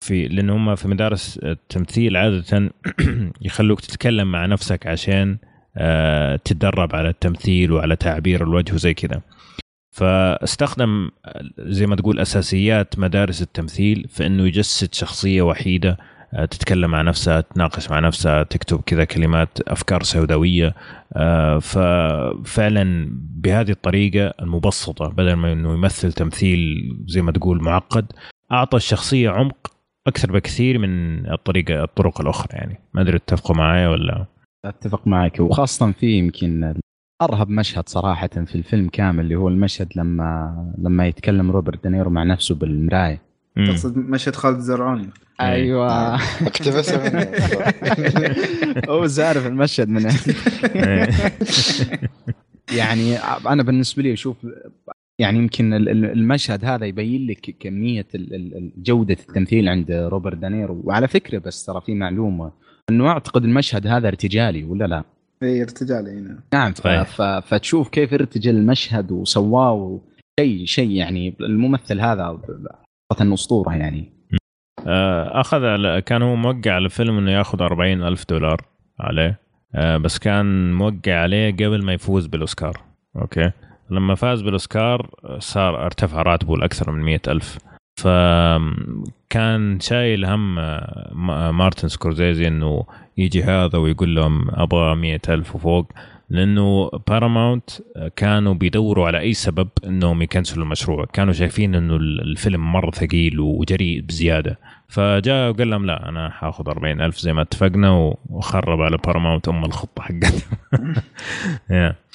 Speaker 1: في لأن هم في مدارس التمثيل عادة يخلوك تتكلم مع نفسك عشان آه، تتدرب على التمثيل وعلى تعبير الوجه وزي كذا فاستخدم زي ما تقول أساسيات مدارس التمثيل في إنه يجسد شخصية وحيدة آه، تتكلم مع نفسها تناقش مع نفسها تكتب كذا كلمات أفكار سوداوية آه، ففعلا بهذه الطريقة المبسطة بدل ما إنه يمثل تمثيل زي ما تقول معقد أعطى الشخصية عمق أكثر بكثير من الطريقة الطرق الأخرى يعني. ما أدري تتفقوا معايا ولا؟
Speaker 4: أتفق معك وخاصة في يمكن أرهب مشهد صراحة في الفيلم كامل اللي هو المشهد لما لما يتكلم روبرت دينيرو مع نفسه
Speaker 1: بالمراية.
Speaker 2: تقصد مشهد خالد الزرعوني
Speaker 4: أيوه.
Speaker 3: اقتبسها منه.
Speaker 4: هو زارف المشهد من
Speaker 1: إيه.
Speaker 4: يعني أنا بالنسبة لي أشوف يعني يمكن ال- ال- المشهد هذا يبين لك كمية ال- ال- ال- جودة التمثيل عند روبرت دانيرو وعلى فكرة بس ترى في معلومة. أنه أعتقد المشهد هذا ارتجالي ولا لا؟
Speaker 2: اي ارتجال هنا
Speaker 4: نعم. ف...
Speaker 1: صحيح.
Speaker 4: ف... فتشوف كيف ارتجل المشهد وسواه شيء شيء يعني الممثل هذا حقيقة اسطوره يعني.
Speaker 1: آه، أخذ على كان هو موقع على فيلم إنه ياخذ 40 ألف دولار عليه. آه، بس كان موقع عليه قبل ما يفوز بالأوسكار. okay؟ لما فاز بالأوسكار آه، صار ارتفع راتبه لأكثر من 100 ألف. فكان شايل هم ما- مارتن سكورسيزي إنه يجي هذا ويقول لهم أبغى 100 ألف وفوق لأنه باراماونت كانوا بيدوروا على أي سبب إنهم يكنسلوا المشروع. كانوا شايفين إنه الفيلم مرة ثقيل وجريء بزيادة. فجاء وقال لهم لا أنا حاخذ 40 ألف زي ما اتفقنا وخرب على باراماونت أم الخطة حقتهم.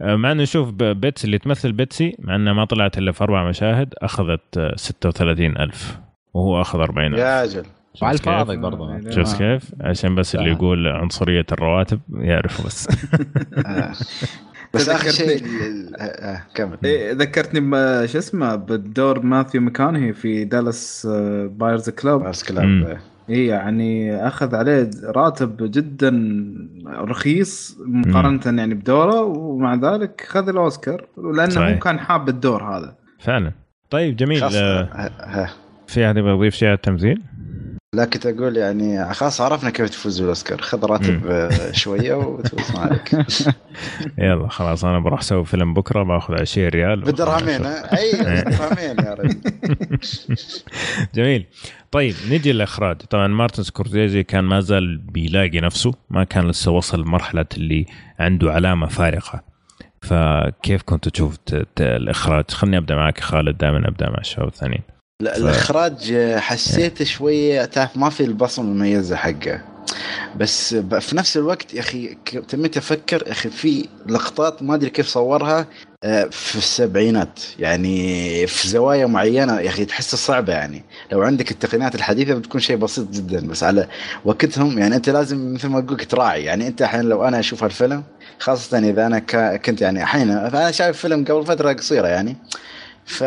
Speaker 1: مع إنه شوف بيتسي اللي تمثل بيتسي مع انها ما طلعت إلا في أربع مشاهد أخذت آه، 36 ألف وهو أخذ 40 ألف
Speaker 3: يا أجل
Speaker 4: وعلى؟ الفاضي برضه
Speaker 1: شفت كيف؟ عشان بس اللي
Speaker 4: آه.
Speaker 1: يقول عنصرية الرواتب يعرفوا بس
Speaker 3: آه. بس آخر شيء آه، آه، كمل
Speaker 2: إيه ذكرتني شو اسمه بالدور ماثيو مكانهي في دالاس بايرز كلوب
Speaker 3: بس
Speaker 1: مم.
Speaker 2: اي يعني أخذ عليه راتب جدا رخيص مقارنة يعني بدوره ومع ذلك خذ الأوسكار لأنه
Speaker 1: صحيح.
Speaker 2: هو كان حاب الدور هذا.
Speaker 1: فعلا. طيب جميل.
Speaker 3: خلاص
Speaker 1: آه،
Speaker 3: آه، آه.
Speaker 1: في أحد يبغى يضيف شيء على التمثيل؟
Speaker 3: لا كنت أقول يعني خلاص عرفنا كيف تفوز بالأوسكار. خذ راتب آه، شوية وتفوز ما عليك.
Speaker 1: يلا خلاص أنا بروح أسوي فيلم بكرة بأخذ 20 ريال.
Speaker 3: بدرهمين ها؟ أي بدرهمين يا رجل.
Speaker 1: جميل. طيب نجي للإخراج. طبعا مارتن سكورسيزي كان ما زال بيلاقي نفسه ما كان لسه وصل مرحلة اللي عنده علامة فارقة. فكيف كنت تشوف الإخراج؟ خليني أبدأ معك خالد دائما أبدأ مع الشباب الثانيين.
Speaker 3: لا الإخراج آه، حسيته شوية تعرف ما في البصمة المميزة حقه. بس في نفس الوقت يا أخي تميت أفكر يا أخي في لقطات ما أدري كيف صورها في السبعينات. يعني في زوايا معينة يا أخي تحسها صعبة يعني. لو عندك التقنيات الحديثة بتكون شيء بسيط جدا بس على وقتهم يعني أنت لازم مثل ما تقول تراعي. يعني أنت الحين لو أنا أشوف هالفيلم خاصة إذا أنا كنت يعني أحيانا أنا شايف فيلم قبل فترة قصيرة يعني ف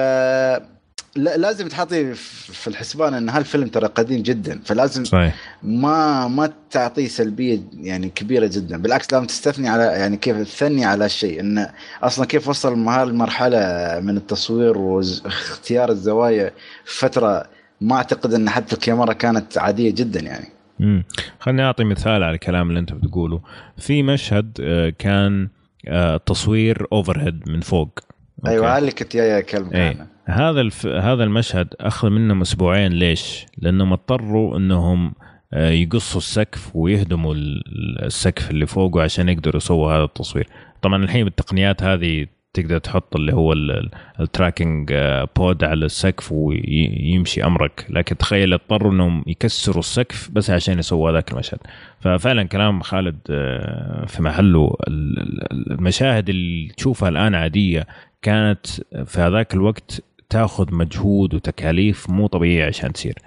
Speaker 3: لازم تحطي في الحسبان إن هالفيلم ترى قديم جدا فلازم
Speaker 1: صحيح.
Speaker 3: ما ما تعطيه سلبية يعني كبيرة جدا بالعكس لازم تستثني على يعني كيف تثني على الشيء انه أصلا كيف وصل هالمرحلة من التصوير واختيار الزوايا فترة ما أعتقد إن حتى الكاميرا كانت عادية جدا يعني.
Speaker 1: امم خليني أعطي مثال على الكلام اللي انت بتقوله. في مشهد آه، كان آه، تصوير overhead من فوق. okay.
Speaker 3: أيوه هذا اللي كنت جاي أكلمك
Speaker 1: إيه.
Speaker 3: عنه.
Speaker 1: هذا الف... هذا المشهد أخذ منهم أسبوعين ليش؟ لأنهم اضطروا إنهم آه، يقصوا السقف ويهدموا ال- السقف اللي فوقه عشان يقدروا يسووا هذا التصوير. طبعا الحين بالتقنيات هذه تقدر تحط اللي هو ال- ال- التراكنج آه، بود على السقف ويمشي أمرك، لكن تخيل اضطروا إنهم يكسروا السقف بس عشان يسووا هذاك المشهد. ففعلا كلام خالد آه، في محله ال- ال- المشاهد اللي تشوفها الآن عادية كانت في هذاك الوقت تاخذ مجهود وتكاليف مو طبيعيه عشان تصير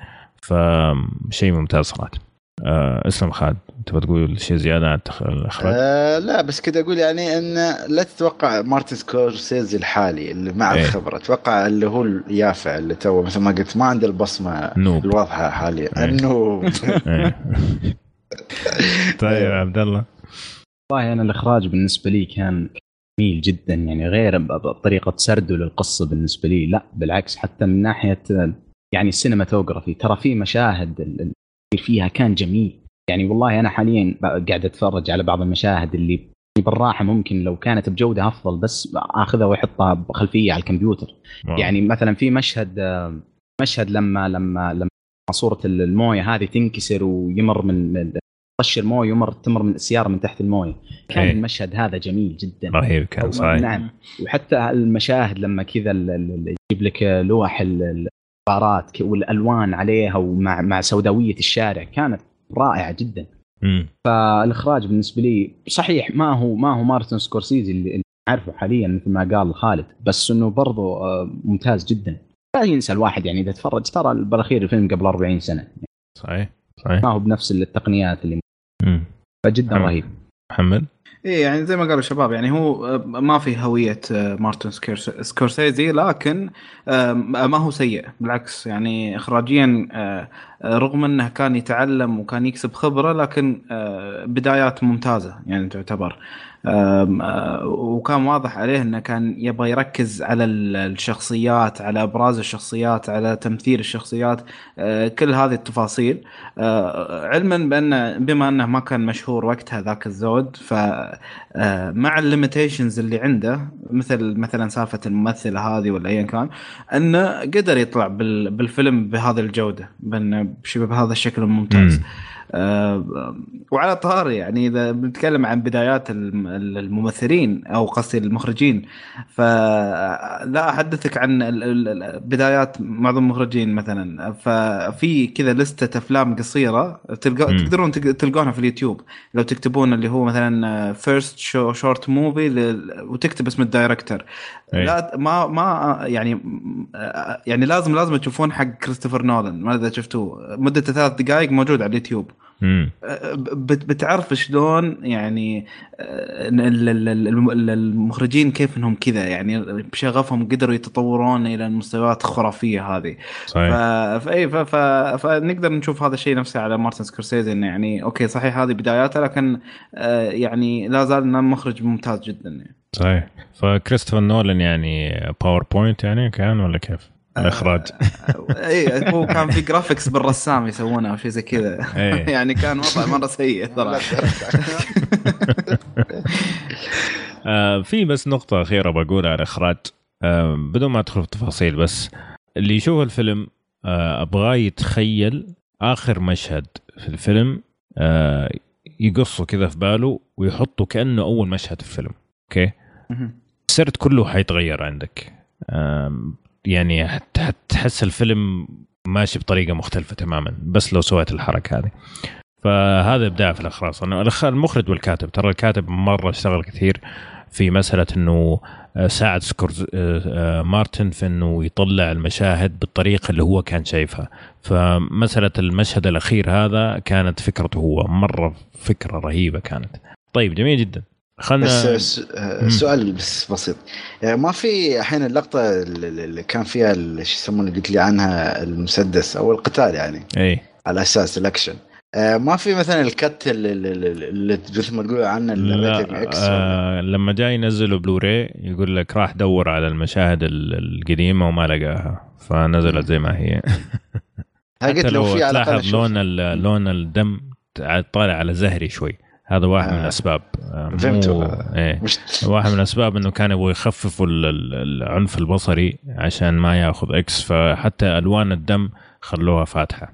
Speaker 1: فشيء ممتاز صراحة آه اسلم خالد تبغى تقول شيء زيادة عن الاخراج؟
Speaker 3: آه لا بس كده أقول يعني إن لا تتوقع مارتن سكورسيزي الحالي اللي مع
Speaker 1: إيه.
Speaker 3: الخبرة أتوقع اللي هو اليافع اللي تو مثل ما قلت ما عنده البصمة
Speaker 1: نوب
Speaker 3: الواضحة حاليا
Speaker 1: إيه.
Speaker 3: النوب
Speaker 1: إيه. طيب عبد الله
Speaker 4: والله أنا الإخراج بالنسبة لي كان جميل جدا يعني غير طريقة سرده للقصة بالنسبة لي لا بالعكس حتى من ناحية يعني ال cinematography ترى في مشاهد ال- ال- اللي فيها كان جميل يعني والله أنا حاليا قاعد أتفرج على بعض المشاهد اللي بالراحة ممكن لو كانت بجودة أفضل بس أخذها وأحطها بخلفية على الكمبيوتر
Speaker 1: wow.
Speaker 4: يعني مثلا في مشهد مشهد لما لما لما صورة الموية هذه تنكسر ويمر من- طش المويه يمر تمر من السيارة من تحت المويه. كان
Speaker 1: إيه.
Speaker 4: المشهد هذا جميل جدا.
Speaker 1: رهيب كان صحيح.
Speaker 4: نعم. وحتى المشاهد لما كذا يجيب لك لوح ال- العبارات ك- والألوان عليها ومع مع سوداوية الشارع كانت رائعة جدا.
Speaker 1: مم.
Speaker 4: فالإخراج بالنسبة لي صحيح ما هو ما هو مارتن سكورسيزي اللي نعرفه حاليا مثل ما قال خالد بس إنه برضو آه، ممتاز جدا. لا ينسى الواحد يعني إذا تفرج ترى بالاخير الفيلم قبل 40 سنة.
Speaker 1: صحيح صحيح.
Speaker 4: ما هو بنفس التقنيات اللي
Speaker 1: مم.
Speaker 4: فجدا. رهيب
Speaker 1: محمد
Speaker 2: إيه يعني زي ما قالوا الشباب يعني هو آه، ما في هوية آه، مارتن سكورسيزي لكن آه، ما هو سيء بالعكس يعني اخراجيا رغم إنه كان يتعلم وكان يكسب خبرة لكن بدايات ممتازة يعني تعتبر وكان واضح عليه إنه كان يبغى يركز على ال- الشخصيات على أبراز الشخصيات على تمثيل الشخصيات كل هذه التفاصيل علما بان بما أنه ما كان مشهور وقتها ذاك الزود ف آه، مع الليميتيشنز اللي عنده مثل مثلا سالفة الممثله هذه ولا ايا كان أنه قدر يطلع بال- بالفيلم بهذه الجودة بش- بهذا الشكل الممتاز
Speaker 1: مم.
Speaker 2: وعلى طاري يعني إذا بنتكلم عن بدايات الم- الممثلين أو قصدي المخرجين فلا أحدثك عن بدايات معظم المخرجين مثلا. ففي كذا لستة أفلام قصيرة تلقى. تقدرون تق- تلقونها في اليوتيوب. لو تكتبون اللي هو مثلا first short movie وتكتب اسم ال director
Speaker 1: أي.
Speaker 2: لا ما ما يعني يعني لازم لازم تشوفون حق كريستوفر نولان ما إذا شفتوه. مدته ثلاث دقائق موجود على اليوتيوب. بتعرف شلون يعني ال- المخرجين كيف إنهم كذا يعني بشغفهم قدروا يتطورون إلى المستويات الخرافيه هذه.
Speaker 1: صحيح
Speaker 2: فاي. فنقدر نشوف هذا الشيء نفسه على مارتن سكورسيزي إنه يعني okay صحيح هذه بداياته لكن آه، يعني لا زال مخرج ممتاز جدا يعني.
Speaker 1: صحيح فكريستوفر نولان يعني PowerPoint يعني كان ولا كيف؟ الاخراج
Speaker 2: اي هو كان في graphics بالرسام يسوونه أو شيء زي كذا.
Speaker 1: إيه.
Speaker 2: يعني كان وضع مرة سيء صراحة.
Speaker 1: آه في بس نقطة أخيرة بقولها على الإخراج آه بدون ما أدخل في تفاصيل بس اللي يشوف الفيلم آه أبغاه يتخيل آخر مشهد في الفيلم يقصه كذا في باله ويحطه كأنه أول مشهد في الفيلم okay؟ السرد كله حيتغير عندك. يعني حت- حتحس الفيلم ماشي بطريقة مختلفة تماما بس لو سويت الحركة هذه. فهذا إبداع في الأخراج. المخرج والكاتب ترى الكاتب مرة اشتغل كثير في مسألة إنه آه، ساعد سكورز آه، آه، مارتن في إنه يطلع المشاهد بالطريقة اللي هو كان شايفها. فمسألة المشهد الأخير هذا كانت فكرته هو مرة فكرة رهيبة كانت. طيب جميل جدا. خلنا
Speaker 3: بس آه، سؤال بس بسيط. يعني ما في الحين اللقطة اللي كان فيها شو يسمونه قلت لي عنها المسدس أو القتال يعني.
Speaker 1: إي.
Speaker 3: على أساس الاكشن آه، ما في مثلا ال cut اللي, مثل ما تقول عنه
Speaker 1: آه لما جاي ينزلوا بلوراي يقول لك راح دور على المشاهد ال- القديمة وما لقاها. فنزلت زي ما هي. حتى
Speaker 3: لو في على
Speaker 1: تلاحظ. لون لون الدم طالع على زهري شوي. هذا واحد من
Speaker 3: آه.
Speaker 1: الأسباب. آه، مو-
Speaker 3: فهمته.
Speaker 1: إيه.
Speaker 3: مش
Speaker 1: واحد من الأسباب إنه كانوا يبغوا يخففوا ال- ال- العنف البصري عشان ما ياخذ X فحتى ألوان الدم خلوها فاتحة.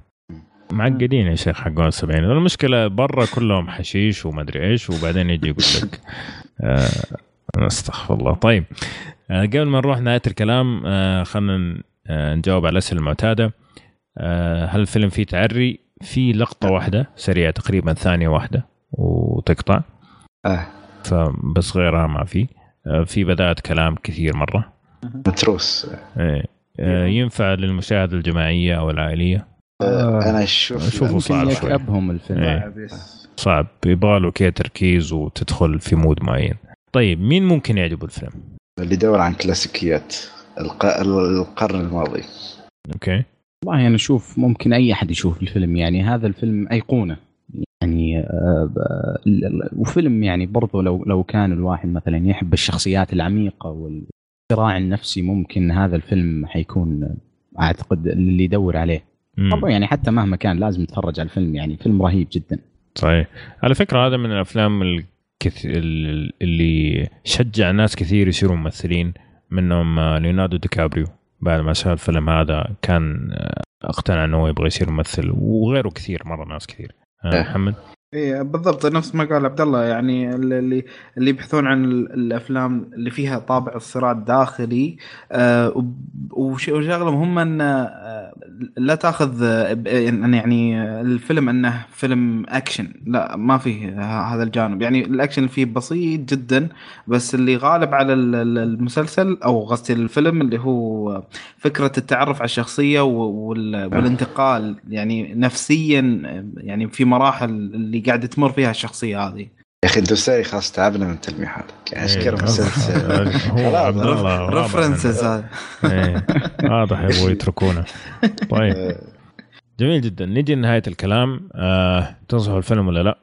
Speaker 1: معقدين يا شيخ حقون السبعين. المشكلة برا كلهم حشيش وما ادري إيش وبعدين يجي يقول لك آه استغفر الله. طيب آه قبل ما نروح نهاية الكلام آه خلينا آه نجاوب على الأسئلة المعتادة. آه هل الفيلم فيه تعري؟ في لقطة واحدة سريعة تقريبا ثانية واحدة. وتقطع.
Speaker 3: آه.
Speaker 1: فبس غيرها ما في. آه، في بدات كلام كثير مرة.
Speaker 3: متروس.
Speaker 1: إيه. آه، ينفع للمشاهده الجماعية أو العائلية؟
Speaker 3: آه، أنا أشوف
Speaker 1: أشوفه صعب شوي.
Speaker 4: يكأبهم الفيلم.
Speaker 1: إيه.
Speaker 2: Yes.
Speaker 1: صعب. يبغى له كي تركيز وتدخل في mood معين. طيب مين ممكن يعجبه الفيلم؟
Speaker 3: اللي يدور عن كلاسيكيات. الق- القرن الماضي.
Speaker 1: أوكي.
Speaker 4: والله أنا أشوف ممكن أي أحد يشوف الفيلم يعني هذا الفيلم أيقونة. يعني آه، وفيلم يعني برضو لو لو كان الواحد مثلا يحب الشخصيات العميقة والصراع النفسي ممكن هذا الفيلم حيكون أعتقد اللي يدور عليه. برضو يعني حتى مهما كان لازم يتفرج على الفيلم يعني فيلم رهيب جدا
Speaker 1: صحيح على فكرة هذا من الأفلام الكث... اللي شجع ناس كثير يصيروا ممثلين منهم آه، ليوناردو دي كابريو بعد ما شاف الفيلم هذا كان آه، اقتنع إنه هو يبغى يصير ممثل وغيره كثير مرة ناس كثير. محمد.
Speaker 2: إيه بالضبط نفس ما قال عبد الله يعني اللي اللي يبحثون عن ال- الأفلام اللي فيها طابع الصراع الداخلي آه وشغله مهمه أن آه لا تأخذ آه، يعني يعني الفيلم أنه فيلم أكشن لا ما فيه هذا الجانب. يعني الأكشن فيه بسيط جدا بس اللي غالب على ال- ال- المسلسل أو قصدي الفيلم اللي هو فكرة التعرف على الشخصية والانتقال يعني نفسيا يعني في مراحل اللي قاعد تمر فيها الشخصية هذه.
Speaker 3: يا أخي ساري خلاص تعبنا من تلميحاتك يعني
Speaker 1: إيه،
Speaker 3: اشكر مسلسل خلاص،
Speaker 2: references هذا.
Speaker 1: إيه، واضح يبغوا يتركونا طيب. جميل جدا. نجي لنهاية الكلام. آه، تنصحوا الفيلم ولا لا؟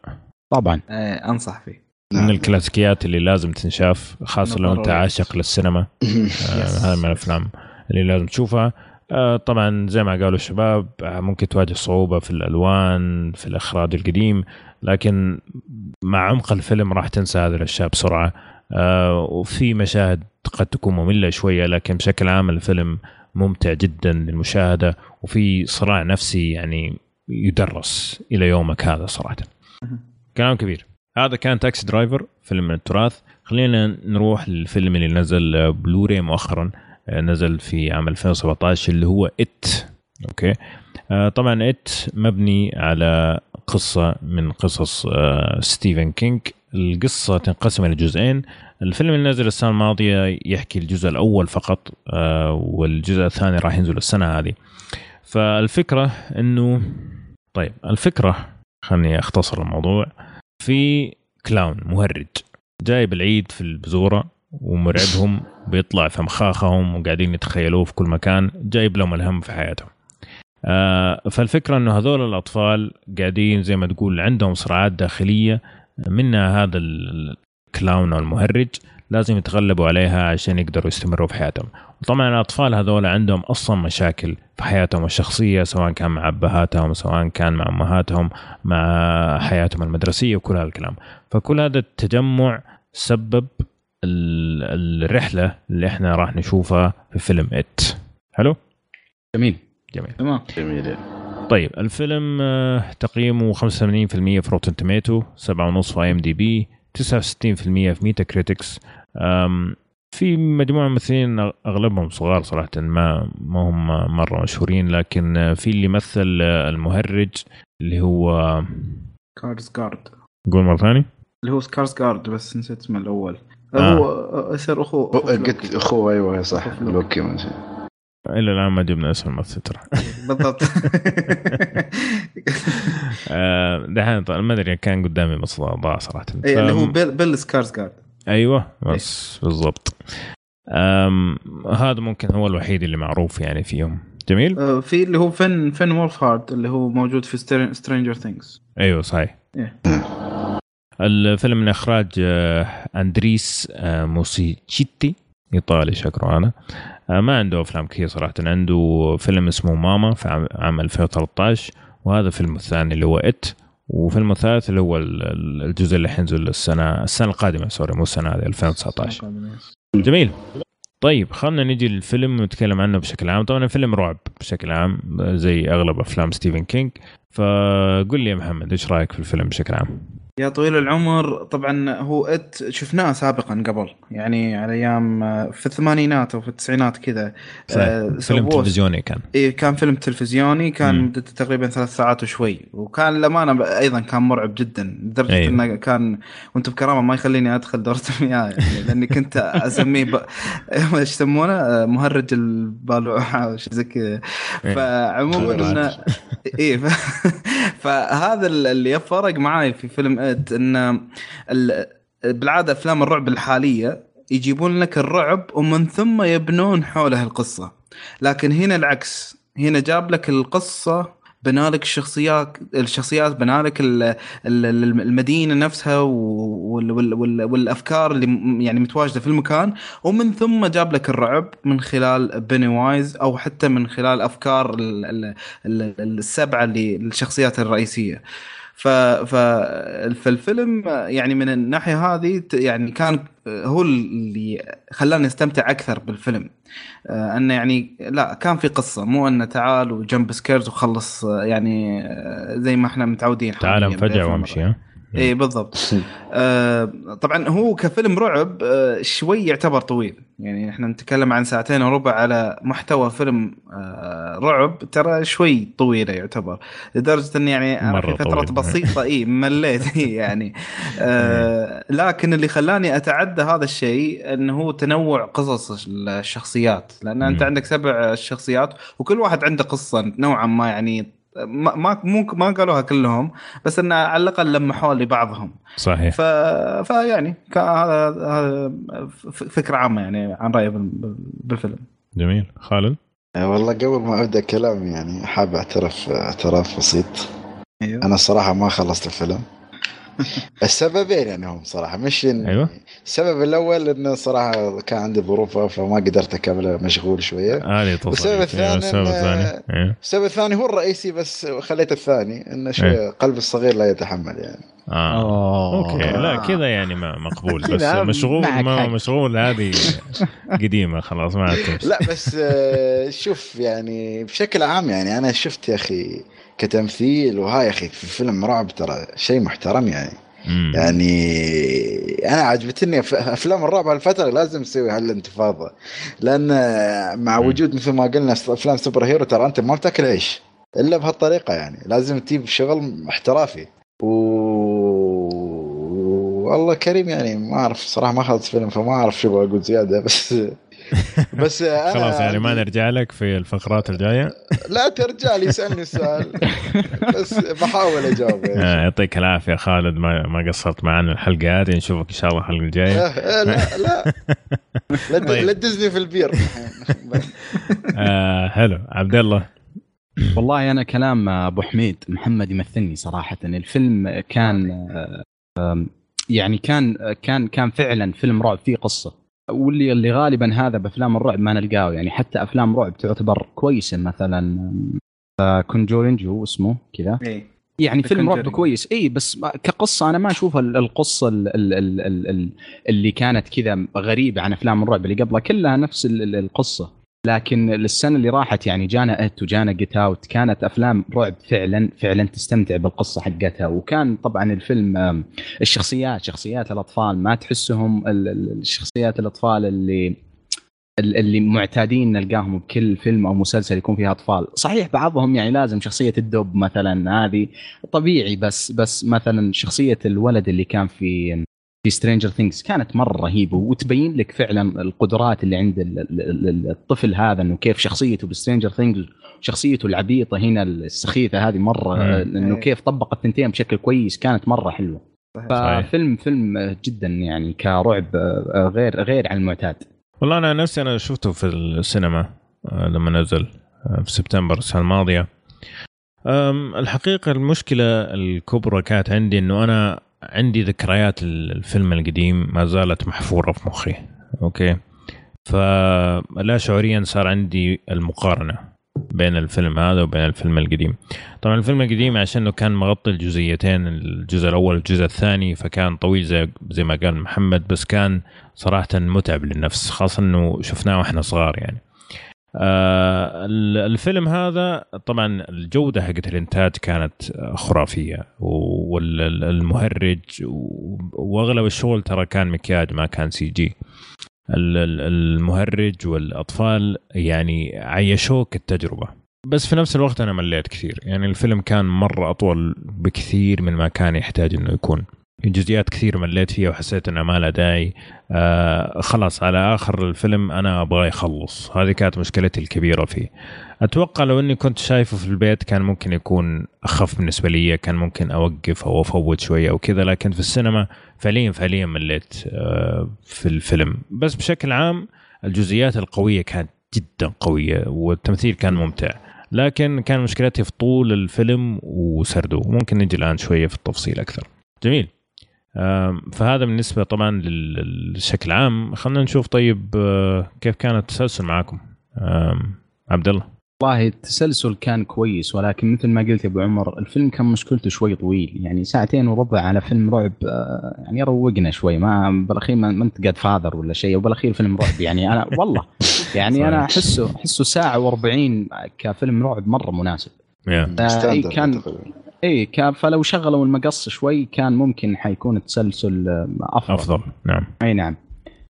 Speaker 4: طبعا.
Speaker 2: آه، أنصح فيه.
Speaker 1: من
Speaker 3: نعم.
Speaker 1: الكلاسيكيات اللي لازم تنشاف خاصة لو
Speaker 2: أنت.
Speaker 1: عاشق للسينما. آه، هذا من الأفلام اللي لازم تشوفها. آه، طبعا زي ما قالوا الشباب آه، ممكن تواجه صعوبة في الألوان في الإخراج القديم. لكن مع عمق الفيلم راح تنسى هذه الأشياء بسرعة. آه، وفي مشاهد قد تكون مملة شوية لكن بشكل عام الفيلم ممتع جدا للمشاهدة وفي صراع نفسي يعني يدرس إلى يومك هذا صراحة. كلام كبير. هذا كان Taxi Driver فيلم من التراث. خلينا نروح للفيلم اللي نزل بلوري مؤخرا. آه، نزل في عام 2017 اللي هو It okay. آه، طبعا It مبني على قصة من قصص آه، ستيفن كينج القصة تنقسم إلى جزئين. الفيلم اللي نزل السنة الماضية يحكي الجزء الأول فقط آه، والجزء الثاني راح ينزل السنة هذه. فالفكرة إنه طيب الفكرة خلني أختصر الموضوع. في كلاون مهرج جايب العيد في البزورة ومرعبهم بيطلع في مخاخهم وقاعدين يتخيلوه في كل مكان جايب لهم الهم في حياتهم. آه فالفكرة إنه هذول الأطفال قاعدين زي ما تقول عندهم صراعات داخلية منها هذا ال- الكلاون أو المهرج لازم يتغلبوا عليها عشان يقدروا يستمروا في حياتهم. وطبعا الأطفال هذول عندهم أصلا مشاكل في حياتهم الشخصية سواء كان مع أبهاتهم سواء كان مع أمهاتهم مع حياتهم المدرسية وكل هذا الكلام. فكل هذا التجمع سبب ال- الرحلة اللي إحنا راح نشوفها في فيلم إت. حلو؟
Speaker 4: جميل.
Speaker 1: جميل.
Speaker 2: تمام.
Speaker 3: جميل.
Speaker 1: طيب الفيلم آه، تقييمه 85% في Rotten Tomatoes 7.5 في IMDb 69% في Metacritic في مجموعة ممثلين أغلبهم صغار صراحة ما ما هم مرة مشهورين لكن آه، في اللي مثل آه، المهرج اللي هو
Speaker 2: سكارز جارد
Speaker 1: قول مرة ثانية.
Speaker 2: اللي هو سكارز جارد بس نسيت اسمه الأول.
Speaker 1: آه.
Speaker 2: هو يصير اخوه
Speaker 3: قلت. أخوه أيوه صح
Speaker 2: لوكي.
Speaker 1: إلى الآن ما جبنا اسم الممثل ترى.
Speaker 2: بالضبط.
Speaker 1: آه، دحين طبعاً ما أدري كان قدامي بس ضاع صراحة.
Speaker 2: إيه، اللي هو بيل, بيل
Speaker 1: أيوه بس بالضبط. هذا ممكن هو الوحيد اللي معروف يعني فيهم. جميل؟
Speaker 2: آه، في اللي هو فين فين وولف هارد اللي هو موجود في Stranger Things
Speaker 1: أيوه صحيح.
Speaker 2: إيه.
Speaker 1: الفيلم من إخراج آه، أندريس موسكيتي إيطالي شكله أنا. ما عنده أفلام كثير صراحة. عنده فيلم اسمه Mama في عام- عام 2013 وهذا الفيلم الثاني اللي هو It وفيلم الثالث اللي هو ال- ال- الجزء اللي حينزل السنة السنة القادمة sorry مو السنة هذه 2019 جميل. طيب خلينا نجي للفيلم ونتكلم عنه بشكل عام. طبعا الفيلم رعب بشكل عام زي أغلب أفلام ستيفن كينج. فقل لي يا محمد إيش رأيك في الفيلم بشكل عام؟
Speaker 2: يا طويل العمر طبعا هو إت شفناه سابقا قبل يعني على أيام آه، في الثمانينات أو في التسعينات كذا. آه،
Speaker 1: فيلم. تلفزيوني كان
Speaker 2: إيه كان فيلم تلفزيوني كان. مدته تقريبا ثلاث ساعات وشوي وكان للأمانة أيضا كان مرعب جدا لدرجة
Speaker 1: أيوه.
Speaker 2: إنه كان وأنت بكرامة ما يخليني أدخل دورة المياه يعني لأني كنت أسميه ب... إيش يسمونه مهرج البالوعه أو شيء زي كذا
Speaker 1: إيه.
Speaker 2: فعموما إنه إيه ف... فهذا اللي فرق معاي في فيلم انه ال... بالعادة أفلام الرعب الحالية يجيبون لك الرعب ومن ثم يبنون حوله القصة. لكن هنا العكس. هنا جاب لك القصة بنالك الشخصيات الشخصيات بنالك ال- ال- ال- المدينة نفسها وال- وال- وال- والأفكار اللي يعني متواجدة في المكان. ومن ثم جاب لك الرعب من خلال بيني وايز أو حتى من خلال أفكار ال- ال- ال- السبعة اللي الشخصيات الرئيسية. ف ف فالفيلم يعني من الناحية هذه يعني كان هو اللي خلاني استمتع أكثر بالفيلم. آه، أنه يعني لا كان في قصة مو أنه تعال و jump scares وخلص آه، يعني آه، زي ما إحنا متعودين.
Speaker 1: تعال انفجع وامشي. ها؟
Speaker 2: اي بالضبط. آه طبعا هو كفيلم رعب آه شوي يعتبر طويل. يعني إحنا نتكلم عن ساعتين وربع على محتوى فيلم آه رعب ترى شوي طويلة يعتبر. لدرجة إني يعني أنا
Speaker 1: مرة
Speaker 2: في فترة
Speaker 1: طويل.
Speaker 2: بسيطة اي مليت إيه يعني. آه لكن اللي خلاني أتعدى هذا الشيء إنه هو تنوع قصص الشخصيات. لأن
Speaker 1: أنت.
Speaker 2: عندك سبع شخصيات وكل واحد عنده قصة نوعا ما يعني ما ما مو ما قالوها كلهم بس انه على الأقل لمحوا لبعضهم
Speaker 1: صحيح.
Speaker 2: ف... فيعني هذا فكرة عامة يعني عن رأيي بال- بال- بالفيلم.
Speaker 1: جميل. خالد؟
Speaker 3: آه، والله قبل ما أبدأ كلامي يعني حاب اعترف اعتراف بسيط.
Speaker 2: أيوه.
Speaker 3: أنا صراحة ما خلصت الفيلم. السببين يعني هم صراحة مش إن
Speaker 1: أيوة.
Speaker 3: السبب الأول إنه صراحة كان عندي ظروف فما قدرت اكمله مشغول شوية.
Speaker 1: هذه تصل
Speaker 3: والسبب الثاني
Speaker 1: السبب
Speaker 3: إن-
Speaker 1: الثاني.
Speaker 3: السبب الثاني هو الرئيسي بس خليت الثاني إنه شوية قلب الصغير لا يتحمل يعني.
Speaker 1: آه
Speaker 4: أوه.
Speaker 1: okay لا كذا يعني ما مقبول بس مشغول ما. مشغول هذه قديمة خلاص ما عاد تمشي.
Speaker 3: لا بس آه، شوف يعني بشكل عام يعني أنا شفت يا أخي كتمثيل وهاي يا أخي في فيلم رعب ترى شيء محترم يعني
Speaker 1: مم.
Speaker 3: يعني أنا عجبتني أفلام الرعب هالفترة لازم نسوي هالانتفاضة لأن مع
Speaker 1: مم.
Speaker 3: وجود مثل ما قلنا أفلام superhero ترى أنت ما بتاكل عيش إلا بهالطريقة يعني لازم تجيب شغل احترافي و والله كريم يعني ما أعرف صراحة ما اخذت فيلم فما أعرف شو بقول زيادة بس. بس أنا
Speaker 1: خلاص يعني ما نرجع لك في الفقرات الجاية؟
Speaker 3: لا ترجع لي يسالني سؤال بس بحاول أجاوب. يعني.
Speaker 1: آه، يعطيك العافية خالد ما ما قصرت معنا الحلقة هذه نشوفك إن شاء الله الحلقة الجاية.
Speaker 3: آه، لا لا. لا
Speaker 1: طيب.
Speaker 3: لا تدزني في البير.
Speaker 1: آه حلو عبد الله.
Speaker 4: والله أنا كلام أبو حميد محمد يمثلني صراحة. الفيلم كان يعني كان كان كان فعلا فيلم رعب فيه قصة. واللي اللي غالبا هذا بأفلام الرعب ما نلقاه. يعني حتى أفلام رعب تعتبر كويسة مثلا Conjuring هو اسمه كذا.
Speaker 2: اي
Speaker 4: يعني فيلم رعب. كويس. اي بس كقصة أنا ما أشوف ال- القصة ال- ال- ال- ال- ال- اللي كانت كذا غريبة عن أفلام الرعب اللي قبلها. كلها نفس ال- ال- القصة. لكن السنة اللي راحت يعني جانا It وجانا Get Out كانت أفلام رعب فعلا فعلا تستمتع بالقصة حقتها. وكان طبعا الفيلم الشخصيات شخصيات الأطفال ما تحسهم ال- ال- الشخصيات الأطفال اللي ال- اللي معتادين نلقاهم بكل فيلم أو مسلسل يكون فيها أطفال. صحيح بعضهم يعني لازم شخصية الدب مثلا هذه طبيعي بس بس مثلا شخصية الولد اللي كان في في Stranger Things كانت مرة رهيبة وتبين لك فعلا القدرات اللي عند ال- ال- ال- الطفل هذا إنه كيف شخصيته ب Stranger Things شخصيته العبيطة هنا السخيفة هذه
Speaker 1: مرة.
Speaker 4: إنه
Speaker 2: إيه.
Speaker 4: كيف طبق الثنتين بشكل كويس كانت مرة
Speaker 1: حلوة.
Speaker 4: ففيلم فيلم جدا يعني كرعب آه، غير غير عن المعتاد
Speaker 1: والله أنا نفسي أنا شفته في السينما آه، لما نزل آه، في سبتمبر السنة الماضية الحقيقة المشكلة الكبرى كانت عندي إنه أنا عندي ذكريات الفيلم القديم ما زالت محفورة في مخي. أوكي؟ فلا شعوريا صار عندي المقارنة بين الفيلم هذا وبين الفيلم القديم. طبعا الفيلم القديم عشان كان مغطي الجزئيتين الجزء الأول والجزء الثاني فكان طويل زي زي ما قال محمد بس كان صراحة متعب للنفس خاصة إنه شفناه وإحنا صغار يعني. آه الفيلم هذا طبعا الجودة حقت الإنتاج كانت خرافية والمهرج وأغلب الشغل ترى كان مكياج ما كان CG. المهرج والأطفال يعني عيشوك التجربة. بس في نفس الوقت أنا مليت كثير. يعني الفيلم كان مرة أطول بكثير من ما كان يحتاج إنه يكون. جزئيات كثير مليت فيها وحسيت انها ما لها داعي. آه خلاص على آخر الفيلم أنا أبغى يخلص. هذه كانت مشكلتي الكبيرة فيه. أتوقع لو إني كنت شايفه في البيت كان ممكن يكون أخف بالنسبة لي كان ممكن أوقف أو أفوت شوية أو كذا لكن في السينما فعليا فعليا مليت آه في الفيلم. بس بشكل عام الجزئيات القوية كانت جدا قوية والتمثيل كان ممتع. لكن كان مشكلتي في طول الفيلم وسرده. ممكن نجي الآن شوية في التفصيل أكثر. جميل. فهذا بالنسبة طبعا للشكل عام. خلينا نشوف طيب آه، كيف كان التسلسل معكم عبد الله.
Speaker 4: والله التسلسل كان كويس ولكن مثل ما قلت يا أبو عمر الفيلم كان مشكلته شوي طويل. يعني ساعتين وربع على فيلم رعب آه، يعني روقنا شوي. ما بالأخير ما أنت قد فاذر ولا شيء وبالأخير فيلم رعب. يعني أنا والله يعني أنا احسه أحسه ساعة و40 كفيلم رعب مرة مناسب.
Speaker 3: Yeah.
Speaker 4: كان اي كان فلو شغلوا المقص شوي كان ممكن حيكون التسلسل أفضل.
Speaker 1: أفضل نعم.
Speaker 4: إي نعم.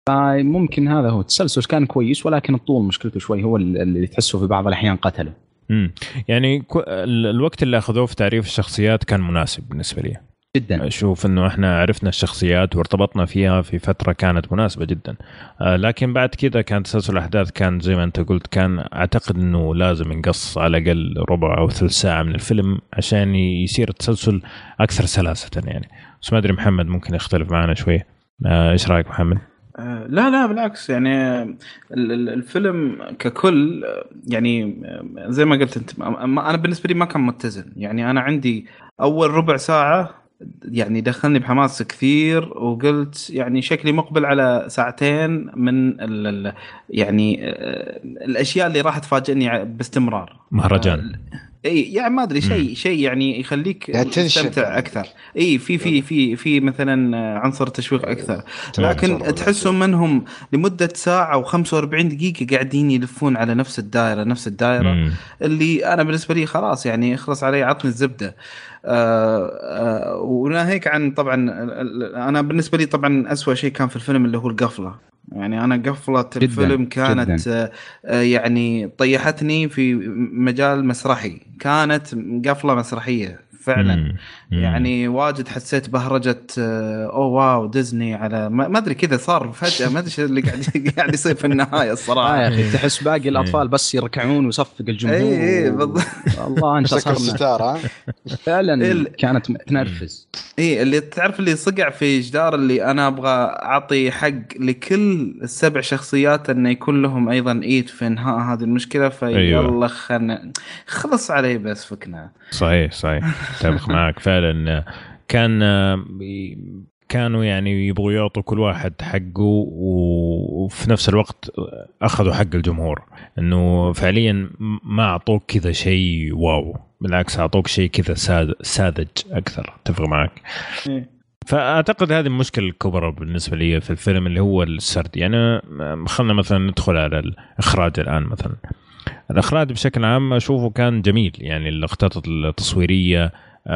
Speaker 4: فممكن هذا هو. التسلسل كان كويس ولكن الطول مشكلته شوي هو اللي تحسه في بعض الأحيان قتله.
Speaker 1: امم يعني الوقت اللي أخذوه في تعريف الشخصيات كان مناسب بالنسبة لي.
Speaker 4: جدا.
Speaker 1: أشوف إنه إحنا عرفنا الشخصيات وارتبطنا فيها في فترة كانت مناسبة جدا. آه لكن بعد كذا كان تسلسل الأحداث كان زي ما أنت قلت كان أعتقد إنه لازم ينقص على الأقل ربع أو ثلث ساعة من الفيلم عشان يصير التسلسل أكثر سلاسة يعني. بس ما أدري محمد ممكن يختلف معنا شوي. آه إيش رأيك محمد؟
Speaker 2: آه، لا لا بالعكس يعني الفيلم ككل يعني زي ما قلت أنت أنا بالنسبة لي ما كان متزن. يعني أنا عندي أول ربع ساعة يعني دخلني بحماس كثير وقلت يعني شكلي مقبل على ساعتين من ال ال يعني آه، الأشياء اللي راح تفاجئني باستمرار.
Speaker 1: مهرجان.
Speaker 2: آه، إي يعني ما أدري شيء شيء يعني يخليك يعني تستمتع أكثر. إي في في في في مثلا عنصر تشويق أكثر. لكن تحسهم منهم لمدة ساعة و45 دقيقة قاعدين يلفون على نفس الدائرة نفس الدائرة. مم. اللي أنا بالنسبة لي خلاص يعني اخلص علي عطني الزبدة. آه آه وناهيك عن طبعا أنا بالنسبة لي طبعا اسوء شيء كان في الفيلم اللي هو القفلة. يعني أنا قفلة الفيلم كانت جداً. آه، يعني طيحتني في مجال مسرحي كانت قفلة مسرحية فعلا مم. مم. يعني واجد حسيت بهرجة آه، أوه واو ديزني على ما أدري كذا صار فجأة ما أدري إيش اللي قاعد قاعد يصير في النهاية الصراحة.
Speaker 4: آه يا أخي تحس باقي الأطفال بس يركعون ويصفق الجمهور.
Speaker 2: اي اي بالضبط
Speaker 4: الله أنت صرنا فعلا كانت تنرفز.
Speaker 2: اي اللي تعرف اللي صقع في جدار اللي أنا أبغى أعطي حق لكل السبع شخصيات إنه يكون لهم أيضا إيد في إنهاء هذه المشكلة فيلا أيوة. خلنا خلص علي بس فكنا.
Speaker 1: صحيح صحيح. أتفق معك. فعلا كان كانوا يعني يبغوا يعطوا كل واحد حقه وفي نفس الوقت أخذوا حق الجمهور. إنه فعليا ما أعطوك كذا شيء واو بالعكس أعطوك شيء كذا ساذج أكثر. أتفق معك. إيه. فأعتقد هذه المشكلة الكبرى بالنسبة لي في الفيلم اللي هو السرد. يعني خلينا مثلا ندخل على الإخراج الآن مثلا. الإخراج بشكل عام أشوفه كان جميل يعني اللقطات التصويرية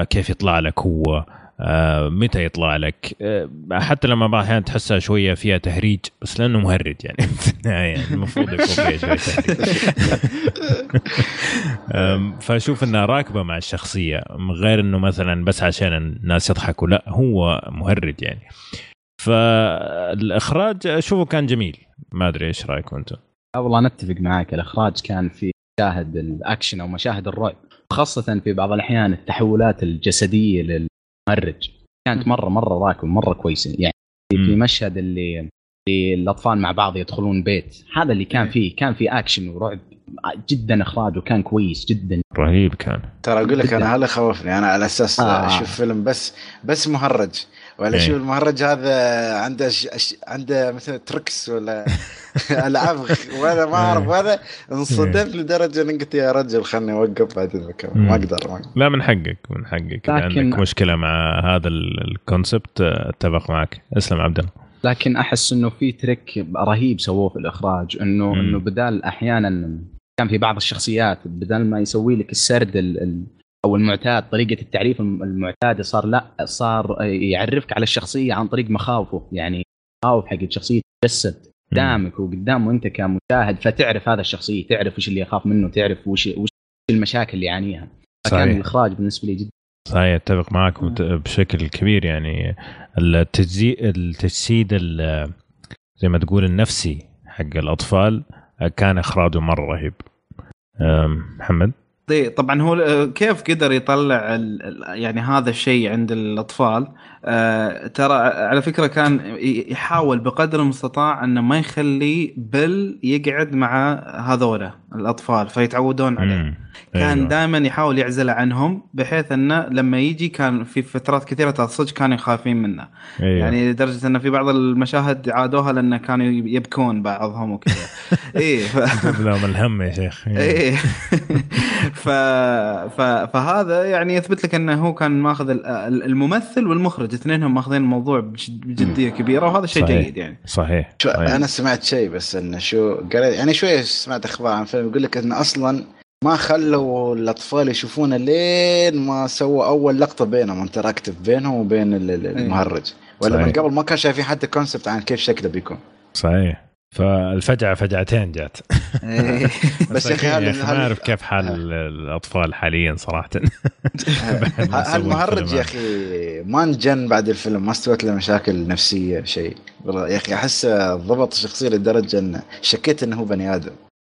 Speaker 1: كيف يطلع لك هو آه، متى يطلع لك؟ آه، حتى لما بعض الأحيان تحسها شوية فيها تهريج بس لأنه مهرج يعني. يعني المفروض يكون فيها شوية تهريج. فأشوف إنها راكبة مع الشخصية غير إنه مثلا بس عشان الناس يضحكوا لا هو مهرج يعني. فالإخراج أشوفه كان جميل. ما أدري إيش رأيكم أنتم؟
Speaker 4: والله نتفق معك الإخراج كان في مشاهد الأكشن أو مشاهد الرعب. خاصة في بعض الأحيان التحولات الجسدية للمهرج. كانت مره مرة راكبه مره كويسة. يعني في مشهد اللي اللي الأطفال مع بعض يدخلون بيت. هذا اللي كان فيه كان في اكشن ورعب. جدا اخراجه كان كويس جدا.
Speaker 1: رهيب كان.
Speaker 3: ترى أقول لك أنا هذا خوفني. أنا على أساس آه. أشوف فيلم بس بس مهرج. ولا شوف المهرج هذا عنده ش... عنده مثلا tricks ولا العاب وهذا ما أعرف هذا انصدمت لدرجة إني قلت يا رجل خلني أوقف بعدين ما أقدر ما
Speaker 1: لا من حقك من حقك. لكن... عندك مشكلة مع هذا ال concept أتفق معك. اسلم عبد الله.
Speaker 4: لكن أحس إنه في تريك رهيب سووه في الإخراج انه
Speaker 1: مم.
Speaker 4: إنه بدال أحيانا كان في بعض الشخصيات بدل ما يسوي لك السرد ال ال أو المعتاد طريقة التعريف الم- المعتادة صار لا صار يعرفك على الشخصية عن طريق مخاوفه. يعني مخاوف حق الشخصية تجسد. قدامك وقدامه انت كمشاهد فتعرف هذا الشخصية تعرف وش اللي يخاف منه تعرف وش وش المشاكل اللي يعانيها. فكان. الإخراج بالنسبة لي جدا
Speaker 1: صحيح أتفق معك بشكل كبير. يعني التجزي التجسيد ال- زي ما تقول النفسي حق الأطفال كان إخراجه مرة رهيب. أم، محمد؟
Speaker 2: طي- طبعا هو آه، كيف قدر يطلع يعني هذا الشيء عند الأطفال؟ آه، ترى على فكرة كان يحاول بقدر المستطاع إنه ما يخلي بل يقعد مع هذولا الأطفال فيتعودون عليه. كان
Speaker 1: أيوة.
Speaker 2: دائما يحاول يعزله عنهم بحيث انه لما يجي كان في فترات كثيرة صدق كانوا خايفين منه
Speaker 1: أيوة.
Speaker 2: يعني لدرجة انه في بعض المشاهد عادوها لأنه كانوا يبكون بعضهم وكذا إيه ف...
Speaker 1: لهم الهم يا شيخ
Speaker 2: إيه ف... ف... فهذا يعني يثبت لك أنه هو كان ماخذ ال- ال- الممثل والمخرج اثنينهم ماخذين الموضوع بجد- بجدية كبيرة وهذا شيء
Speaker 1: صحيح.
Speaker 2: جيد يعني
Speaker 1: صحيح صحيح.
Speaker 3: أنا سمعت شيء بس إنه شو قريت يعني شوية سمعت أخبار عن فيلم يقول لك انه أصلا ما خلوا الأطفال يشوفونه لين ما سووا أول لقطة بينهم interactive بينهم وبين ال- ال- المهرج. ولا من
Speaker 1: صحيح.
Speaker 3: قبل ما كان شايفين حتى concept عن كيف شكله بيكون.
Speaker 1: صحيح. فالفجعة فجعتين جات.
Speaker 2: إيه.
Speaker 3: بس يا هل-
Speaker 1: أخي
Speaker 3: هل-
Speaker 1: ما أعرف كيف حال الأطفال حاليا صراحة.
Speaker 3: هالمهرج يا أخي ما انجن بعد الفيلم؟ ما استوت له مشاكل نفسية شيء. يا أخي أحس ضبط الشخصيه لدرجة انه شكيت إنه هو بني آدم.
Speaker 1: آه،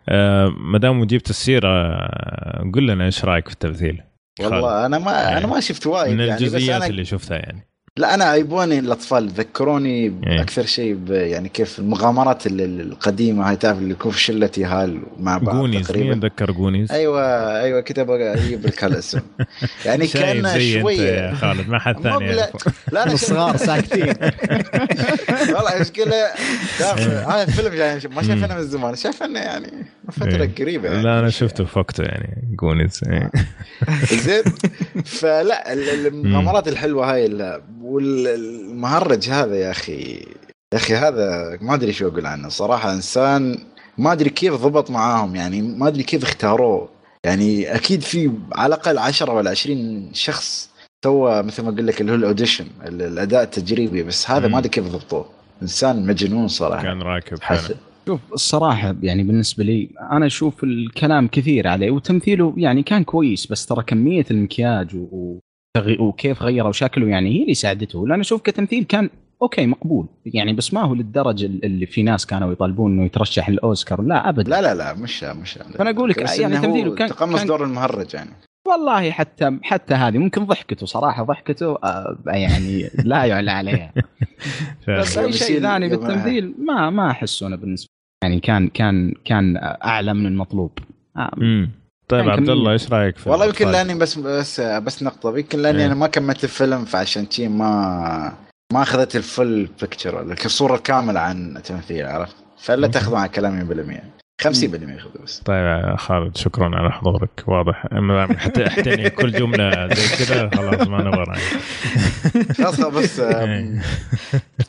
Speaker 1: ما دام جبت السيرة آه، قل لنا إيش رأيك في التمثيل.
Speaker 3: والله أنا ما
Speaker 1: إيه.
Speaker 3: أنا ما شفت وايد
Speaker 1: من
Speaker 3: يعني بس
Speaker 1: الجزئيات
Speaker 3: أنا
Speaker 1: اللي شفتها يعني
Speaker 3: لا أنا عيبوني الأطفال ذكروني
Speaker 1: إيه.
Speaker 3: أكثر شيء يعني كيف المغامرات ال- ال- القديمة هاي تعرف اللي يكون في شلة يهال مع بعض
Speaker 1: جونيز مين
Speaker 3: تقريبا
Speaker 1: ذكر جونيز
Speaker 3: أيوه أيوه بقى أجيب لك هالاسم يعني كان
Speaker 1: أنت يا
Speaker 3: شوية
Speaker 1: خالد ما حد ثاني
Speaker 3: بلا-
Speaker 1: يعرفه.
Speaker 3: لا أنا
Speaker 4: الصغار ساكتين
Speaker 3: والله المشكلة تعرف
Speaker 1: إيه.
Speaker 3: هذا الفيلم يعني ما شايف
Speaker 1: مم.
Speaker 3: أنا من زمان شايف إنه يعني فترة
Speaker 1: إيه.
Speaker 3: قريبة يعني.
Speaker 1: لا أنا شفته في وقته يعني Goonies إيه.
Speaker 3: زين فلا ال- ال- المغامرات الحلوة هاي ال- والمهرج هذا يا أخي يا أخي هذا ما أدري شو أقول عنه. صراحة إنسان ما أدري كيف ضبط معاهم يعني ما أدري كيف اختاروه. يعني أكيد في على الأقل 10 ولا 20 شخص سوى مثل ما أقول لك اللي هو ال audition ال- الأداء التجريبي. بس هذا. ما أدري كيف ضبطوه. إنسان مجنون صراحة.
Speaker 1: كان راكب
Speaker 3: حس.
Speaker 4: شوف الصراحة يعني بالنسبة لي أنا أشوف الكلام كثير عليه وتمثيله يعني كان كويس بس ترى كمية المكياج و... وكيف غيروا شكله يعني هي اللي ساعدته. لأن أشوف كتمثيل كان أوكي مقبول. يعني بس ما هو للدرجة اللي في ناس كانوا يطالبون إنه يترشح للأوسكار لا أبدا.
Speaker 3: لا لا لا مش مش
Speaker 4: فأنا أقول لك يعني تمثيله كان-
Speaker 3: تقمص
Speaker 4: كان-
Speaker 3: دور المهرج يعني.
Speaker 4: والله حتى حتى هذه ممكن ضحكته صراحة ضحكته آه يعني لا يعلى عليها. بس أي شيء ثاني بالتمثيل ما ما أحسه أنا بالنسبة. يعني كان كان كان أعلى من المطلوب. آه،.
Speaker 1: طيب عبد الله. إيش رأيك في
Speaker 3: والله يمكن؟ لأني بس بس بس نقطة يمكن لأني
Speaker 1: إيه.
Speaker 3: أنا ما كملت الفيلم فعشان شي ما ما أخذت الفل بيكتشر الصورة الكامله عن التمثيل عرفت فلا. تاخذوا عن كلامي 100% 50% خذوا بس
Speaker 1: طيب يا خالد شكرا على حضورك واضح حتى احتني كل جملة زي كذا خلاص ما نبغى.
Speaker 3: خلاص بس
Speaker 1: إيه.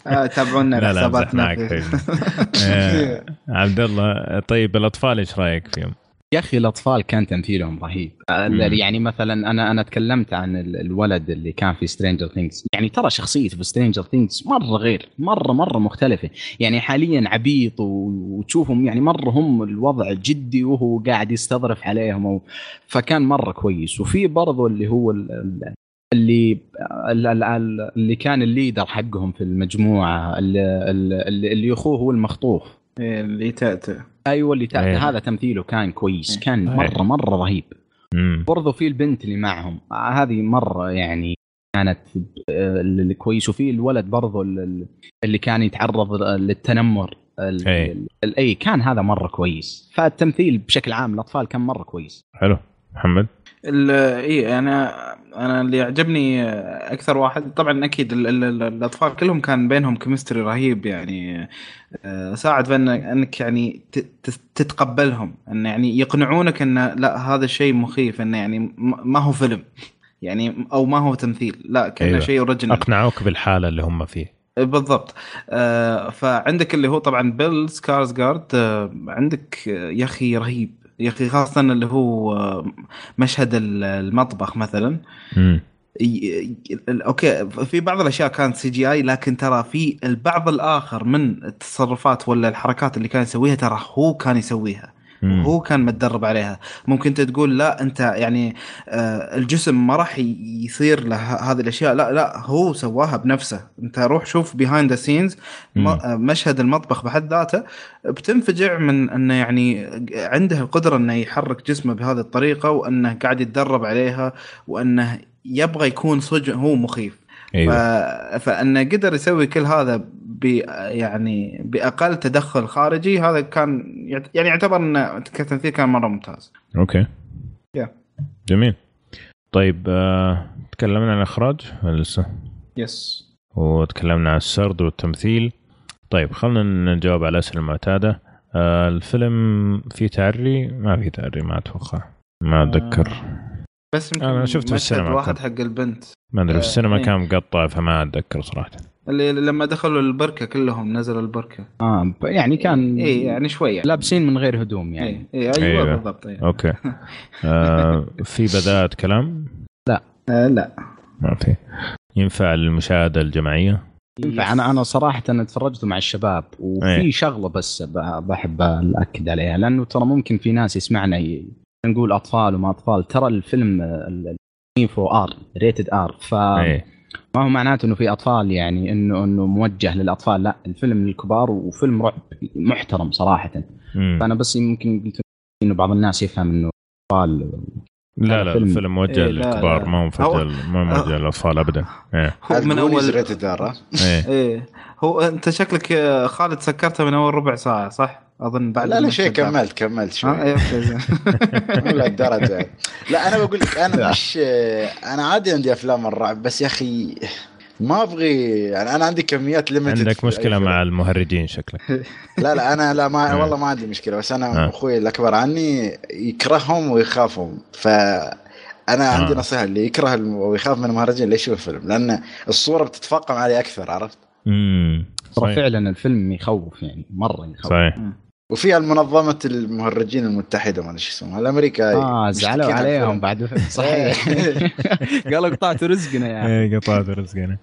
Speaker 2: آه، تابعونا حساباتنا.
Speaker 1: آه، عبد الله طيب الأطفال إيش رأيك فيهم؟
Speaker 4: يا أخي الأطفال كان تمثيلهم رهيب.
Speaker 1: مم.
Speaker 4: يعني مثلا أنا أنا تكلمت عن ال- الولد اللي كان في Stranger Things يعني ترى شخصيته في Stranger Things مرة غير مرة مرة مختلفة. يعني حاليا عبيط وتشوفهم يعني مرة هم الوضع جدي وهو قاعد يستظرف عليهم و... فكان مرة كويس. وفي برضو اللي هو ال- ال- اللي ال- ال- ال- اللي كان الليدر حقهم في المجموعة اللي, اللي اللي أخوه هو المخطوف.
Speaker 2: إيه، اللي تأتأ.
Speaker 4: أيوه اللي تحت
Speaker 1: أيه.
Speaker 4: هذا تمثيله كان كويس
Speaker 2: أيه.
Speaker 4: كان مره
Speaker 1: أيه.
Speaker 4: مرة رهيب
Speaker 1: مم.
Speaker 4: برضو في البنت اللي معهم آه، هذه مرة يعني كانت آه، اللي كويس وفي الولد برضو ال- اللي كان يتعرض للتنمر ال-
Speaker 1: أي.
Speaker 4: ال- اي كان هذا مرة كويس فالتمثيل بشكل عام الأطفال كان مرة كويس
Speaker 1: حلو محمد
Speaker 2: اي أنا أنا اللي عجبني أكثر واحد طبعا أكيد ال ال الأطفال كلهم كان بينهم chemistry رهيب يعني آه، ساعد في انك يعني تتقبلهم انه يعني يقنعونك انه لا هذا الشيء مخيف انه يعني ما هو فيلم يعني أو ما هو تمثيل لا كانه
Speaker 1: أيوة.
Speaker 2: شيء original
Speaker 1: أقنعوك بالحالة اللي هم فيه.
Speaker 2: بالضبط. آه فعندك اللي هو طبعا بيل سكارز جارد آه عندك يا أخي رهيب. يا أخي خاصة اللي هو آه، مشهد ال- المطبخ مثلا. okay في بعض الأشياء كانت CGI لكن ترى في البعض الآخر من التصرفات ولا الحركات اللي كان يسويها ترى هو كان يسويها.
Speaker 1: مم.
Speaker 2: هو كان متدرب عليها. ممكن أنت تقول لا أنت يعني آه، الجسم ما راح يصير له هذه الأشياء. لا لا هو سواها بنفسه. أنت روح شوف behind the
Speaker 1: scenes.
Speaker 2: مشهد المطبخ بحد ذاته بتنفجع من انه يعني عنده القدرة أنه يحرك جسمه بهذه الطريقة وأنه قاعد يتدرب عليها وأنه يبغى يكون صدق هو مخيف. ف... فأنه قدر يسوي كل هذا يعني بأقل تدخل خارجي هذا كان يعني يعتبر انه كتمثيل كان مرة ممتاز.
Speaker 1: okay.
Speaker 2: Yeah.
Speaker 1: جميل. طيب آه، تكلمنا عن الإخراج ولا لسه؟
Speaker 2: yes
Speaker 1: وتكلمنا عن السرد والتمثيل. طيب خلينا نجاوب على الاسئله المعتادة. آه، الفيلم فيه تعري؟ ما فيه تعري ما أتوقع. ما أتذكر.
Speaker 2: بس يمكن
Speaker 1: أنا شفته في السينما
Speaker 2: واحد. حق البنت.
Speaker 1: ما أدري في
Speaker 2: آه،
Speaker 1: السينما
Speaker 2: إيه.
Speaker 1: كان مقطع فما أتذكر صراحة.
Speaker 2: اللي لما دخلوا البركة كلهم نزلوا
Speaker 4: البركة آه يعني كان
Speaker 2: اي يعني شوية
Speaker 4: لابسين من غير هدوم يعني
Speaker 2: إيه. إيه. أيوه
Speaker 1: أيوة.
Speaker 2: بالضبط أيوة.
Speaker 1: okay آه، في بدايه كلام
Speaker 2: آه لا
Speaker 1: ما في ينفع للمشاهده الجماعية
Speaker 4: ينفع أنا أنا صراحة أنا تفرجته مع الشباب وفي
Speaker 1: إيه.
Speaker 4: شغلة بس ب- بحب اكد عليها لأنه ترى ممكن في ناس يسمعنا ي- نقول أطفال وما أطفال ترى الفيلم فور rated R فما
Speaker 1: إيه
Speaker 4: هو معناته إنه في أطفال يعني إنه إنه موجه للأطفال. لا الفيلم للكبار وفيلم رعب محترم صراحة.
Speaker 1: مم.
Speaker 4: فأنا بس يمكن قلت إنه بعض الناس يفهم إنه أطفال
Speaker 1: لا لا
Speaker 4: فيلم-
Speaker 1: الفيلم موجه
Speaker 2: إيه،
Speaker 1: للكبار. ما هو موجه ما موجه
Speaker 2: هو-
Speaker 1: للأطفال ابدا. إيه.
Speaker 2: هو من
Speaker 3: أول
Speaker 1: إيه.
Speaker 2: إيه. هو أنت شكلك خالد سكرته من أول ربع ساعة صح؟ أظن بعد
Speaker 3: لا لا شيء. كملت كملت
Speaker 2: آه
Speaker 3: شوي.
Speaker 2: إيه أوكي زين.
Speaker 3: مو لهالدرجه لا أنا بقول لك أنا مش أنا عادي عندي أفلام الرعب بس يا أخي ما أبغي يعني أنا عندي كميات ليمتد
Speaker 1: عندك مشكلة مع المهرجين شكلك.
Speaker 3: لا لا أنا لا ما
Speaker 1: آه.
Speaker 3: والله ما عندي مشكلة بس أنا
Speaker 1: آه.
Speaker 3: أخوي الأكبر عني يكرههم ويخافهم. ف أنا عندي
Speaker 1: آه.
Speaker 3: نصيحة اللي يكره ويخاف من المهرجان اللي يشوف الفيلم لأن الصورة بتتفاقم عليه أكثر عرفت؟
Speaker 1: امم
Speaker 4: ترى فعلا الفيلم يخوف يعني مرة يخوف.
Speaker 1: صحيح.
Speaker 3: وفي المنظمة المهرجين المتحدة ما أدري اسمها الامريكا
Speaker 4: آه زعلوا عليهم. بعد صحيح قالوا قطعتوا رزقنا يا أخي.
Speaker 1: إيه قطعت رزقنا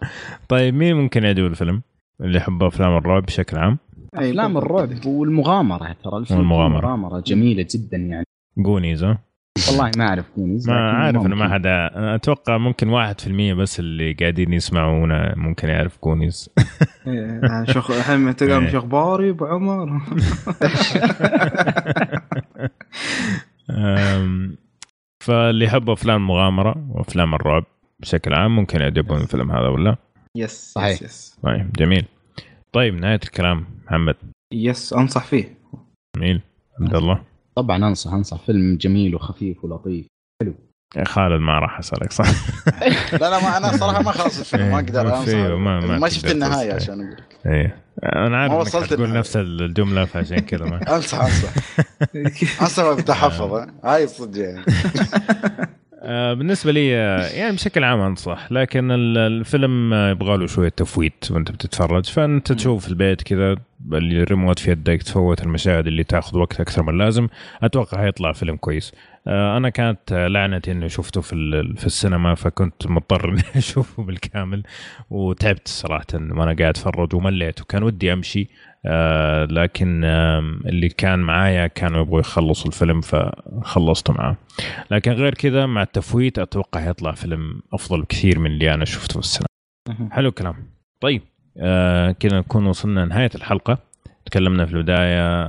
Speaker 1: طيب مين ممكن يعجبه الفيلم؟ اللي يحب أفلام الرعب بشكل عام
Speaker 2: أفلام.
Speaker 4: الرعب والمغامرة ترى الفيلم
Speaker 1: والمغامرة.
Speaker 4: مغامره جميلة جدا يعني
Speaker 1: جونيز ها؟
Speaker 4: والله ما أعرف كونيز
Speaker 1: ما
Speaker 4: لكن
Speaker 1: عارف إنه ما. حدا. أتوقع ممكن واحد في المية بس اللي قاعدين يسمعونا ممكن يعرف كونيز.
Speaker 2: إيه، يعني شوخ الحين تلقاهم
Speaker 1: إيه.
Speaker 2: شو اخباري أبو عمر.
Speaker 1: فاللي يحب أفلام المغامره وأفلام الرعب بشكل عام ممكن يعجبهم الفيلم هذا ولا؟
Speaker 2: yes
Speaker 4: صحيح.
Speaker 2: yes yes
Speaker 1: طيب جميل. طيب نهاية الكلام محمد.
Speaker 2: yes أنصح فيه.
Speaker 1: جميل. عبد الله.
Speaker 4: طبعا انصح أنصح فيلم جميل وخفيف ولطيف.
Speaker 1: يا خالد ما راح أسألك صح؟
Speaker 3: لا لا ما أنا صراحة ما خلص الفيلم ما أقدر
Speaker 1: إيه، في-
Speaker 3: أنصح.
Speaker 1: ما- ما
Speaker 3: ما شفت
Speaker 1: النهاية.
Speaker 3: عشان أقول. لك
Speaker 1: إيه. أنا عارف
Speaker 3: ما
Speaker 1: إنك
Speaker 3: وصلت
Speaker 1: تقول. نفس الجملة فعشان كذا ما
Speaker 3: أنصح أنصح. أنصح بتحفظ ها؟ هاي صدق يعني.
Speaker 1: آه، بالنسبة لي آه، يعني بشكل عام أنصح لكن ال- الفيلم آه، يبغى له شوية تفويت وأنت بتتفرج فأنت تشوف في البيت كذا الريموت في يدك تفوت المشاهد اللي تاخذ وقت أكثر من اللازم أتوقع حيطلع فيلم كويس. أنا كانت لعنتي انه شفته في في السينما فكنت مضطر إني أشوفه بالكامل وتعبت صراحة وأنا قاعد أتفرج ومليت وكان ودي أمشي. آه، لكن آم، اللي كان معايا كانوا يبغوا يخلصوا الفيلم فخلصته معاه. لكن غير كذا مع التفويت أتوقع يطلع فيلم أفضل بكثير من اللي أنا شفته في السينما. حلو الكلام. طيب آه كذا نكون وصلنا لنهاية الحلقة. تكلمنا في البداية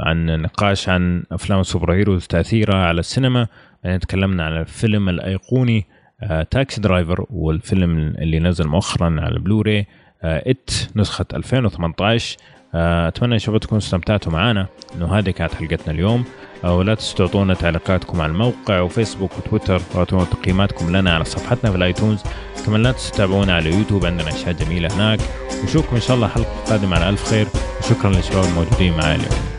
Speaker 1: عن نقاش عن أفلام ال superheroes تأثيرها على السينما. بعدين تكلمنا عن الفيلم الأيقوني آه تاكسي درايفر والفيلم اللي نزل مؤخرا على البلوراي آه ات نسخة 2018 آه، أتمنى يا شباب تكونوا استمتعتوا معنا إنه هذه كانت حلقتنا اليوم. آه، ولا تنسوا تعطونا تعليقاتكم على الموقع وفيسبوك وتويتر. واعطونا تقييماتكم لنا على صفحتنا في الآيتونز. كمان لا تنسوا تتابعونا على يوتيوب. عندنا أشياء جميلة هناك. ونشوفكم إن شاء الله حلقة قادمة على ألف خير. وشكرا للشباب الموجودين معنا اليوم.